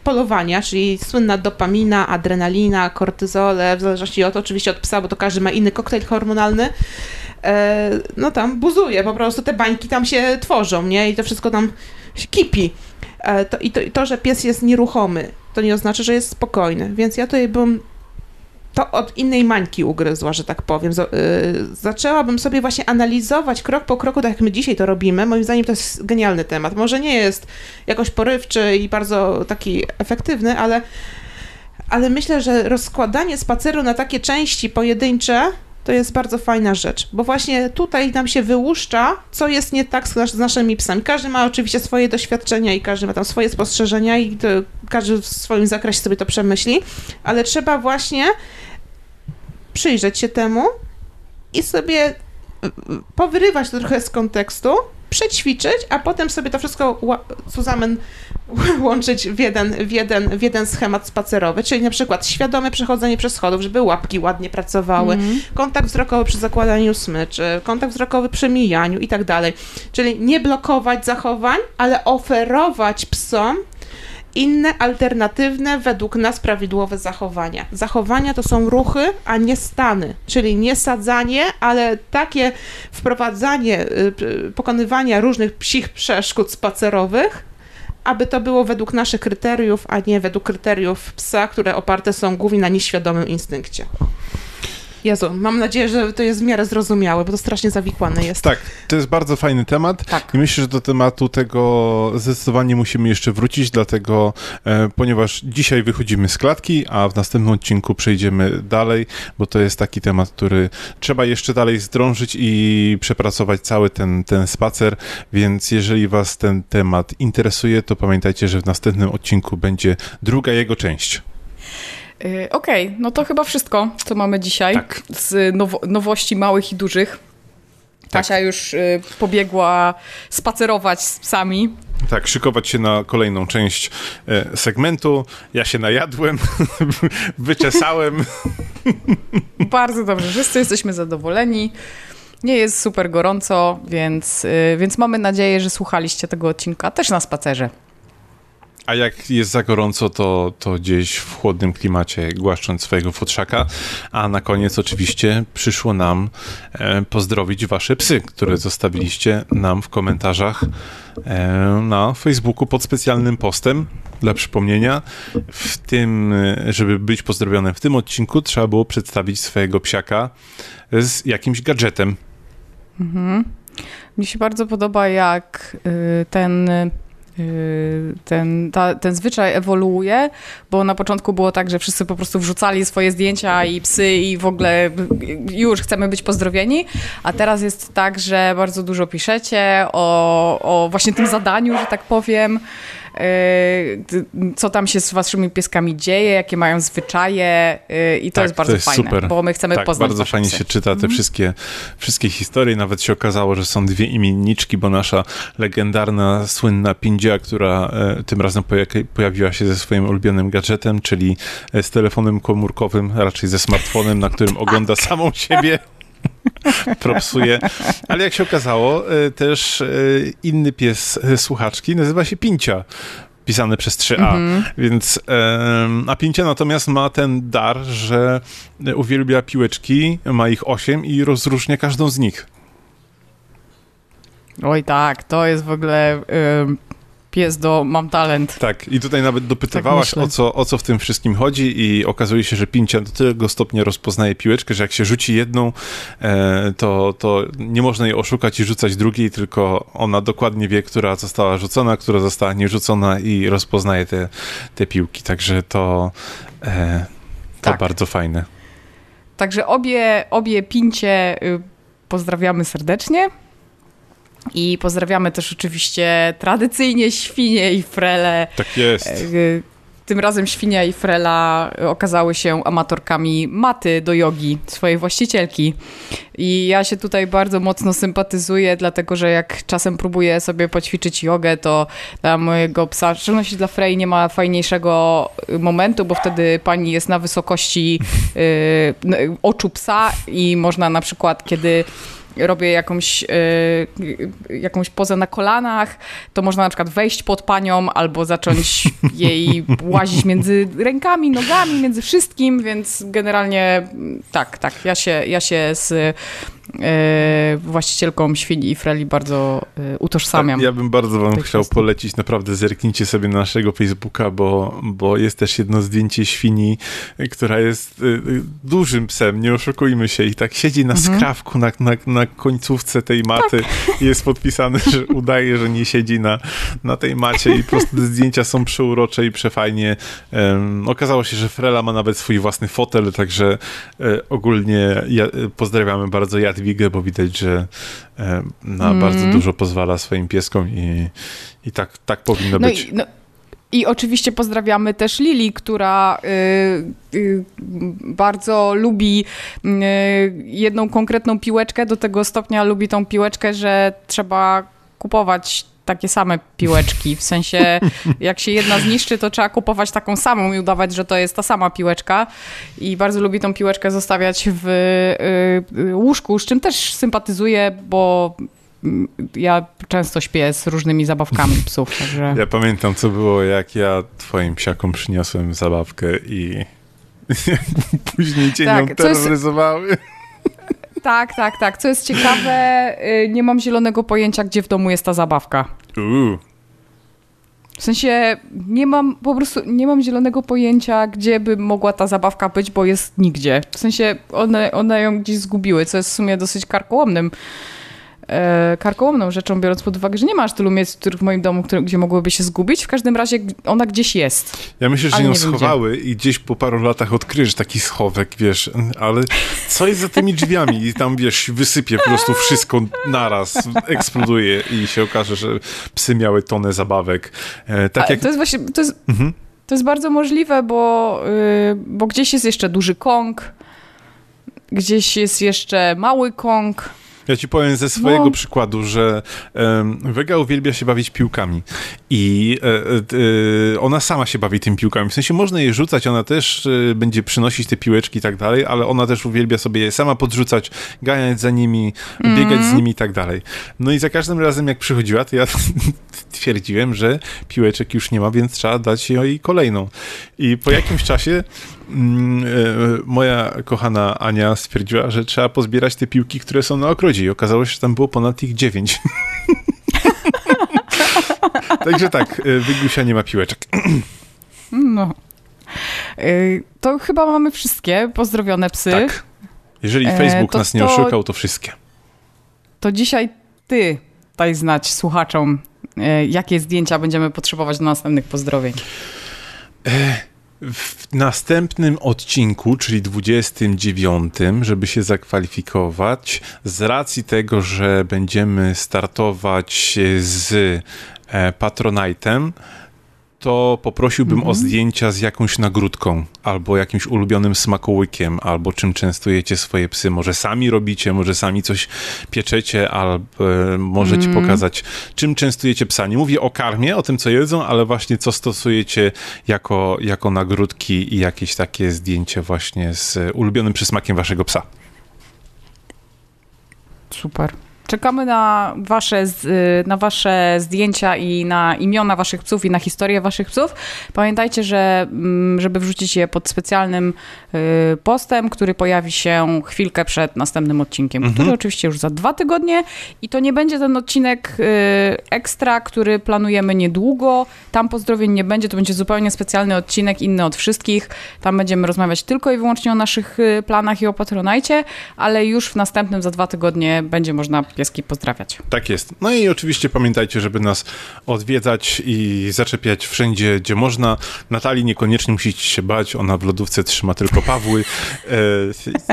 polowania, czyli słynna dopamina, adrenalina, kortyzole, w zależności od oczywiście od psa, bo to każdy ma inny koktajl hormonalny, no tam buzuje, po prostu te bańki tam się tworzą, nie? I to wszystko tam kipi. E, to, i, to, I to, że pies jest nieruchomy, to nie oznacza, że jest spokojny. Więc ja tutaj bym to od innej mańki ugryzła, że tak powiem. Y, zaczęłabym sobie właśnie analizować krok po kroku, tak jak my dzisiaj to robimy. Moim zdaniem to jest genialny temat. Może nie jest jakoś porywczy i bardzo taki efektywny, ale, ale myślę, że rozkładanie spaceru na takie części pojedyncze to jest bardzo fajna rzecz, bo właśnie tutaj nam się wyłuszcza, co jest nie tak z, naszymi psami. Każdy ma oczywiście swoje doświadczenia i każdy ma tam swoje spostrzeżenia i to, każdy w swoim zakresie sobie to przemyśli, ale trzeba właśnie przyjrzeć się temu i sobie powyrywać to trochę z kontekstu, przećwiczyć, a potem sobie to wszystko zusammen łączyć w jeden, w, jeden, w jeden schemat spacerowy, czyli na przykład świadome przechodzenie przez schodów, żeby łapki ładnie pracowały, mm. kontakt wzrokowy przy zakładaniu smyczy, kontakt wzrokowy przy mijaniu i tak dalej. Czyli nie blokować zachowań, ale oferować psom inne, alternatywne, według nas prawidłowe zachowania. Zachowania to są ruchy, a nie stany, czyli nie sadzanie, ale takie wprowadzanie, y, pokonywania różnych psich przeszkód spacerowych, aby to było według naszych kryteriów, a nie według kryteriów psa, które oparte są głównie na nieświadomym instynkcie. Jezu, mam nadzieję, że to jest w miarę zrozumiałe, bo to strasznie zawikłane jest. Tak, to jest bardzo fajny temat tak. i myślę, że do tematu tego zdecydowanie musimy jeszcze wrócić, dlatego, e, ponieważ dzisiaj wychodzimy z klatki, a w następnym odcinku przejdziemy dalej, bo to jest taki temat, który trzeba jeszcze dalej zdrążyć i przepracować cały ten, ten spacer, więc jeżeli was ten temat interesuje, to pamiętajcie, że w następnym odcinku będzie druga jego część. Y, okej, okay, no to chyba wszystko, co mamy dzisiaj tak. z now nowości małych i dużych. Kasia tak. już y, pobiegła spacerować z psami. Tak, szykować się na kolejną część y, segmentu. Ja się najadłem, wyczesałem. Bardzo dobrze, wszyscy jesteśmy zadowoleni. Nie jest super gorąco, więc, więc mamy nadzieję, że słuchaliście tego odcinka też na spacerze. A jak jest za gorąco, to, to gdzieś w chłodnym klimacie głaszcząc swojego futrzaka. A na koniec oczywiście przyszło nam e, pozdrowić wasze psy, które zostawiliście nam w komentarzach e, na Facebooku pod specjalnym postem. Dla przypomnienia, w tym, e, żeby być pozdrowionym w tym odcinku, trzeba było przedstawić swojego psiaka z jakimś gadżetem. Mhm. Mi się bardzo podoba, jak y, ten ten, ta, ten zwyczaj ewoluuje, bo na początku było tak, że wszyscy po prostu wrzucali swoje zdjęcia i psy i w ogóle już chcemy być pozdrowieni, a teraz jest tak, że bardzo dużo piszecie o, o właśnie tym zadaniu, że tak powiem, Y, co tam się z waszymi pieskami dzieje, jakie mają zwyczaje y, i to tak, jest bardzo to jest fajne, super. bo my chcemy tak, poznać bardzo fajnie psy. się czyta te mhm. wszystkie, wszystkie historie, nawet się okazało, że są dwie imienniczki, bo nasza legendarna, słynna Pindzia, która e, tym razem pojawiła się ze swoim ulubionym gadżetem, czyli e, z telefonem komórkowym, raczej ze smartfonem, na którym ogląda samą siebie propsuje. Ale jak się okazało, e, też e, inny pies e, słuchaczki nazywa się Pincia pisany przez 3A. Mhm. Więc a Pincia natomiast ma ten dar, że uwielbia piłeczki, ma ich 8 i rozróżnia każdą z nich. Oj tak, to jest w ogóle pies do mam talent. Tak, i tutaj nawet dopytywałaś tak o, co, o co w tym wszystkim chodzi i okazuje się, że Pincia do tego stopnia rozpoznaje piłeczkę, że jak się rzuci jedną, e, to, to nie można jej oszukać i rzucać drugiej, tylko ona dokładnie wie, która została rzucona, która została nierzucona i rozpoznaje te, te piłki, także to, e, to tak. bardzo fajne. Także obie, obie Pincie y, pozdrawiamy serdecznie. I pozdrawiamy też oczywiście tradycyjnie świnie i frele. Tak jest. E, tym razem świnia i frela okazały się amatorkami maty do jogi swojej właścicielki. I ja się tutaj bardzo mocno sympatyzuję, dlatego że jak czasem próbuję sobie poćwiczyć jogę, to dla mojego psa, w szczególności dla Frey, nie ma fajniejszego momentu, bo wtedy pani jest na wysokości yy, oczu psa i można na przykład, kiedy robię jakąś, yy, jakąś pozę na kolanach, to można na przykład wejść pod panią albo zacząć jej łazić między rękami, nogami, między wszystkim, więc generalnie tak, tak, ja się, ja się z E, właścicielką świni i freli bardzo e, utożsamiam. Ja bym bardzo wam chciał kwestii. polecić, naprawdę zerknijcie sobie na naszego Facebooka, bo, bo jest też jedno zdjęcie świni, która jest e, dużym psem, nie oszukujmy się, i tak siedzi na mhm. skrawku, na, na, na końcówce tej maty tak. jest podpisane, że udaje, że nie siedzi na, na tej macie i po prostu te zdjęcia są przeurocze i przefajnie. Um, okazało się, że Frela ma nawet swój własny fotel, także ogólnie ja, pozdrawiamy bardzo Jadwigę Jadwigę, bo widać, że e, na mm. bardzo dużo pozwala swoim pieskom i, i tak, tak powinno no być. I, no. I oczywiście pozdrawiamy też Lili, która y, y, bardzo lubi y, jedną konkretną piłeczkę, do tego stopnia lubi tą piłeczkę, że trzeba kupować takie same piłeczki. W sensie, jak się jedna zniszczy, to trzeba kupować taką samą i udawać, że to jest ta sama piłeczka. I bardzo lubi tą piłeczkę zostawiać w y, y, łóżku, z czym też sympatyzuję, bo mm, ja często śpię z różnymi zabawkami psów, także... Ja pamiętam, co było, jak ja twoim psiakom przyniosłem zabawkę i później cię tak, nią terroryzowały. Jest... Tak, tak, tak. Co jest ciekawe, y, nie mam zielonego pojęcia, gdzie w domu jest ta zabawka. Uuu. W sensie nie mam po prostu nie mam zielonego pojęcia, gdzie by mogła ta zabawka być, bo jest nigdzie. W sensie one, one ją gdzieś zgubiły, co jest w sumie dosyć karkołomnym e, karkołomną rzeczą, biorąc pod uwagę, że nie masz tylu miejsc których w moim domu, które, gdzie mogłyby się zgubić. W każdym razie ona gdzieś jest. Ja myślę, że ją schowały i gdzieś po paru latach odkryjesz taki schowek, wiesz, ale co jest za tymi drzwiami? I tam, wiesz, wysypie po prostu wszystko naraz, eksploduje i się okaże, że psy miały tonę zabawek. E, tak jak... To jest właśnie, to jest, mhm. to jest bardzo możliwe, bo, yy, bo gdzieś jest jeszcze duży kong, gdzieś jest jeszcze mały kong, Ja ci powiem ze swojego no. przykładu, że um, Vega uwielbia się bawić piłkami i e, e, ona sama się bawi tymi piłkami. W sensie można je rzucać, ona też e, będzie przynosić te piłeczki i tak dalej, ale ona też uwielbia sobie je sama podrzucać, ganiać za nimi, mm. biegać z nimi i tak dalej. No i za każdym razem jak przychodziła, to ja twierdziłem, że piłeczek już nie ma, więc trzeba dać jej kolejną. I po jakimś czasie e, moja kochana Ania stwierdziła, że trzeba pozbierać te piłki, które są na okrodzie i okazało się, że tam było ponad ich dziewięć. Także tak, e, Wygusia nie ma piłeczek. no. E, to chyba mamy wszystkie pozdrowione psy. Tak. Jeżeli Facebook to, nas nie to, oszukał, to wszystkie. To dzisiaj ty daj znać słuchaczom, jakie zdjęcia będziemy potrzebować do następnych pozdrowień. W następnym odcinku, czyli 29, żeby się zakwalifikować, z racji tego, że będziemy startować z e, Patronite'em, to poprosiłbym mhm. o zdjęcia z jakąś nagródką, albo jakimś ulubionym smakołykiem, albo czym częstujecie swoje psy. Może sami robicie, może sami coś pieczecie, albo e, możecie mhm. pokazać, czym częstujecie psa. Nie mówię o karmie, o tym, co jedzą, ale właśnie co stosujecie jako, jako nagródki i jakieś takie zdjęcie właśnie z ulubionym przysmakiem waszego psa. Super. Czekamy na wasze, y, na wasze zdjęcia i na imiona waszych psów i na historię waszych psów. Pamiętajcie, że mm, żeby wrzucić je pod specjalnym y, postem, który pojawi się chwilkę przed następnym odcinkiem, mhm. który oczywiście już za dwa tygodnie i to nie będzie ten odcinek y, ekstra, który planujemy niedługo. Tam pozdrowień nie będzie, to będzie zupełnie specjalny odcinek, inny od wszystkich. Tam będziemy rozmawiać tylko i wyłącznie o naszych planach i o Patronajcie, ale już w następnym za dwa tygodnie będzie można pieski pozdrawiać. Tak jest. No i oczywiście pamiętajcie, żeby nas odwiedzać i zaczepiać wszędzie, gdzie można. Natalii niekoniecznie musicie się bać, ona w lodówce trzyma tylko Pawły. E,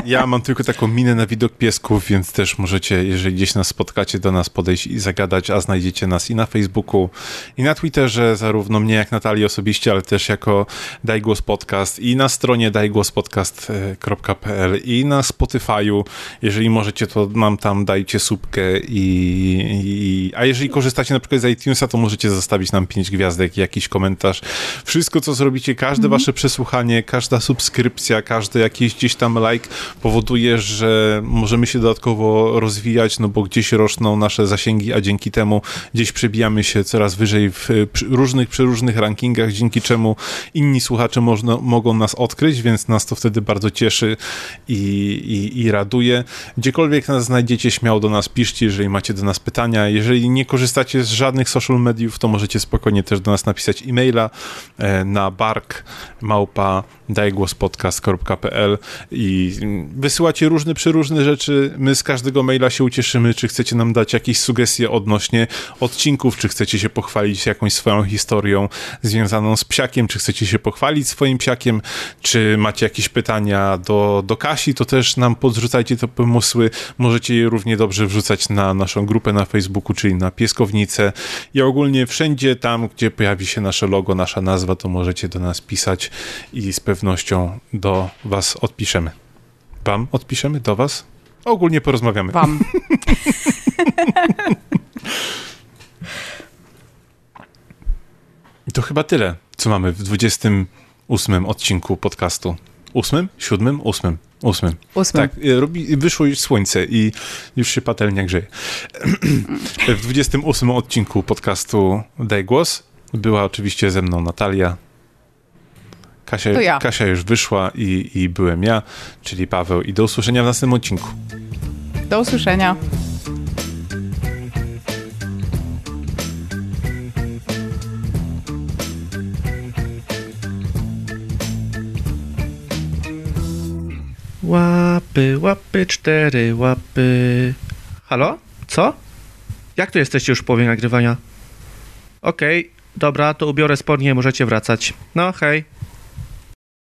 ja mam tylko taką minę na widok piesków, więc też możecie, jeżeli gdzieś nas spotkacie, do nas podejść i zagadać, a znajdziecie nas i na Facebooku, i na Twitterze, zarówno mnie jak Natalii osobiście, ale też jako Daj Głos Podcast i na stronie dajgłospodcast.pl i na Spotify'u. Jeżeli możecie, to mam tam, dajcie subkę i, i, a jeżeli korzystacie na przykład z iTunesa, to możecie zostawić nam pięć gwiazdek, jakiś komentarz. Wszystko, co zrobicie, każde mm. wasze przesłuchanie, każda subskrypcja, każdy jakiś gdzieś tam like powoduje, że możemy się dodatkowo rozwijać, no bo gdzieś rosną nasze zasięgi, a dzięki temu gdzieś przebijamy się coraz wyżej w różnych, przeróżnych rankingach, dzięki czemu inni słuchacze można, mogą nas odkryć, więc nas to wtedy bardzo cieszy i, i, i raduje. Gdziekolwiek nas znajdziecie, śmiało do nas piszcie piszcie, jeżeli macie do nas pytania. Jeżeli nie korzystacie z żadnych social mediów, to możecie spokojnie też do nas napisać e-maila e, na bark dajgłospodcast.pl i wysyłacie różne przeróżne rzeczy. My z każdego maila się ucieszymy, czy chcecie nam dać jakieś sugestie odnośnie odcinków, czy chcecie się pochwalić jakąś swoją historią związaną z psiakiem, czy chcecie się pochwalić swoim psiakiem, czy macie jakieś pytania do, do Kasi, to też nam podrzucajcie te pomysły. Możecie je równie dobrze wrzucać na naszą grupę na Facebooku, czyli na Pieskownicę i ogólnie wszędzie tam, gdzie pojawi się nasze logo, nasza nazwa, to możecie do nas pisać i z pewnością do was odpiszemy. Wam odpiszemy? Do was? Ogólnie porozmawiamy. Wam. I to chyba tyle, co mamy w 28 odcinku podcastu. Ósmym? Siódmym? Ósmym. Ósmym. Ósmym. Tak, y, robi, wyszło już słońce i już się patelnia grzeje. w 28 odcinku podcastu Daj Głos była oczywiście ze mną Natalia. Kasia, ja. Kasia już wyszła i, i byłem ja, czyli Paweł. I do usłyszenia w następnym odcinku. Do usłyszenia. Łapy, łapy, cztery łapy. Halo? Co? Jak tu jesteście już w połowie nagrywania? Okej, okay, dobra, to ubiorę spodnie, możecie wracać. No, hej.